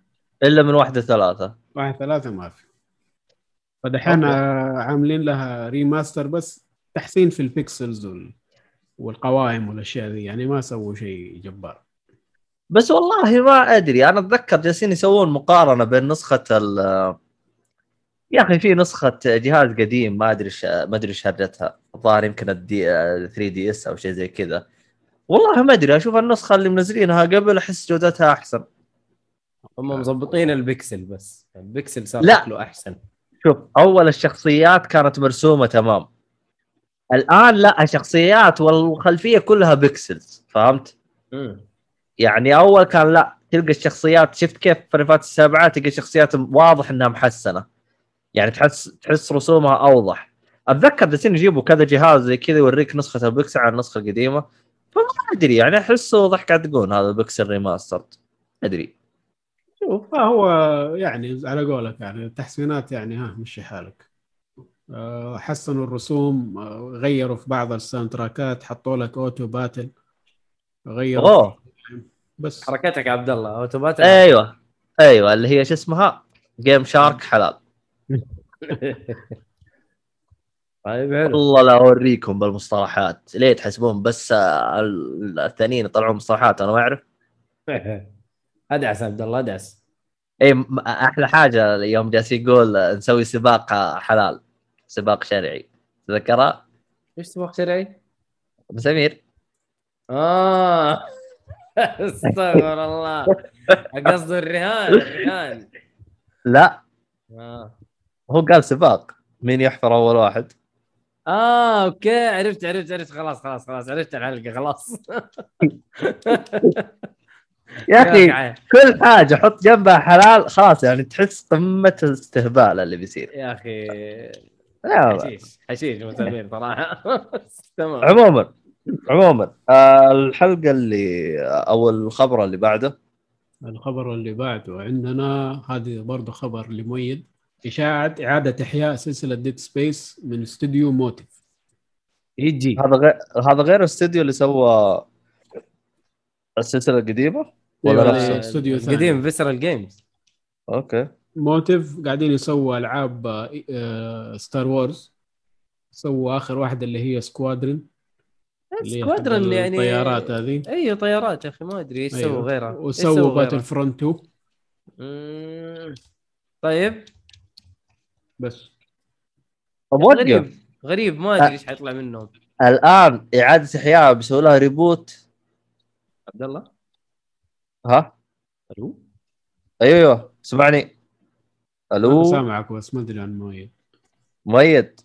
إلا من واحدة ثلاثة. واحد ثلاثة ما في. فدحين عاملين لها remaster بس تحسين في ال pixels وال... والقوائم والأشياء ذي. يعني ما سووا شيء جبار. بس والله ما أدري أنا أتذكر جالسين يسوون مقارنة بين نسخة ال يا أخي في نسخة جهاز قديم ما أدري إيش ما أدري إيش هرجتها الظاهر يمكن ال D 3DS أو شيء زي كذا والله ما أدري أشوف النسخة اللي منزلينها قبل أحس جودتها أحسن هم مظبطين البكسل بس البكسل صار لا. شكله أحسن شوف أول الشخصيات كانت مرسومة تمام الآن لا الشخصيات والخلفية كلها pixels فهمت؟ مم. يعني أول كان لا تلقى الشخصيات شفت كيف فريفات السابعات تلقى الشخصيات واضح إنها محسنة. يعني تحس تحس رسومها أوضح. أتذكر جالسين يجيبوا كذا جهاز زي كذا يوريك نسخة البكسل على النسخه القديمه فما أدري يعني أحسه ضحك تقول هذا ال pixel remaster أدري. شوف هو يعني على قولك يعني التحسينات يعني ها مشي حالك. آه، حسنوا الرسوم آه، غيروا في بعض ال soundtrack ات حطوا لك auto battle غيروا أوه. بس. حركتك يا عبد الله أوتوماتيك. أيوه أيوه اللي هي شو اسمها؟ جيم شارك حلال. طيب حلو. والله لا أوريكم بالمصطلحات ليه تحسبون بس آه، الثانيين يطلعون مصطلحات أنا ما أعرف. أدعس عبد الله ادعس اي أحلى حاجة يوم جالس يقول آه، نسوي سباق آه، حلال. سباق شرعي. تذكرها إيش سباق شرعي؟ أبو سمير. آه. استغفر الله. قصد الرهان الرهان. لا. آه. هو قال سباق. مين يحفر أول واحد؟ آه أوكي. عرفت عرفت عرفت. خلاص خلاص خلاص. عرفت الحلقة خلاص. يا أخي كل حاجة حط جنبها حلال خلاص يعني تحس قمة الاستهبال اللي بيصير. يا أخي. حشيش حشيش متابعين صراحة. تمام. عموما عموما آه الحلقة اللي أو الخبر اللي بعده. الخبر اللي بعده عندنا هذه برضه خبر لمؤيد إشاعة إعادة إحياء سلسلة Dead Space من استوديو Motive. يجي هذا غير هذا غير الاستوديو اللي سوى السلسلة القديمة؟ ولا نفسه؟ استوديو ثاني. قديم Visceral Games أوكي. Motive قاعدين يسووا ألعاب آه، Star Wars سووا آخر واحدة اللي هي Squadrons Squadrons يعني الطيارات هذه. أي طيارات يا أخي ما أدري إيش. سووا غيرها. إيش وسووا سووا Battle غيرها؟ Front 2 مم. طيب. بس. اوقف غريب. غريب. ما أدري إيش حيطلع منهم. الآن إعادة احياء بيسووا لها reboot عبد الله؟ ها؟ ألو؟ أيوه أيوه. سمعني. ألو؟ سامعك بس ما أدري عن مؤيد. مؤيد.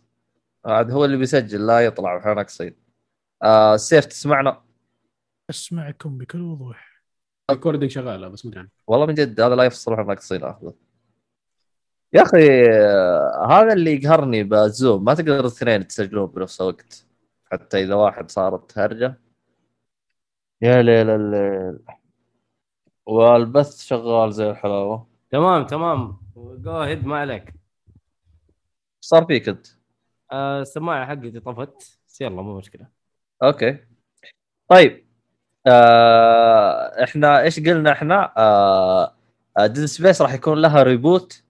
عاد هو اللي بيسجل لا يطلع. إحنا ناقصين آه سيف تسمعنا؟ أسمعكم بكل وضوح. ال recording شغالة بس ما أدري عنها والله من جد هذا لا يفصل إحنا ناقصين آخذه. يا أخي آه، هذا اللي يقهرني بال Zoom ما تقدر الاثنين تسجلون بنفس الوقت. حتى إذا واحد صارت هرجة. يا ليل الليل. والبث شغال زي الحلاوة. تمام تمام. جو ما عليك. إيش صار فيك أنت؟ آه، السماعة حقتي طفت. بس يلا مو مشكلة. okay. طيب آه إحنا إيش قلنا إحنا؟ آه Dead Space راح يكون لها reboot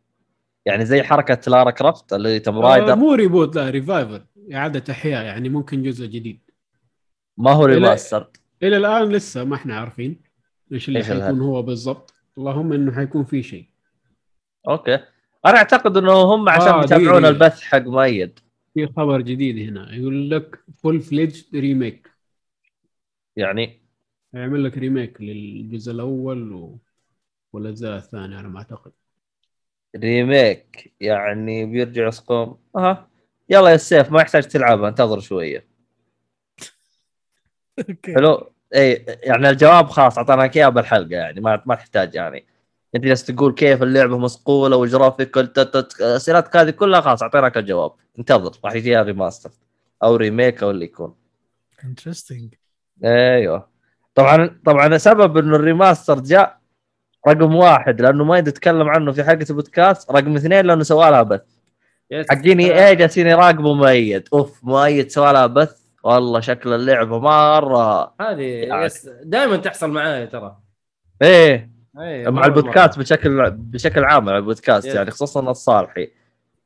يعني زي حركة Lara Croft اللي Tomb آه، Raider مو reboot لا revival إعادة إحياء يعني ممكن جزء جديد. ما هو. remaster إلى الآن لسه ما إحنا عارفين إيش اللي حيكون؟ هو بالضبط. اللهم إنه حيكون في شيء. okay. أنا أعتقد إنه هم عشان آه، يتابعون. البث حق مؤيد. في خبر جديد هنا يقول لك full-fledged remake يعني؟ يعمل لك remake للجزء الأول و... والاجزاء الثانية على ما أعتقد. remake يعني بيرجع يسوون أها يلا يا سيف ما يحتاج تلعبها انتظر شوية. okay. حلو؟ اي يعني الجواب خلاص اعطيناك إياه بالحلقة يعني ما ما تحتاج يعني. انت جالس تقول كيف اللعبة مصقوله الت- اسئلتك هذه كلها خلاص أعطيناك الجواب. انتظر راح يجيها remaster أو remake أو اللي يكون. interesting أيوه. طبعا طبعا سبب إنه ال remaster جاء رقم واحد لأنه ما يتكلم عنه في حلقه البودكاست رقم اثنين لأنه سوى لها بث. حقين إي اي جالسين يراقبوا مؤيد. أوف مؤيد سوى لها بث. والله شكل اللعبة مرة. هذه يعني. دائما تحصل معايا ترى. إيه. أي، مع البودكاست بشكل بشكل عام البودكاست Yes. يعني خصوصا الصالحي.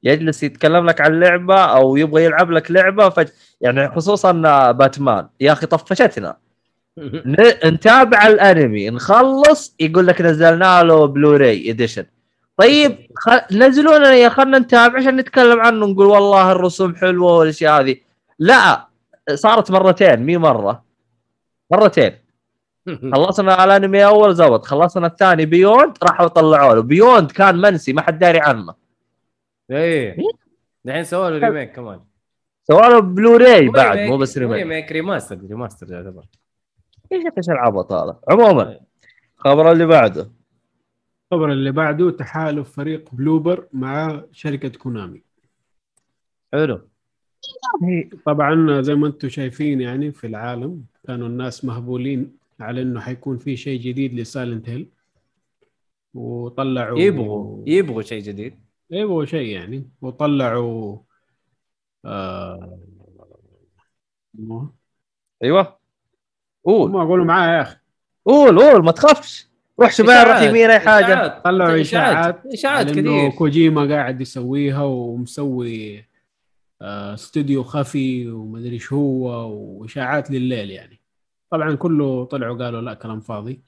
يجلس يتكلم لك عن لعبة أو يبغى يلعب لك لعبة فج... يعني خصوصا باتمان. يا أخي طفشتنا. نتابع الأنمي نخلص يقول لك نزلنا له Blu-ray edition طيب خ... نزلوا لنا يا خلنا نتابع عشان نتكلم عنه نقول والله الرسوم حلوة والأشياء هذه. لا صارت مرتين مي مرة. مرتين. خلصنا الانمي أول زبط خلصنا الثاني Beyond راحوا طلعوا له. Beyond كان منسي ما حد داري عنه. إيه. دحين سووا له remake كمان سووا له بلوراي بعد مو بس remake remake remaster remaster يعتبر. إيش إيش العبط هذا؟ عموما الخبر اللي بعده. الخبر اللي بعده تحالف فريق Bloober مع شركة Konami حلو. طبعا زي ما أنتم شايفين يعني في العالم كانوا الناس مهبولين على إنه حيكون في شيء جديد ل Silent Hill وطلعوا يبغوا يبغوا شيء جديد. يبغوا شيء يعني. وطلعوا آه... أيوه. قول. ما اقولوا معايا يا أخي. قول قول ما تخافش. روح شباب روح يمين اي حاجة. طلعوا إشاعات إشاعات. كثير. كوجيما قاعد يسويها ومسوي آه استوديو خفي ومدري إيش هو وإشاعات لليل يعني. طبعا كله طلعوا قالوا لا كلام فاضي.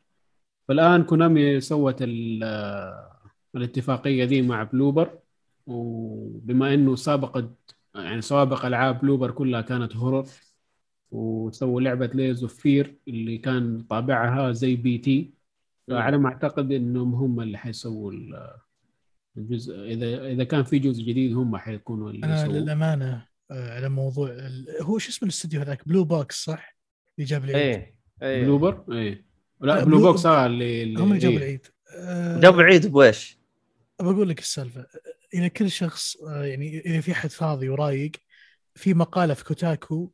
فالآن Konami سوت آه، الاتفاقية دي مع Bloober وبما إنه سابقت يعني سوابق ألعاب Bloober كلها كانت horror وسووا لعبة Layers of Fear اللي كان طابعها زي P.T.. فعلى ما أعتقد إنهم هم اللي حيسووا ال- الجزء إذا إذا كان في جزء جديد هم حيكونوا اللي أنا للأمانة آه، على موضوع هو شو اسم الاستوديو هذاك؟ Blue Box صح؟ اللي جاب العيد. إيه إيه. Bloober؟ إيه. لا Blue Box آه اللي, اللي هم اللي جابوا إيه. العيد. آه، جاب عيد بويش؟ بقول لك السالفة. إذا كل شخص آه، يعني إذا في حد فاضي ورايق في مقالة في Kotaku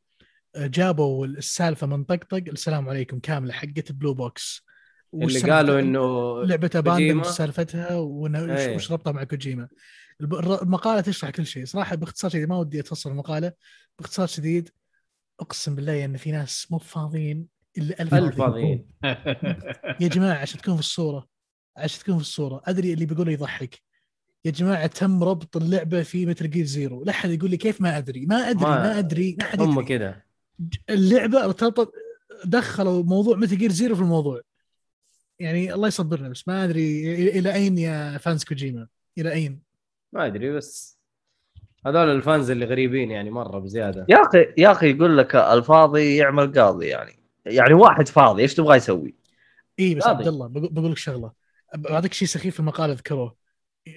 آه، جابوا السالفة من طقطق للسلام عليكم كاملة حقت Blue Box. اللي قالوا إنه لعبة Abandoned؟ سالفتها وش إيه. وش ربطها مع كوجيما. الب- الر- المقالة تشرح كل شيء. صراحة باختصار شديد ما ودي أتفصل المقالة. باختصار شديد أقسم بالله ان في ناس مو فاضيين إلا ألف فاضيين. يا جماعة عشان تكون في الصورة عشان تكون في الصورة أدري اللي بيقول يضحك. يا جماعة تم ربط اللعبة في Metal Gear Zero لا أحد يقول لي كيف ما أدري. ما أدري ما- ما, أدري ما حد هم يدري. كذا اللعبة ارتبطت دخلوا موضوع Metal Gear Zero في الموضوع. يعني الله يصبرنا بس ما أدري إلى إلى أين يا fans كوجيما؟ إلى أين؟ ما أدري بس هذول الفانز اللي غريبين يعني مرة بزيادة. يا أخي يا أخي يقول لك الفاضي يعمل قاضي يعني. يعني واحد فاضي إيش تبغى يسوي؟ إي بس. عبد الله بقول بقول لك شغلة. بعطيك شيء سخيف في المقال اذكروه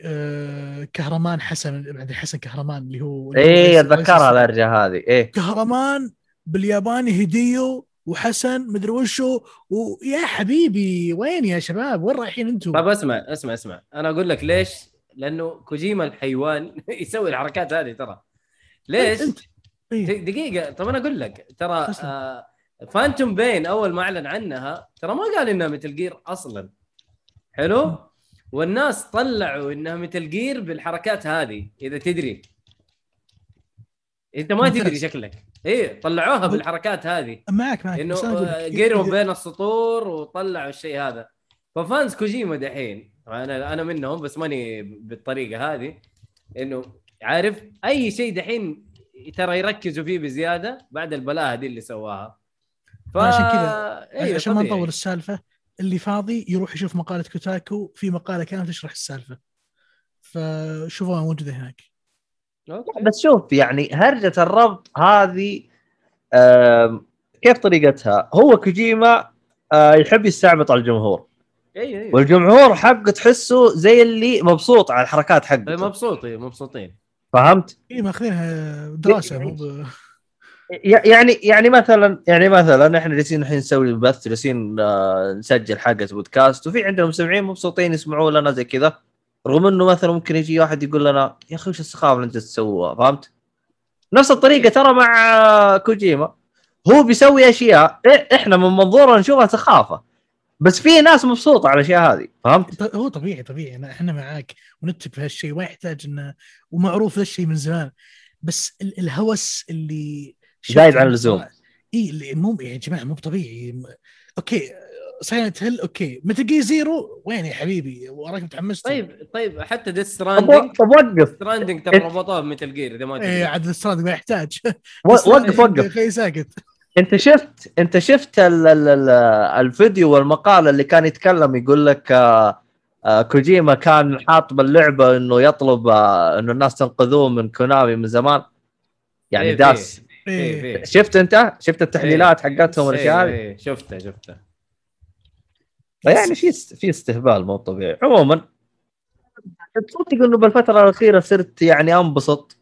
أه كهرمان حسن بعد حسن كهرمان اللي هو رئيس- أتذكرها الارجه هذه. إيه. كهرمان بالياباني هديو وحسن مدري وشو. ويا حبيبي وين يا شباب؟ وين رايحين أنتم؟ طيب اسمع اسمع اسمع. أنا أقول لك ليش لأنه كوجيما الحيوان يسوي الحركات هذه ترى. ليش؟ انت إيه. دقيقة طب أنا أقول لك ترى. آه فانتوم بين أول ما أعلن عنها ترى ما قال إنها مثل جير أصلا. حلو؟ والناس طلعوا إنها مثل جير بالحركات هذه إذا تدري. أنت ما. تدري شكلك. إيه طلعوها بالحركات هذه. معك معك. إنه أقول آه، بين السطور وطلعوا الشيء هذا. ف fans كوجيما دحين أنا أنا منهم بس ماني بالطريقة هذه إنه عارف أي شيء دحين ترى يركزوا فيه بزيادة بعد البلاهة دي اللي سواها ف... عشان كذا أيوة عشان ما. نطول السالفة اللي فاضي يروح يشوف مقالة Kotaku في مقالة كانت تشرح السالفة فشوفوها موجودة هناك okay. بس شوف يعني هرجة الربط هذه كيف طريقتها؟ هو كوجيما آه، يحب يستعبط على الجمهور أيوه أيوه. والجمهور حقه تحسه زي اللي مبسوط على الحركات حقته. مبسوطين مبسوطين. فهمت؟ اي ماخذينها دراسة مو ب- يعني يعني مثلا يعني مثلا إحنا جالسين الحين نسوي بث جالسين آه، نسجل حلقه بودكاست وفي عندنا مستمعين مبسوطين يسمعوا لنا زي كذا رغم إنه مثلا ممكن يجي واحد يقول لنا يا أخي وش السخافة اللي أنت تسووها؟ فهمت؟ نفس الطريقة ترى مع كوجيما. هو بيسوي أشياء إحنا من منظورنا نشوفها سخافة. بس في ناس مبسوطة على الأشياء هذه فهمت؟ هو طبيعي طبيعي. إحنا معاك ونتفق في هالشيء ما يحتاج إنه ومعروف ذا الشيء من زمان. بس ال- الهوس اللي زايد عن اللزوم. إي اللي مو يا جماعة مو طبيعي. okay Silent Hill okay. Metal Gear Zero وين يا حبيبي؟ وراك متحمس؟ طيب طيب حتى ديث طب ستراندنج طب وقف. ستراندنج ترى ربطوها بمثل جير إذا ما إيه تدري. عاد الستراند ما يحتاج. وقف وقف. خليه ساكت. انت شفت انت شفت ال ال ال الفيديو والمقال اللي كان يتكلم يقول لك آه، آه، كوجيما كان حاط باللعبة إنه يطلب آه، إنه الناس تنقذوه من كونامي من زمان؟ يعني إيه، داس. إيه، إيه. إيه. شفت أنت؟ شفت التحليلات حقتهم والأشياء إيه، إيه، شفتها شفتها يعني في في استهبال مو طبيعي. عموما تصدق إنه بالفترة الأخيرة صرت يعني أنبسط.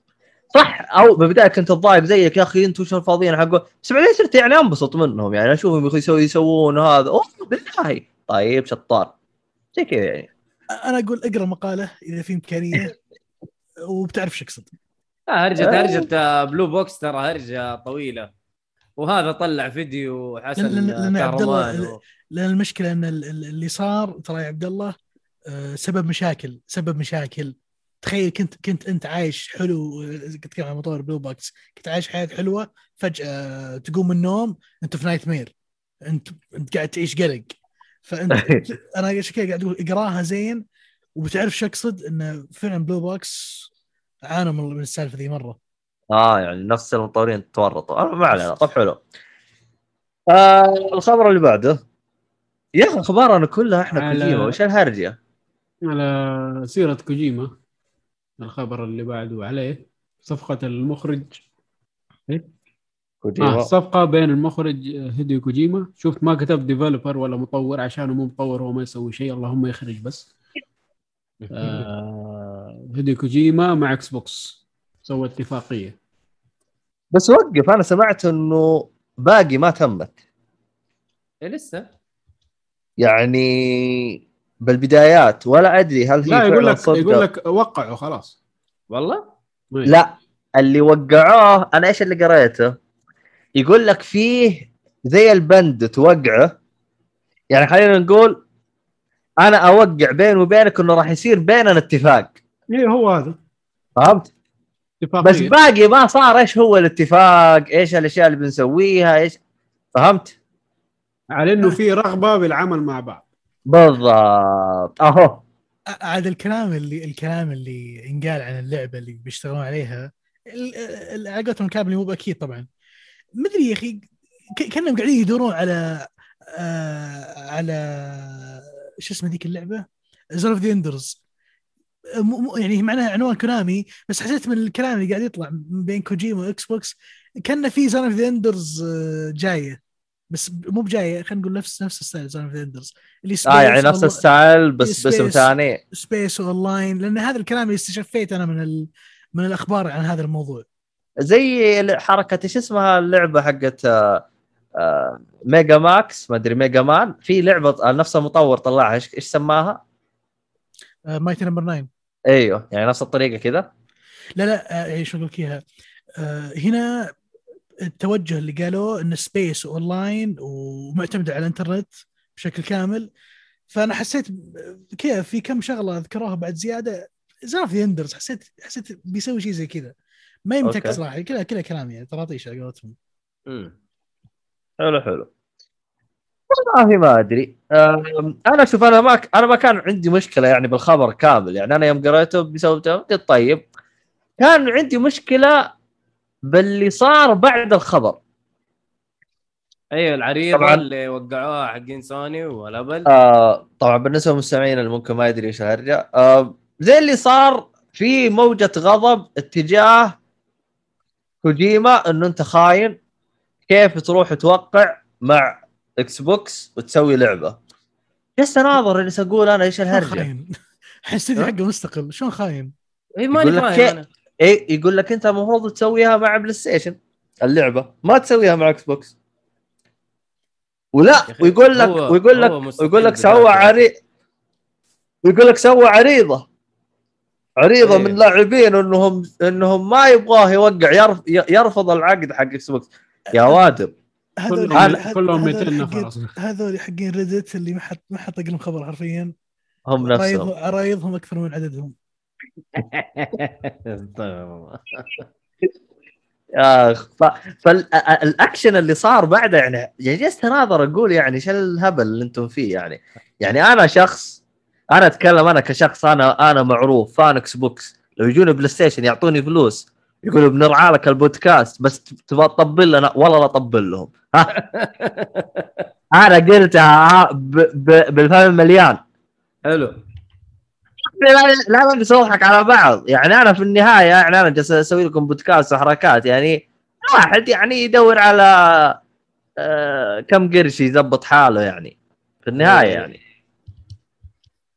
صح؟ أو بالبدايه كنت اتضايق زيك يا أخي أنتم شو فاضيين؟ حقه بس بعدين صرت يعني انبسط منهم يعني أشوفهم يسوي يسوون هذا. أوه بالله. طيب شطار. زي كذا يعني. أنا أقول اقرأ مقالة إذا في إمكانية وبتعرف شو أقصد. آه هرجة آه. هرجة آه، Blue Box ترى هرجة طويلة. وهذا طلع فيديو حسن لأن- لأن عبد الله- و- لأن المشكلة إن ال- ال- اللي صار ترى يا عبد الله آه، سبب مشاكل سبب مشاكل. تخيل كنت كنت انت عايش حلو كنت تتكلم عن مطور Blue Box كنت عايش حياة حلوة فجأة تقوم من النوم انت في nightmare انت انت قاعد تعيش قلق. فانت أنا عشان كذا قاعد أقول اقراها زين وبتعرف شو اقصد؟ انه فعلا Blue Box عانوا من السالفة ذي مرة. آه يعني نفس المطورين تورطوا. آه ما علينا. طب حلو. آه الخبر اللي بعده. يا أخي أخبارنا كلها إحنا على- كوجيما. وش الهرجة؟ على سيرة كوجيما. الخبر اللي بعده عليه. صفقة المخرج. كوجيما. آه صفقة بين المخرج هيديو كوجيما. شفت ما كتب developer ولا مطور عشانه مو مطور هو ما يسوي شيء. اللهم يخرج بس. آه هيديو كوجيما مع إكس بوكس سوى اتفاقية. بس وقف. أنا سمعت إنه باقي ما تمت. إيه لسه. يعني بالبدايات ولا أدري هل هي لا يقول لك صدق يقول لك وقعوا خلاص والله لا اللي وقعوه أنا إيش اللي قريته؟ يقول لك فيه زي البند توقعه يعني خلينا نقول أنا أوقع بيني وبينك إنه راح يصير بيننا اتفاق إيه هو هذا فهمت؟ اتفاقية بس باقي ما صار إيش هو الاتفاق؟ إيش الأشياء اللي بنسويها؟ إيش فهمت؟ على إنه في رغبة بالعمل مع بعض بالضبط. أهو. عاد الكلام اللي الكلام اللي ينقال عن اللعبة اللي بيشتغلون عليها على قولتهم الكلام اللي مو بأكيد طبعا. مدري يا أخي كأنهم قاعدين يدورون على آه على شو اسمه ذيك اللعبة؟ Zone of the Enders يعني معناها عنوان كونامي بس حسيت من الكلام اللي قاعد يطلع بين كوجيما واكس بوكس كان في Zone of the Enders جاية. بس مو بجايه خلينا نقول نفس نفس style Zone of Enders اللي آه يعني نفس ال style بس باسم. ثاني space online لأن هذا الكلام اللي استشفيت أنا من ال... من الأخبار عن هذا الموضوع. زي حركة إيش اسمها اللعبة حقت آه، آه، ميجا ماكس ما أدري ميجا مان في لعبة آه، نفس المطور طلعها. إيش إيش سماها؟ Mighty Number 9 أيوه يعني نفس الطريقة كذا. لا لا آه، إيش أقول لك إياها؟ آه، هنا التوجه اللي قالوه إن space online ومعتمده على الإنترنت بشكل كامل. فأنا حسيت كذا في كم شغلة ذكروها بعد زيادة. زاف ذا اندرز حسيت حسيت بيسوي شيء زي كذا. ما يمتك. صراحة كلها كلها كلام يعني. طراطيش على قولتهم. حلو حلو. والله ما أدري. أنا شوف أنا ما أنا ما كان عندي مشكلة يعني بالخبر كامل. يعني أنا يوم قريته بسبب قلت طيب. كان عندي مشكلة باللي صار بعد الخبر. أيوه العريضه طبعاً. اللي وقعوها حقين سوني والابل آه طبعا بالنسبة للمستمعين اللي ممكن ما يدري إيش الهرجة. آه زي اللي صار في موجة غضب اتجاه كوجيما إنه أنت خاين. كيف تروح توقع مع إكس بوكس وتسوي لعبة؟ جلست أناظر جالس أقول أنا إيش الهرجة. خاين؟ الاستديو حقه مستقل. شلون خاين؟ اي ماني فاهم أنا. اي يقول لك أنت المفروض تسويها مع بلاي ستيشن اللعبة. ما تسويها مع إكس بوكس ولا ويقول لك ويقول لك ويقول لك سوى يعني. عري ويقول لك سوى عريضة. عريضة إيه. من لاعبين انهم إنهم ما يبغاه يوقع يرف يرفض العقد حق إكس بوكس يا وادم. هذول كلهم هذول- كلهم هذول 200 حقين- نفر أصلا. هذول حقين ريدت اللي ما حد ما حد طق لهم خبر حرفيا. هم نفسهم. عرايض- عرايضهم أكثر من عددهم. آخ فالاكشن اللي صار بعده يعني يعني جلست اناظر أقول يعني إيش الهبل اللي أنتم فيه يعني. يعني أنا شخص أنا أتكلم أنا كشخص أنا أنا معروف fan إكس بوكس لو يجوني بلاي ستيشن يعطوني فلوس يقولوا بنرعى لك البودكاست بس تبغى تطبل لنا؟ والله لا أطبل لهم. أنا قلتها ها ب- ب- بالفم المليان حلو. لا لا نضحك على بعض. يعني أنا في النهاية يعني أنا جالس أسوي لكم بودكاست وحركات يعني واحد يعني يدور على آه كم قرش يزبط حاله يعني في النهاية إيه. يعني.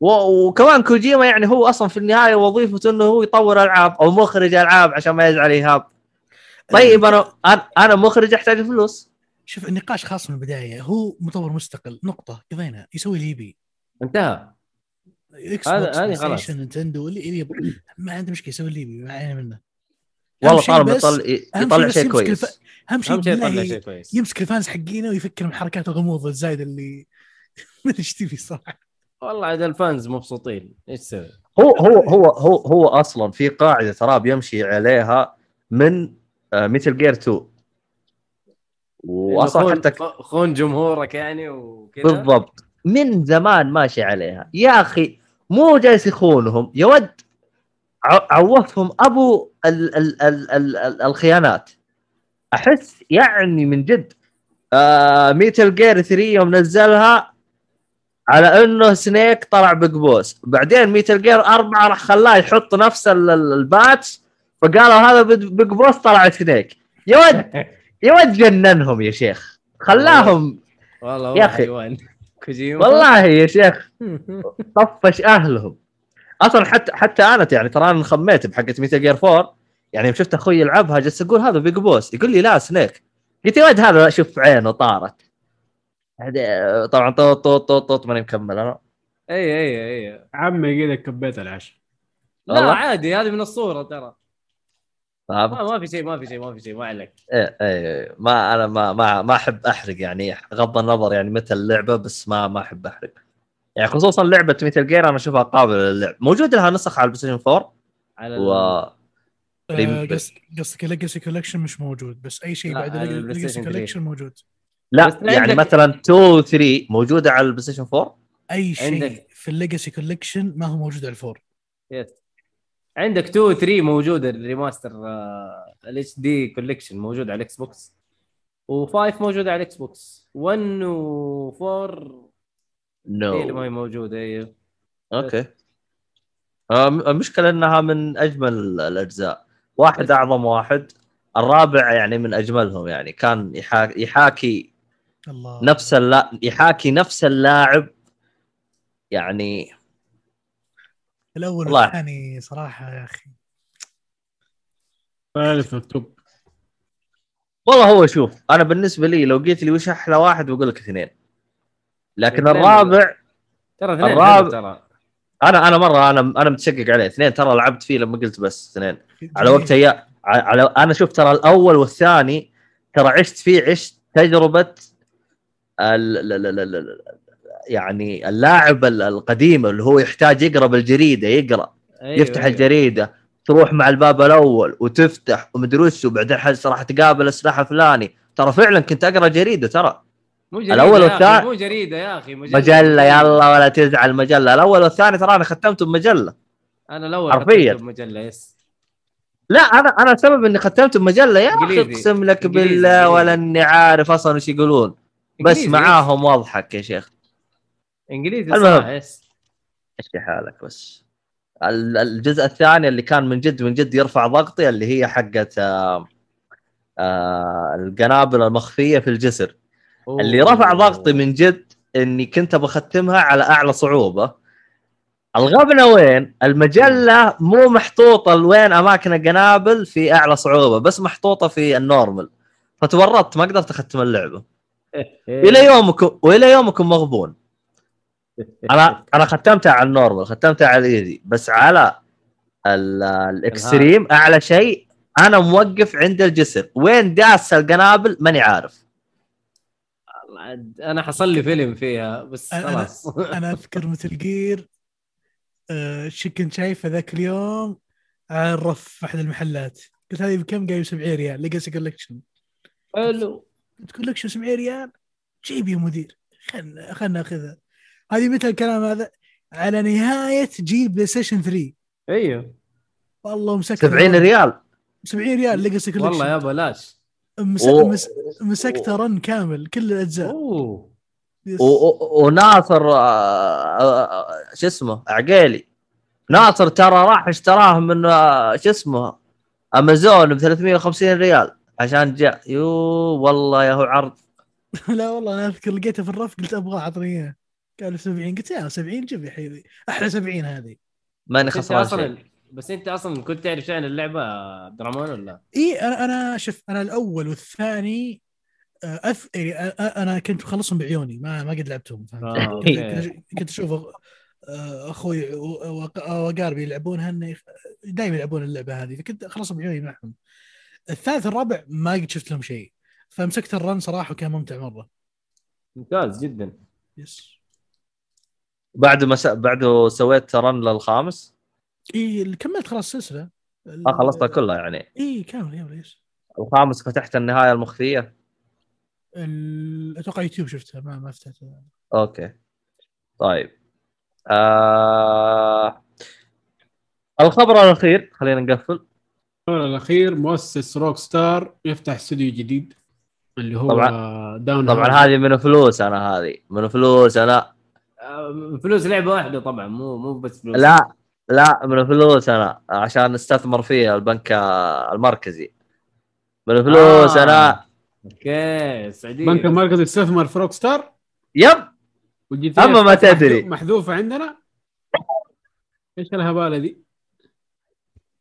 وكمان كوجيما يعني هو أصلا في النهاية وظيفته إنه هو يطور ألعاب أو مخرج ألعاب عشان ما يزعل ايهاب طيب أنا أنا مخرج أحتاج فلوس. شوف النقاش خاص من البداية هو مطور مستقل نقطة قضينا يسوي اللي يبي. انتهى. إكس بوكس هذه خلاص. نينتندو اللي اللي ما عنده مشكلة يسوي اللي يبي ما علينا منه. والله طالما يطلع يطلع شيء يمسك كويس. الف- أهم شيء يطلع شيء كويس. يمسك ال fans حقينا ويفكر بحركات الغموض الزايدة اللي ما ادري إيش تبي صراحة. والله عاد ال fans مبسوطين. إيش تسوي؟ هو هو هو هو هو أصلا في قاعدة ترى بيمشي عليها من ميتل جير 2 واصلا حتى خون جمهورك يعني وكذا بالضبط. من زمان ماشي عليها. يا أخي مو جالس يخونهم يا ود عوفهم أبو ال ال ال ال ال الخيانات. أحس يعني من جد آه ميتل جير 3 يوم نزلها على إنه سنيك طلع بيج بوس بعدين ميتل جير 4 راح خلاه يحط نفس ال- ال- patch فقالوا هذا بيج بيج بوس طلع سنيك يا ود يا ود جننهم يا شيخ. خلاهم. والله يا. أخي. كوجيما والله يا شيخ طفش أهلهم. أصلا حتى حتى أنا يعني ترى أنا انخميت بحقت ميتل جير 4 يعني شفت أخوي يلعبها جالس أقول هذا بيج بوس يقول لي لا سنيك قلت يا ولد هذا شوف عينه طارت. هذا- طبعا طوط طوط طوط طوط ماني مكمل أنا. اي اي أي. عمي كذا كبيت العشاء. لا والله؟ عادي هذه من الصورة ترى. فاهم ما في شيء ما في شيء ما في شيء ما عليك. إيه إيه ما أنا ما ما ما أحب أحرق يعني غض النظر يعني متى اللعبه بس ما ما أحب أحرق. يعني خصوصا لعبة Metal Gear أنا أشوفها قابلة للعب. موجود لها نسخ على البلاي ستيشن 4 على و آه، قصدك Legacy Collection مش موجود بس أي شيء بعد Legacy ستيشن 3. Collection موجود. لا يعني مثلا 2 و 3 موجودة على البلاي ستيشن 4 أي شيء في ال Legacy Collection ما هو موجود على ال 4. yes عندك 2 و 3 موجوده ال remaster ال HD Collection موجود على ال Xbox و5 موجود على ال Xbox 1 و 4 هي اللي ما هي no موجودة أيوه أوكي. آه، المشكلة إنها من أجمل الأجزاء. واحد أعظم واحد. الرابع يعني من أجملهم يعني. كان يحاكي, يحاكي الله. نفس اللا... يحاكي نفس اللاعب. يعني الأول. والثاني صراحة يا أخي. ثالث التوب والله هو شوف أنا بالنسبة لي لو قلت لي وش أحلى واحد بقول لك اثنين. لكن اثنين. الرابع ترى اثنين الرابع- ترى. أنا أنا مرة أنا أنا متشقق عليه. اثنين ترى لعبت فيه لما قلت بس اثنين. على. وقت هي على أنا شوف ترى الأول والثاني ترى عشت فيه عشت تجربة يعني اللاعب ال- القديم اللي هو يحتاج يقرأ بالجريدة يقرأ أيوة يفتح أيوة. الجريدة تروح مع الباب الأول وتفتح ومدري وش وبعدين راح تقابل السلاح الفلاني؟ ترى فعلا كنت أقرأ جريدة ترى. مو يا أخي، والثاني- مو جريدة يا أخي مجلة. مجلة يلا ولا تزعل مجلة. الأول والثاني ترى أنا ختمته بمجلة. أنا الأول حرفياً. بمجلة يس. لا أنا أنا السبب إني ختمته بمجلة. يا أخي. اقسم لك بالله. ولا اني عارف أصلا إيش يقولون. بس معاهم واضحك يا شيخ. إنجليزي المهم. اشكي حالك بس ال- الجزء الثاني اللي كان من جد من جد يرفع ضغطي اللي هي حقت آه آه القنابل المخفية في الجسر اللي أوه. رفع ضغطي من جد إني كنت بختمها على أعلى صعوبة الغبنة وين؟ المجلة مو محطوطة لوين أماكن القنابل في أعلى صعوبة بس محطوطة في النورمال فتورطت ما قدرت أختم اللعبة. إلى يومكم وإلى يومكم مغبون أنا أنا ختمتها على ال normal ختمتها على ال easy بس على ال- ال extreme أعلى شيء أنا موقف عند الجسر. وين داس القنابل؟ ماني عارف. أنا حصل لي فيلم فيها بس أنا- خلاص. أنا أذكر Metal Gear آه شو كنت شايفه ذاك اليوم على الرف في أحد المحلات. قلت هذه بكم؟ قايل 70 ريال. Legacy Collection حلو. Collection 700 ريال؟ جيب يا مدير. خلنا خلنا ناخذها. هذه متى الكلام هذا؟ على نهاية جيل بلاي ستيشن 3 أيوه. والله مسكت 70 ريال. 70 ريال Legacy Collection والله يا بلاش. مس... و- مس... مسكته run كامل كل الأجزاء. أوه. وناصر آه، آه، شو اسمه عقيلي. ناصر ترى راح اشتراه من آه، شو اسمه امازون ب 350 ريال عشان جاء. يو والله يا هو عرض. لا والله أنا أذكر لقيته في الرف قلت أبغى اعطني إياه. قال 70 قلت يا 70 جيب يا حبيبي أحلى 70 هذه. ماني خسران شيء. بس أنت أصلا كنت تعرف شو عن اللعبة عبد الرحمن ولا؟ إي أنا أنا شوف أنا الأول والثاني آه، أف... يعني أنا كنت مخلصهم بعيوني ما ما قد لعبتهم. فهمت؟ آه، كنت أوكي. كنت- كنت أشوف آه، أخوي واقاربي يلعبونها انه يخ- دائما يلعبون اللعبة هذه فكنت أخلصهم بعيوني معهم. الثالث الرابع ما قد شفت لهم شيء فمسكت ال run صراحة وكان ممتع مرة. ممتاز جدا. yes. بعد ما س... بعده سويت run للخامس؟ إي اللي كملت خلاص السلسلة. آه خلصتها كلها يعني. إي كامل يلا يس. الخامس فتحت النهاية المخفية؟ ال- أتوقع يوتيوب شفتها ما ما فتحتها. okay. طيب. آه... الخبر الأخير خلينا نقفل. الخبر الأخير مؤسس Rockstar يفتح استوديو جديد اللي هو طبعاً- داون طبعا هذه من فلوس أنا هذه. من فلوس أنا. فلوس لعبة واحدة طبعا مو مو بس فلوس لا لا من فلوس أنا عشان أستثمر فيها البنك المركزي من فلوس آه. أنا okay سعوديه بنك المركزي استثمر في Rockstar يب والجي أما ما تدري. محذوفة عندنا إيش الهبالة دي؟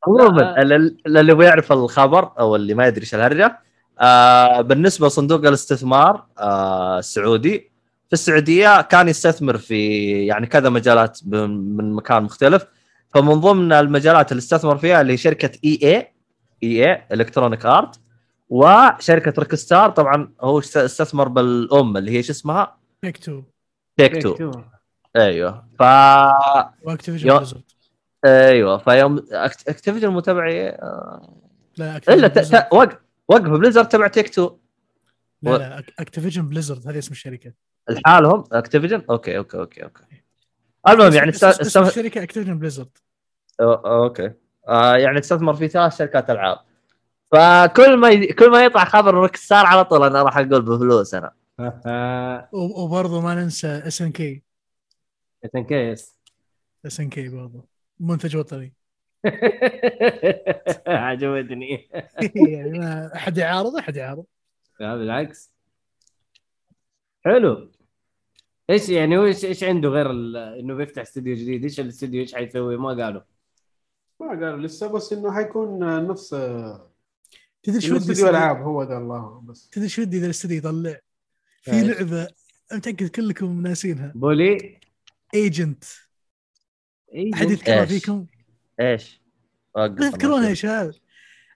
عموما لا. اللي اللي يبغى يعرف الخبر أو اللي ما يدري إيش الهرجة آه بالنسبة لصندوق الاستثمار آه السعودي في السعودية كان يستثمر في يعني كذا مجالات من مكان مختلف. فمن ضمن المجالات اللي استثمر فيها اللي هي شركة EA EA Electronic Arts وشركة Rockstar طبعا هو است- استثمر بالأم اللي هي شو اسمها؟ Take-Two Take-Two أيوه. ف و Activision يو- أيوه. فيوم Activision متابعي آه، لا إلا ت... ت... وقف وقف Blizzard تبع Take-Two لا لا Activision Blizzard هذه اسم الشركة. لحالهم Activision okay okay okay okay. المهم يعني است... اسم, اسم است... الشركة Activision Blizzard أو- okay. آه يعني استثمر في ثلاث شركات ألعاب. فكل ما ي... كل ما يطلع خبر Rockstar على طول أنا راح أقول بفلوس أنا. وبرضه ما ننسى اس ان كي كيس اس ان كي برضه. منتج وطني. عجبتني. يعني ما يعارض أحد يعارض لا بالعكس. حلو. إيش يعني هو إيش إيش عنده غير ال- إنه بيفتح استوديو جديد؟ إيش الاستوديو إيش حيسوي؟ ما قالوا. ما قالوا لسه بس إنه حيكون نفس تدري شو ودي استوديو؟ ألعاب هو ذا الله بس. تدري شو ودي إذا الاستوديو يطلع؟ في؟ لعبة متاكد كلكم ناسينها. Bully؟ Agent أحد يذكرها إيش؟ فيكم؟ إيش؟ وقف ما تذكرونها يا شباب.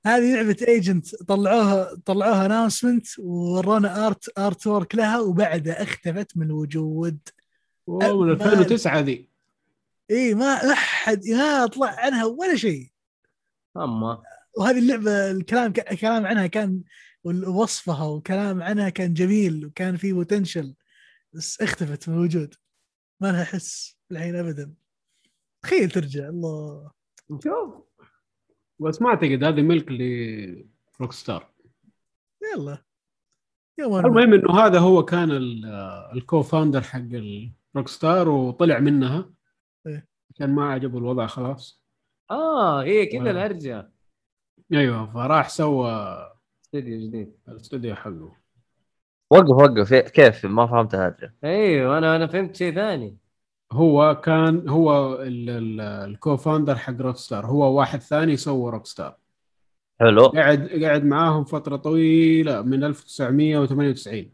هذه لعبة Agent طلعوها طلعوها announcement وورونا art artwork لها وبعدها اختفت من الوجود أوه، من أبال. 2009 ذي إي ما أحد ما طلع عنها ولا شيء. أما. وهذه اللعبة الكلام الكلام عنها كان وصفها وكلام عنها كان جميل وكان فيه بوتنشل بس اختفت من الوجود ما لها حس الحين ابدا. تخيل ترجع الله. نشوف بس ما اعتقد هذه ملك لروك ستار يلا. المهم إنه هذا هو كان ال- ال co-founder حق ال Rockstar وطلع منها. إيه. عشان ما عجبه الوضع خلاص. آه هي كذا آه. الهرجة. أيوه فراح سوى استوديو جديد. الاستوديو حقه. وقف وقف. كيف؟ ما فهمت الهرجة. أيوه أنا أنا فهمت شيء ثاني. هو كان هو ال- ال- ال co-founder حق Rockstar هو واحد ثاني سوى Rockstar حلو. قعد قعد معاهم فترة طويلة من 1998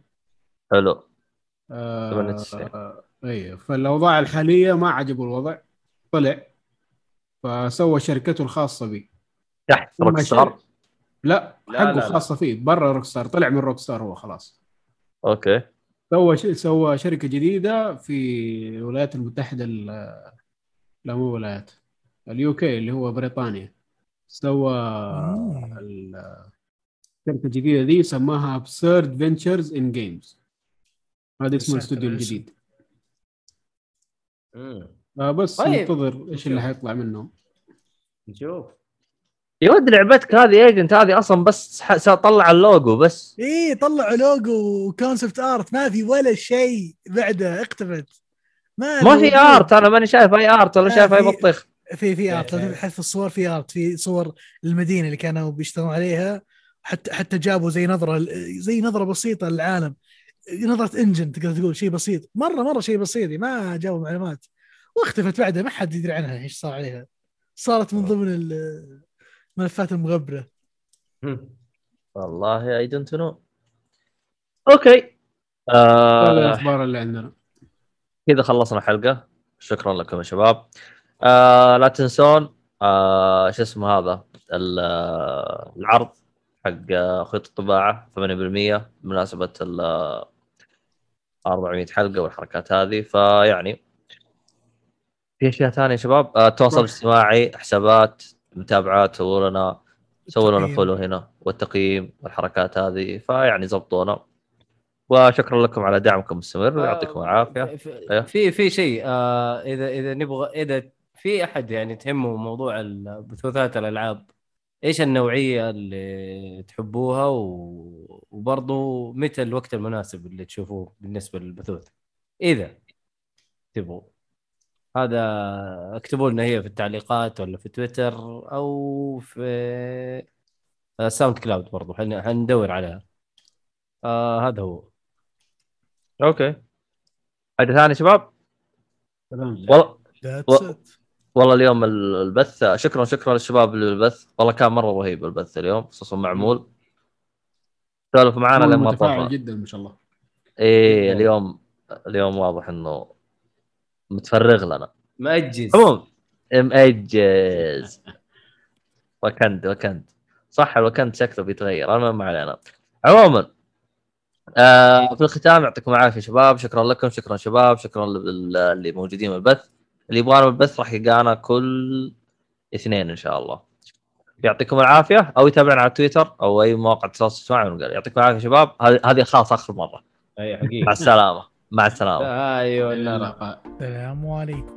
حلو. آه 98. آه أيوه فالاوضاع الحالية ما عجبه الوضع طلع فسوى شركته الخاصة به تحت Rockstar لا لا، حقه لا، لا. خاصة فيه برا Rockstar طلع من Rockstar هو خلاص. okay. سوى. سوى شركة جديدة في الولايات المتحدة ال... لا مو ولايات ال UK اللي هو بريطانيا سوى. ال- الشركة الجديده دي سماها Absurd Ventures in Games هذا اسم الاستوديو الجديد. آه بس طيب. ننتظر إيش اللي. حيطلع منهم نشوف يا ولد لعبتك هذه Agent هذه أصلا بس طلع اللوجو بس. إيه طلعوا logo و concept art ما في ولا شيء بعده اختفت ما ما في. art أنا ماني شايف أي art ولا لا، شايف أي بطيخ. في في art لو. تبحث في الصور في art في صور المدينة اللي كانوا بيشتغلون عليها. حتى حتى جابوا زي نظرة زي نظرة بسيطة للعالم. نظرة engine تقدر تقول شيء بسيط. مره مرة شيء بسيط ما جابوا معلومات. واختفت بعدها ما حد يدري عنها إيش صار عليها. صارت من ضمن الملفات المغبرة. والله I don't know أوكي. آه الأخبار اللي عندنا. كذا خلصنا الحلقة شكرا لكم يا شباب. آه لا تنسون آه شو اسمه هذا؟ آه، العرض حق آه، خيط الطباعة 8% بمناسبة ال آه، 400 حلقة والحركات هذه. فيعني في أشياء ثانية يا شباب؟ آه التواصل روح. الاجتماعي حسابات متابعات سووا لنا سووا لنا. فولو هنا والتقييم والحركات هذه فيعني زبطونا. وشكرا لكم على دعمكم المستمر ويعطيكم العافية. في- أيوه. في في شيء آه اذا إذا نبغى إذا في أحد يعني تهمه موضوع بثوثات الألعاب إيش النوعية اللي تحبوها؟ و... وبرضه متى الوقت المناسب اللي تشوفوه بالنسبة للبثوث؟ إذا تبغوا. هذا اكتبوا لنا هي في التعليقات ولا في تويتر أو في آه، SoundCloud برضو. حن- حندور عليها آه هذا هو. okay. حاجة ثانية شباب؟ والله. والله اليوم ال- البث شكرا شكرا للشباب للبث. والله كان مرة رهيب البث اليوم خصوصا معمول سولفوا معانا لما طفى. جدا ما شاء الله. إيه اليوم اليوم واضح إنه متفرغ لنا مأجز. عموما مأجز. وكند وكند صح الوكند شكله بيتغير. المهم ما علينا. عموما آه في الختام يعطيكم العافية شباب. شكرا لكم. شكرا شباب. شكرا لل- اللي موجودين بالبث اللي يبغانا بالبث راح يلقانا كل اثنين إن شاء الله. يعطيكم العافية. أو يتابعنا على تويتر أو أي مواقع التواصل الاجتماعي يعطيكم العافية شباب. هذه هذه خلاص آخر مرة. أي مع حقيقه السلامة. مع السلامة. أيوه السلام عليكم.